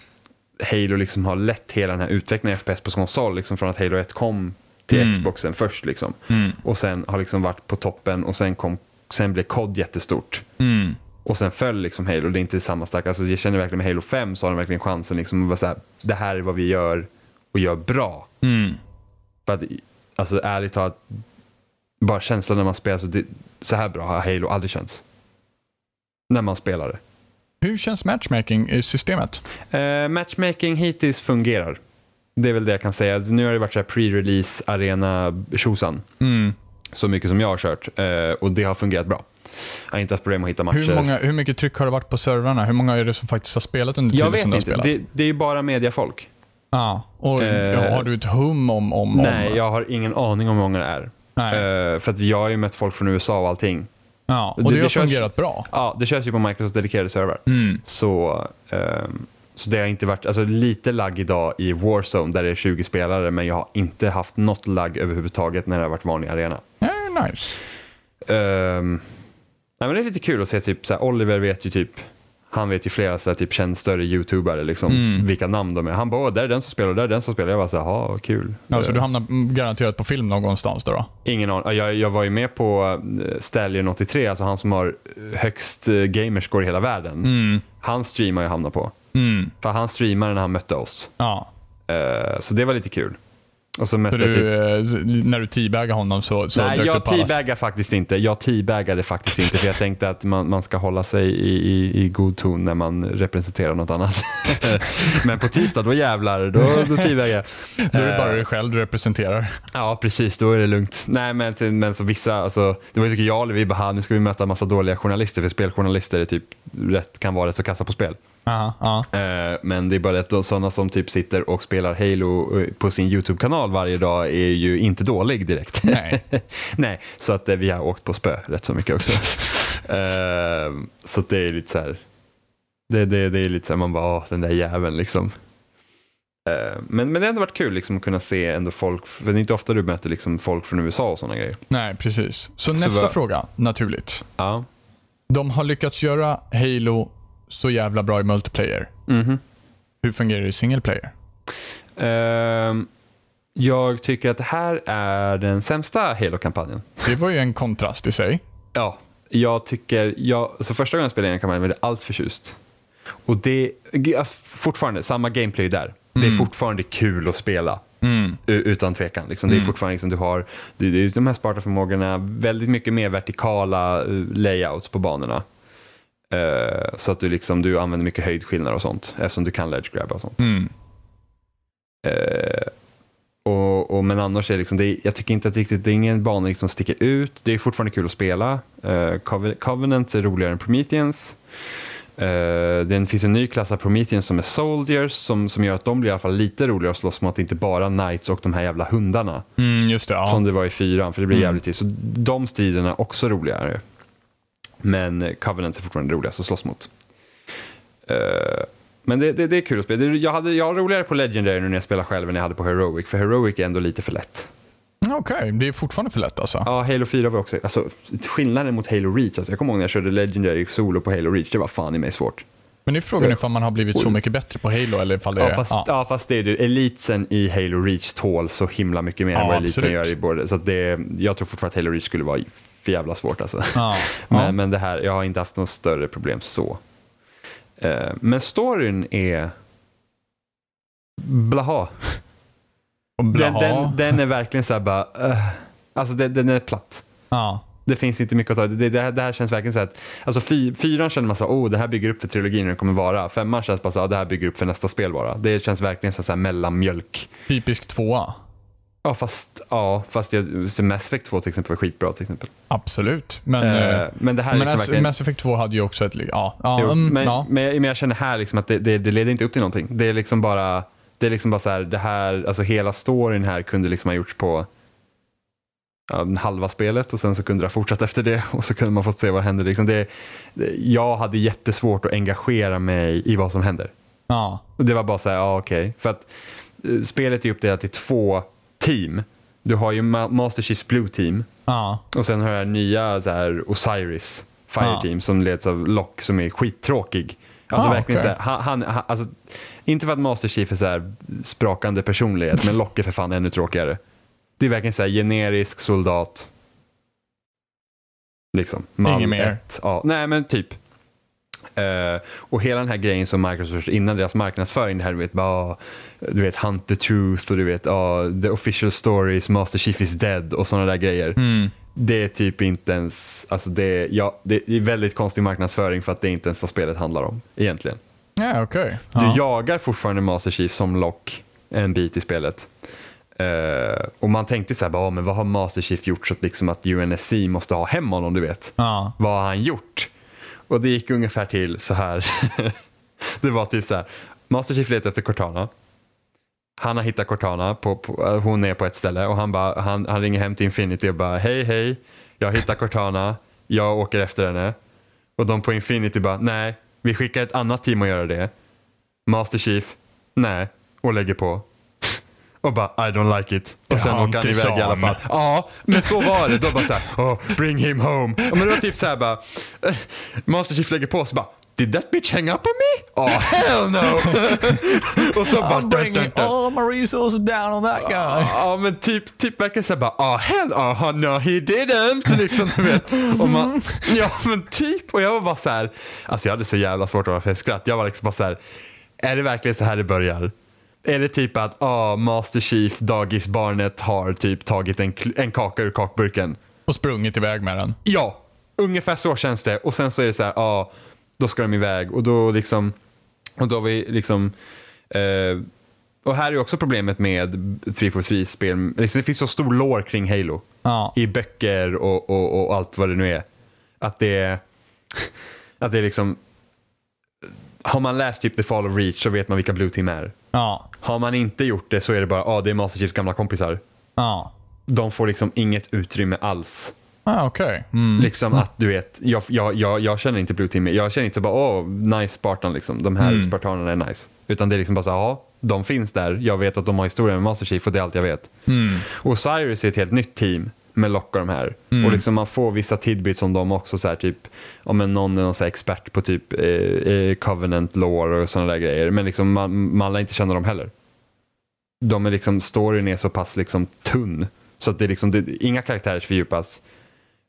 Halo liksom har lett hela den här utvecklingen i FPS på konsol, liksom från att Halo 1 kom till Mm. Xboxen först liksom. Mm. Och sen har liksom varit på toppen och sen, kom, sen blev COD jättestort. Mm. Och sen föll liksom Halo, det är inte samma starka. Alltså jag känner verkligen med Halo 5 så har de verkligen chansen liksom att vara så här, det här är vad vi gör och gör bra. Mm. För att, alltså ärligt talat, bara känslan när man spelar så, det, så här bra har Halo aldrig känts. När man spelar det. Hur känns matchmaking i systemet? Eh, matchmaking hittills fungerar. Det är väl det jag kan säga. Nu har det varit så pre-release arena tjosan. Mm. Så mycket som jag har kört. Eh, och det har fungerat bra. Jag har inte haft problem att hitta matcher. Hur, många, hur mycket tryck har det varit på servrarna? Hur många är det som faktiskt har spelat under jag tiden vet som du har inte. spelat? Det, det är ju bara mediafolk. Ja. Och Eh, har du ett hum om... om Nej, jag har ingen aning om hur många det är. Eh, för att jag har ju mött folk från USA och allting. Ja, och Det- det, det har körs- fungerat bra. Ja, det körs ju på Microsoft dedikerade servrar. Mm. Så, ehm, så det har inte varit, alltså lite lagg idag i Warzone där det är 20 spelare men jag har inte haft något lagg överhuvudtaget när det har varit vanlig arena. Ja, nice. Ehm, nej, men det är lite kul att se, typ, så Oliver vet ju typ, han vet ju flera så här, typ, känd större youtubare, liksom, Mm. vilka namn de är. Han bara, "Åh, där är den som spelar, där är den som spelar. Jag bara så här, "Jaha, kul. Ja, så du hamnar mm, garanterat på film någonstans då? då? Ingen aning. Jag, jag var ju med på eh, Stallion 83, alltså han som har högst eh, gamerscore i hela världen. Mm. Han streamar jag hamnade på. Mm. För han streamade när han mötte oss. Ja. Eh, så det var lite kul. Och så mötte Så jag typ... du, eh, när du teabagade honom så, så Nej, dök jag du teabagade faktiskt inte. Jag teabagade faktiskt inte för jag tänkte att man, man ska hålla sig i, i, i god ton när man representerar något annat. *laughs* Men på tisdag, då jävlar, då, då teabagade jag. Då är det bara Eh, dig själv du representerar. Ja, precis. Då är det lugnt. Nej, men, men så vissa, alltså, det var ju tycker jag och vi bara, "Ha, nu ska vi möta en massa dåliga journalister, för speljournalister är typ rätt, kan vara rätt så kassa på spel. Aha, ja. Eh, Men det är bara att sådana som typ sitter och spelar Halo eh, på sin YouTube-kanal varje dag är ju inte dålig direkt. Nej. *laughs* Nej, så att eh, vi har åkt på spö rätt så mycket också. *laughs* Eh, så det är lite så här, det, det, det är lite så här, man bara, åh, den där jäveln liksom. Eh, Men, men det har ändå varit kul liksom, att kunna se ändå folk, för det är inte ofta du möter liksom, folk från USA och sådana grejer. Nej, precis. Så, nästa vad- fråga, naturligt. Ja. De har lyckats göra Halo så jävla bra i multiplayer. Mhm. Hur fungerar det i single player? Ehm, jag tycker att det här är den sämsta Halo-kampanjen. Det var ju en kontrast i sig. Ja, jag tycker, jag, så första gången jag spelade en kampanj var jag allt förtjust. Och det, alltså, fortfarande, samma gameplay där. Det är fortfarande kul att spela. Mm. Utan tvekan. Liksom. Det är fortfarande liksom, du har det, det är de här sparta förmågorna, väldigt mycket mer vertikala eh, layouts på banorna. Eh, så att du, liksom, du använder mycket höjdskillnader och sånt eftersom du kan ledge grab och sånt. Mm. Eh, och, och, men annars är det liksom, det är, jag tycker inte att riktigt, det är ingen bana liksom som sticker ut. Det är fortfarande kul att spela. Coven- Covenant är roligare än Prometheans. Uh, det finns en ny klass av Prometheans som är Soldiers som, som gör att de blir i alla fall lite roligare att slåss mot, inte bara Knights och de här jävla hundarna. Mm, just det. Ja. Som det var i fyran, för det blir Mm. jävligt till. Så de striderna är också roligare. Men eh, Covenant är fortfarande roligast att slåss mot. Eh, men det, det, det är kul att spela. Jag, hade, jag har roligare på Legendary nu när jag spelar själv än jag hade på Heroic, för Heroic är ändå lite för lätt. Okej, det är fortfarande för lätt alltså. Ja, Halo 4 var också, alltså skillnaden mot Halo Reach, alltså, jag kommer ihåg när jag körde Legendary solo på Halo Reach, det var fan i mig svårt. Men det är frågan ifall man har blivit så mycket bättre på Halo eller ifall det är... Ja, fast, ja. fast det är du, elitsen i Halo Reach tål så himla mycket mer Ja, än vad eliten absolut. gör i både, så det, jag tror fortfarande att Halo Reach skulle vara för jävla svårt alltså. Ja. *laughs* Men, Ja. men det här, jag har inte haft något större problem så. Eh, men storyn är blaha. Och Den, blaha. den, den är verkligen så här bara, eh, alltså den, den är platt. Ja. Det finns inte mycket att ta. Det, det, här, det här känns verkligen så att, alltså fy, fyran känner man så oh det här bygger upp för trilogin hur det kommer vara. Femman känns bara så ah, det här bygger upp för nästa spel bara. Det känns verkligen så här mellanmjölk. Typisk tvåa. Ja fast, ja, fast jag, Mass Effect 2 till exempel var skitbra till exempel. Absolut. Men, Eh, eh, men det här är men liksom verkligen... Mass Effect 2 hade ju också ett... Ja, ja, Jo, mm, men, ja. men, jag, men jag känner här liksom att det, det, det leder inte upp till någonting. Det är liksom bara, det är liksom bara så här, det här, alltså hela storyn här kunde liksom ha gjorts på ja, halva spelet och sen så kunde det ha fortsatt efter det *laughs* och så kunde man fått se vad händer. Liksom det, jag hade jättesvårt att engagera mig i vad som händer. ja. Och Det var bara så här, ja okej. För att eh, spelet är uppdelat i två team. Du har ju Ma- Master Chiefs Blue Team ja. och sen har jag nya så här, Osiris Fire. Team som leds av Lock som är skittråkig. Alltså Ah, verkligen okej. så här, han, han, alltså, inte för att Master Chief är så här sprakande personlighet, men Lock är för fan ännu tråkigare. Det är verkligen så här generisk soldat. Liksom. Mall Inget mer. ett. Ja, nej men typ. Eh, och hela den här grejen som Microsoft innan deras marknadsföring, det här du vet, bara, du vet Hunt the Truth och du vet, ja, the official stories, Master Chief is dead och sådana där grejer. Mm. Det är typ inte ens, alltså det, ja, det är väldigt konstig marknadsföring för att det är inte ens vad spelet handlar om egentligen. Ja, okej. Du Ja. jagar fortfarande Master Chief som lock en bit i spelet. Eh, och man tänkte så här, bara, "Ah, men vad har Master Chief gjort så att, liksom att UNSC måste ha hem honom, du vet. Ja. Vad har han gjort? Och det gick ungefär till så här. *laughs* det var typ så här, Master Chief letar efter Cortana. Han har hittat Cortana, på, på, hon är på ett ställe och han, bara, han, han ringer hem till Infinity och bara hej hej, jag har hittat Cortana, jag åker efter henne. Och de på Infinity bara, nej, vi skickar ett annat team att göra det. Master Chief, nej, och lägger på. Och bara, I don't like it. Och sen åker han det iväg i alla fall. Ja, men så var det. Då bara såhär, oh, bring him home. Ja, men det var typ såhär bara, eh, Master Chief lägger på så bara, did that bitch hang up on me? Oh hell no! *laughs* och så bara, I'm dun, bringing dun, dun. all my resources down on that guy. Ja men typ, typ verkar såhär bara, ah hell, ah no he didn't. *laughs* Liksom, du vet. Och man, ja men typ, och jag var bara så här, alltså jag hade så jävla svårt att vara för skratt. Jag var liksom bara så här, är det verkligen så här det börjar? Är det typ att ah, Master Chief, dagisbarnet, har typ tagit en, en kaka ur kakburken? Och sprungit iväg med den. Ja, ungefär så känns det. Och sen så är det så här, ja, då ska de iväg och då liksom, och då har vi liksom, eh, och här är också problemet med 343-spel, liksom, det finns så stor lore kring Halo. Ja. I böcker och, och, och allt vad det nu är. Att det är, att det är liksom, har man läst typ The Fall of Reach så vet man vilka Blue Team är. Ja. Har man inte gjort det så är det bara, ja ah, det är Master Chiefs gamla kompisar. Ja. De får liksom inget utrymme alls. Ah, okej. Mm. Liksom att du vet, jag, jag, jag, jag känner inte Blue Team, jag känner inte så bara åh, nice Spartan liksom, de här Mm. spartanerna är nice. Utan det är liksom bara så ja, de finns där, jag vet att de har historia med Master Chief och det är allt jag vet. Mm. Osiris är ett helt nytt team med Lock och de här. Mm. Och liksom man får vissa tidbits om dem också, så här, typ, om en någon är någon så expert på typ eh, eh, Covenant lore och sådana där grejer. Men liksom man, man lär inte känna dem heller. De är liksom, storyn är så pass liksom tunn. Så att det är liksom, det, inga karaktärer fördjupas.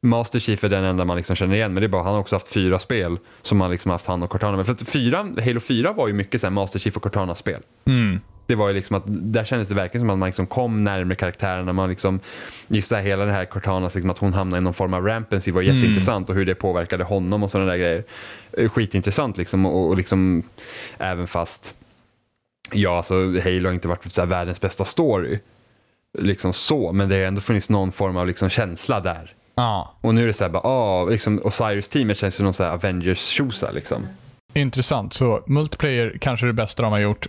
Master Chief är den enda man liksom känner igen, men det är bara han har också haft fyra spel som man liksom haft han och Cortana med. För att fyra, Halo 4 var ju mycket så här Master Chief och Cortana-spel. Mm. Det var ju liksom att, där kändes det verkligen som att man liksom kom närmare karaktärerna. Man liksom, just det här, hela det här Cortanas, liksom att hon hamnade i någon form av rampancy var jätteintressant och hur det påverkade honom och sådana där grejer. Eh, Skitintressant liksom och, och liksom även fast, ja alltså Halo har inte varit så världens bästa story. Liksom så, men det har ändå funnits någon form av liksom känsla där. Ja. Och nu är det så här bara, ah, liksom Osiris-teamet känns som någon så här Avengers-tjosa liksom. Intressant. Så multiplayer kanske det bästa de har gjort.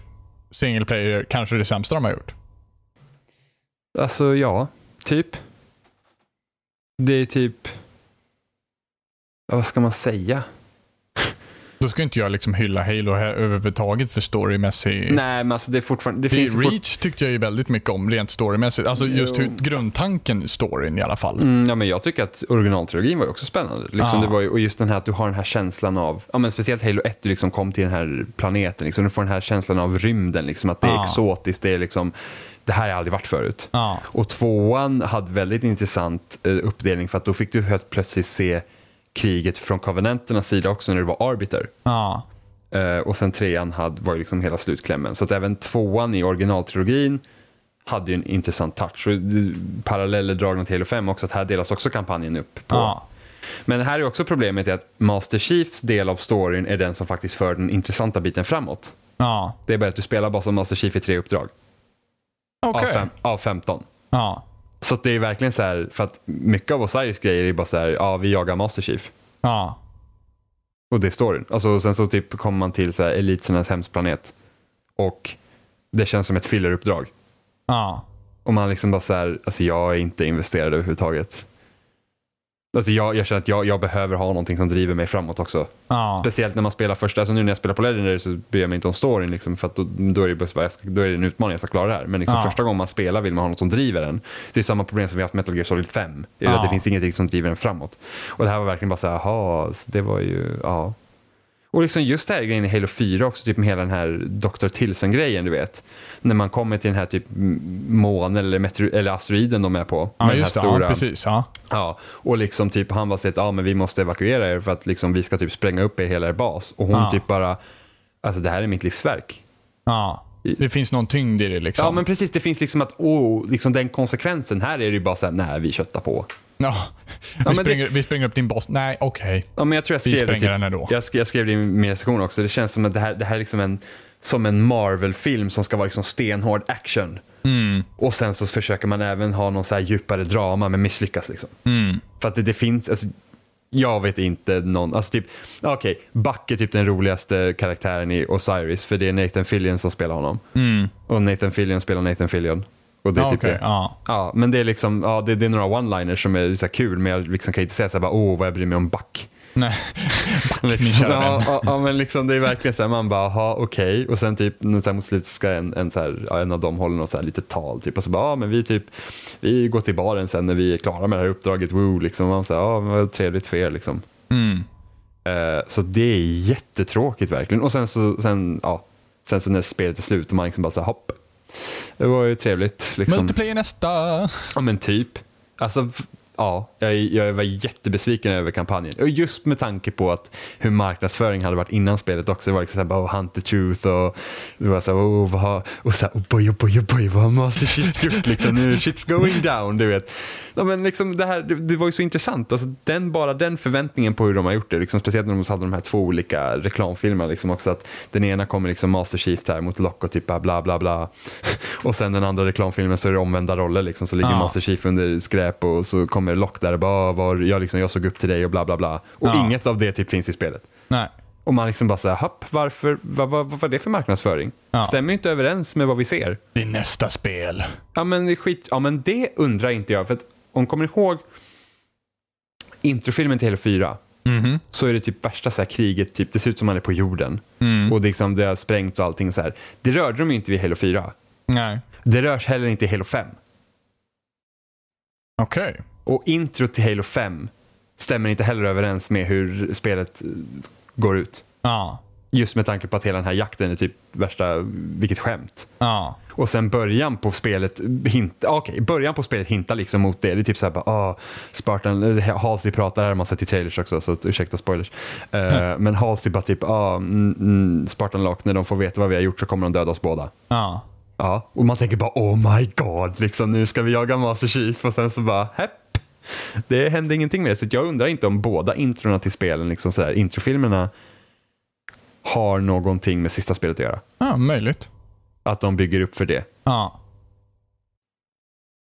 Single player kanske det sämsta de har gjort. Alltså ja, typ. Det är typ, vad ska man säga? Då ska inte jag liksom hylla Halo he- överhuvudtaget för storymässig... Nej men alltså det är fortfarande, det Det, finns. Reach tyckte jag ju väldigt mycket om rent storymässigt. Alltså just hur grundtanken storyn i alla fall. Mm, ja men jag tycker att originaltrilogin var ju också spännande. Liksom, Ja. det var ju, och just den här att du har den här känslan av, ja men speciellt Halo 1, du liksom kom till den här planeten, liksom, du får den här känslan av rymden, liksom, att det är Ja. exotiskt, det är liksom, det här har jag aldrig varit förut. Ja. Och tvåan hade väldigt intressant eh, uppdelning för att då fick du helt plötsligt se kriget från Covenanternas sida också när det var Arbiter. Ja. Eh, och sen trean hade, var ju liksom hela slutklämmen. Så att även tvåan i originaltrilogin hade ju en intressant touch. Och paralleller dragna till Halo 5 också, att här delas också kampanjen upp. På. Ja. Men här är också problemet är att Master Chiefs del av storyn är den som faktiskt för den intressanta biten framåt. Ja. Det är bara att du spelar bara som Master Chief i tre uppdrag. Okej. Av, fem, av 15. Ja. Så det är verkligen så här, för att mycket av Osiris grejer är bara så här, ja vi jagar Master Chief. Ja. Och det storyn. Alltså, sen så typ kommer man till så här, eliternas hemsplanet. Och det känns som ett filleruppdrag. Ja. Och man liksom bara så här, alltså jag är inte investerad överhuvudtaget. Alltså jag, jag känner att jag, jag behöver ha någonting som driver mig framåt också. Ja. Speciellt när man spelar första, alltså nu när jag spelar på Legendary så bryr jag mig inte om storyn liksom, för att då, då, är det bara, jag ska, då är det en utmaning, jag ska klara det här. Men liksom Ja. första gången man spelar vill man ha något som driver en. Det är samma problem som vi har haft med Metal Gear Solid 5. Det, är Ja. att det finns ingenting som driver en framåt. Och det här var verkligen bara så här, jaha, så det var ju, ja. Och liksom just det här grejen i Halo 4 också, typ med hela den här Dr. Tilson-grejen du vet. När man kommer till den här typ månen eller, metro, eller asteroiden de är på. Ja, just det. här stora, Ja, precis. Ja. Ja, och liksom typ han var sett, ja men vi måste evakuera er för att liksom vi ska typ spränga upp er hela er bas. Och hon Ja. typ bara, alltså det här är mitt livsverk. ja. Det finns någon tyngd i det liksom. Ja men precis, det finns liksom att, oh, liksom den konsekvensen. Här är det ju bara såhär, nej vi köttar på. Ja. Vi, men det- springer, vi springer upp din boss. Nej, okej. Ja, men jag tror jag Vi skrev spränger den ändå. jag, skrev, jag skrev det i min recension också, det känns som att det här, det här är liksom en, som en Marvel-film som ska vara liksom stenhård action. Mm. Och sen så försöker man även ha någon så här djupare drama men misslyckas liksom. Mm. För att det, det finns, alltså, jag vet inte någon, alltså typ, ja, okej, Buck är typ den roligaste karaktären i Osiris för det är Nathan Fillion som spelar honom. Mm. Och Nathan Fillion spelar Nathan Fillion. Och det är Ja, typ okej, det. ja. Ja, men det är liksom, ja, det, det är några one-liners som är så här kul, men jag liksom kan inte säga så här, bara, åh vad jag bryr mig om back. Nej. *laughs* Back, Liksom, ja, ja, ja, men liksom det är verkligen så här, man bara, jaha okej. Och sen typ så här, mot slutet ska en, en, så här, ja, en av dem hålla något så här litet tal. Typ, och så bara, ja men vi typ, vi går till baren sen när vi är klara med det här uppdraget, woo, liksom. Man säger, ja vad trevligt för er liksom. Mm. Eh, så det är jättetråkigt verkligen. Och sen så, sen, ja, sen så när spelet är slut och man liksom bara så här, hopp. Det var ju trevligt. Liksom. Multiplayer nästa. Ja men typ. Alltså, ja, jag, jag var jättebesviken över kampanjen. Och just med tanke på att hur marknadsföring hade varit innan spelet också. Det var liksom såhär, oh, hunt the truth och det var såhär, oh, vad har, och såhär, oh boy, oh boy, oh boy, vad har Master Chief *laughs* gjort liksom? Nu, shit's going down, du vet. Ja, men liksom det, här, det, det var ju så intressant, alltså, den, bara den förväntningen på hur de har gjort det, liksom, speciellt när de hade de här två olika reklamfilmerna, liksom, också att den ena kommer liksom Master Chief här mot Lock och typ bla bla bla. *laughs* Och sen den andra reklamfilmen så är det omvända roller, liksom, så ligger Ja. Master Chief under skräp och så kommer Lock där och bara, "Ah, var, jag, liksom, jag såg upp till dig och bla bla bla. Och Ja. inget av det typ finns i spelet. Nej. Och man liksom bara säger, hopp, varför, vad, vad, vad var det för marknadsföring? Ja. Stämmer inte överens med vad vi ser. Det är nästa spel. Ja men det skit, ja men det undrar inte jag. För att om kommer ni ihåg introfilmen till Halo 4 Mhm. så är det typ värsta så här kriget, typ, det ser ut som man är på jorden. Mm. Och det, liksom, det har sprängt och allting så här. Det rörde de ju inte vid Halo 4. Nej. Det rörs heller inte i Halo 5. Okej. Och intro till Halo 5 stämmer inte heller överens med hur spelet eh, går ut. Ja. Just med tanke på att hela den här jakten är typ värsta, vilket skämt. Ja. Och sen början på spelet, hint, okej, början på spelet hintar liksom mot det. Det är typ såhär bara, ah, Spartan, eh, Halsey pratar, här har man sett i trailers också, så ursäkta spoilers. Eh, men Halsey bara typ, ah, mm, Spartan Lock, när de får veta vad vi har gjort så kommer de döda oss båda. Ja. Ja, och man tänker bara, oh my god, liksom, nu ska vi jaga Master Chief och sen så bara, hepp. Det hände ingenting med det, så jag undrar inte om båda introna till spelen, liksom sådär, introfilmerna, har någonting med sista spelet att göra. Ja, möjligt. Att de bygger upp för det. Ja.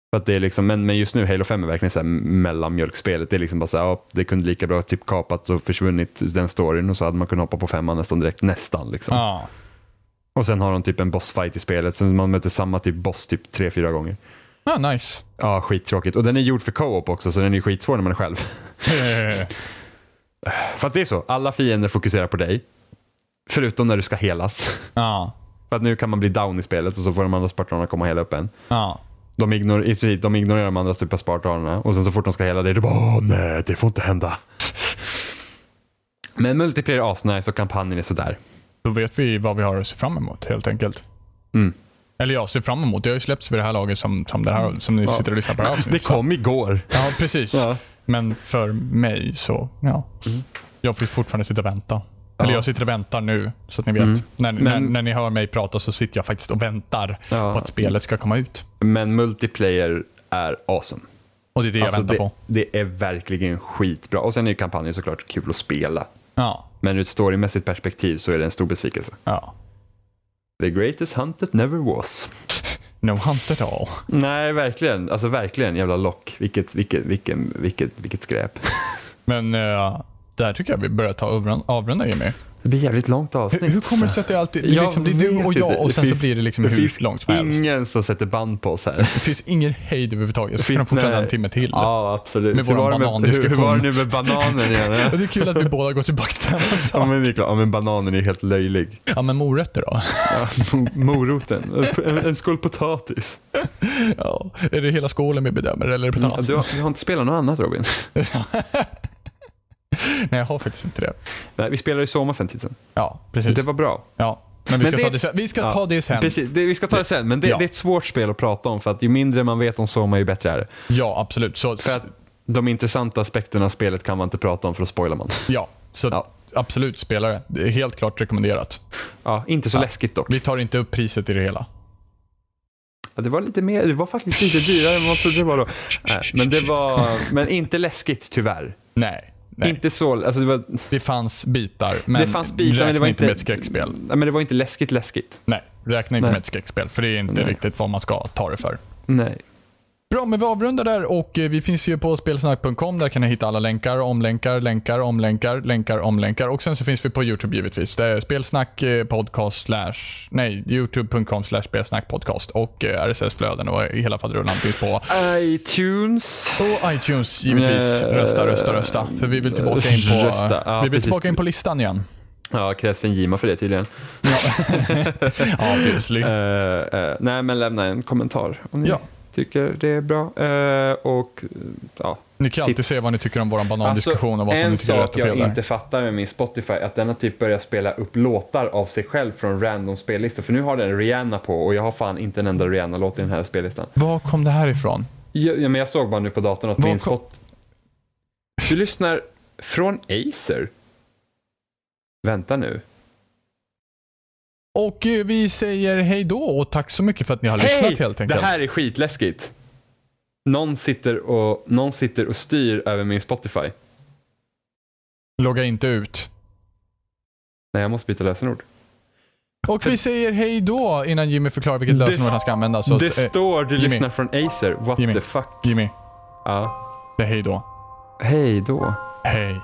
För att det är liksom, men, men just nu, Halo 5 är verkligen så här mellanmjölkspelet. Det är liksom bara så här, ja, det kunde lika bra typ kapats och försvunnit den storyn och så hade man kunnat hoppa på femman nästan direkt, nästan liksom. Ja. Och sen har de typ en bossfight i spelet, så man möter samma typ boss typ tre, fyra gånger. Ja, nice. Ja, skittråkigt. Och den är gjord för co-op också, så den är skitsvår när man är själv. För att det är så, alla fiender fokuserar på dig. Förutom när du ska helas. Ja. För att nu kan man bli down i spelet och så får de andra spartanerna komma och hela upp en. Ja. De, ignor, de ignorerar de andra typ av spartanerna och sen så fort de ska hela dig, då bara åh nej, det får inte hända. Men multiplayer är asnice och kampanjen är sådär. Då vet vi vad vi har att se fram emot helt enkelt. Mm. Eller ja, se fram emot. Det har ju släppts vid det här laget som, som, det här, som ni sitter och lyssnar på det här *laughs* Det kom igår. Ja, precis. Ja. Men för mig så, ja. Jag får fortfarande sitta och vänta. Eller Ja. jag sitter och väntar nu, så att ni vet. Mm. När, när, Men- när ni hör mig prata så sitter jag faktiskt och väntar Ja. på att spelet ska komma ut. Men multiplayer är awesome. Och det är det jag Alltså, väntar det, på. det är verkligen skitbra. Och sen är ju kampanjen såklart kul att spela. Ja. Men ur ett storymässigt perspektiv så är det en stor besvikelse. ja. The greatest hunt that never was. No hunt at all. Nej, verkligen. Alltså verkligen jävla lock. Vilket, vilket, vilken, vilket, vilket skräp. Men uh, där tycker jag vi börjar ta avrund- avrunda Jimmy. Det blir jävligt långt avsnitt. Hur, hur kommer det sig att det alltid det är, liksom, det är du och jag och Det sen så finns- blir det liksom det hur finns långt som helst? ingen som sätter band på oss här. Det finns ingen hejd överhuvudtaget. Skulle kunna Finns- fortsätta en timme till. Ja, absolut. Med hur, det med, hur, hur banandiskussion. var det nu med bananen igen? Och *laughs* det är kul att vi båda går tillbaka till samma Ja sak. men det är klart, ja, men bananen är helt löjlig. Ja, men morötter då? Ja, mo- moroten, en, en skål potatis. Ja. Är det hela skålen vi bedömer eller är det Ja, potatis? du, har, du har inte spelat något annat Robin? *laughs* *laughs* Nej, jag har faktiskt inte det. Nej, vi spelade ju Soma för en tid sedan. Ja, precis. Det var bra. Ja, men vi Men ska, det ta det sen. Vi ska ja, ta det sen. Precis, det, vi ska ta det sen, men det, Ja. det är ett svårt spel att prata om för att ju mindre man vet om Soma ju bättre är det. Ja, absolut. Så, För att de intressanta aspekterna av spelet kan man inte prata om för då spoilar man. ja, så Ja. absolut spelare. Det är helt klart rekommenderat. Ja, inte så läskigt dock. Vi tar inte upp priset i det hela. Ja, det var lite mer, det var faktiskt lite dyrare än man trodde det var då. Nej, men det var, men inte läskigt tyvärr. Nej. Nej. Inte så, alltså det var, Det fanns bitar, men det fanns bitar men det räkna var inte inte, med ett skräckspel. Nej, men det var inte läskigt läskigt. Nej, räkna inte Nej. med ett skräckspel. För det är inte Nej. riktigt vad man ska ta det för. Nej. Bra, men vi avrundar där och eh, vi finns ju på spelsnack.com. Där kan ni hitta alla länkar, omlänkar, länkar, omlänkar, länkar, omlänkar. Och sen så finns vi på YouTube givetvis. Det är spelsnack eh, podcast slash, nej, youtube.com slash spelsnack podcast och eh, RSS-flöden och hela faderullan finns på iTunes. och iTunes givetvis. Rösta, rösta, rösta. För vi vill tillbaka in på, Rösta, ja, vi vill precis. tillbaka in på listan igen. Ja, krävs en Gima för det tydligen. *laughs* Ja, obviously. Eh, eh, nej, men lämna en kommentar om ni Ja. Tycker det är bra. Eh, och ja. Ni kan alltid tips. se vad ni tycker om vår banandiskussion och vad som en ni tycker är rätt sak och jag fel där. inte fattar med min Spotify är att den har typ börjat spela upp låtar av sig själv från random spellistor. För nu har den Rihanna på och jag har fan inte en enda Rihanna-låt i den här spellistan. Var kom det här ifrån? Ja, ja, men jag såg bara nu på datorn att min kom-. Du lyssnar från Acer? Vänta nu. Och eh, vi säger hej då och tack så mycket för att ni har lyssnat helt Det enkelt. här är skitläskigt. Någon sitter, och, någon sitter och styr över min Spotify. Logga inte ut. Nej, jag måste byta lösenord. Och vi säger hej då innan Jimmy förklarar vilket Det- lösenord han ska använda. Så det att, eh, står du Jimmy. lyssnar från Acer. What Jimmy. the fuck? Jimmy, Ja. säg hej då. Hej då. Hej.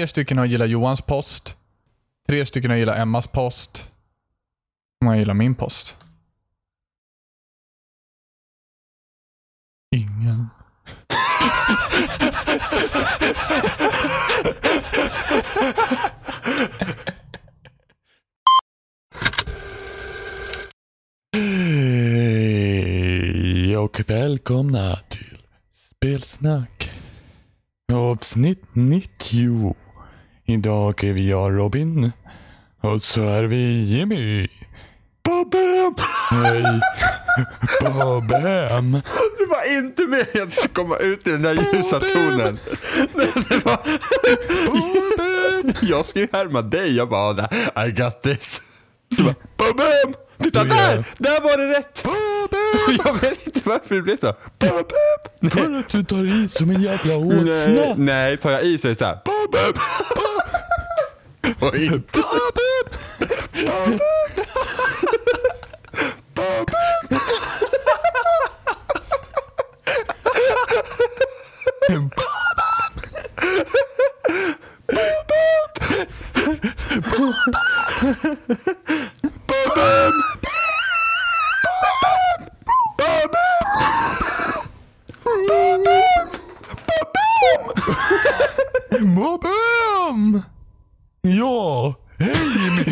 Tre stycken har gillat Johans post. Tre stycken har gillat Emmas post. Hur många gillar min post? Ingen. Hej och välkomna till Spelsnack. Avsnitt 90. Idag är vi jag Robin. Och så är vi Jimmy. Babam! Hej. Babam. Det var inte meningen att det skulle komma ut i den där ljusa tonen. Nej, det var... Jag ska ju härma dig. Jag bara, "Oh, I got this. Så bara, babam! Titta där! Där var det rätt! Jag vet inte varför det blev så. Babam! För att du tar i som en jävla Nej, åsna. nej, tar jag i så är det såhär. Boing. Pop it. Pop it. Pop it. Pop it. Boop, boop. Boop, boop. Boop, boop. Mobam! Joo, hej! *laughs*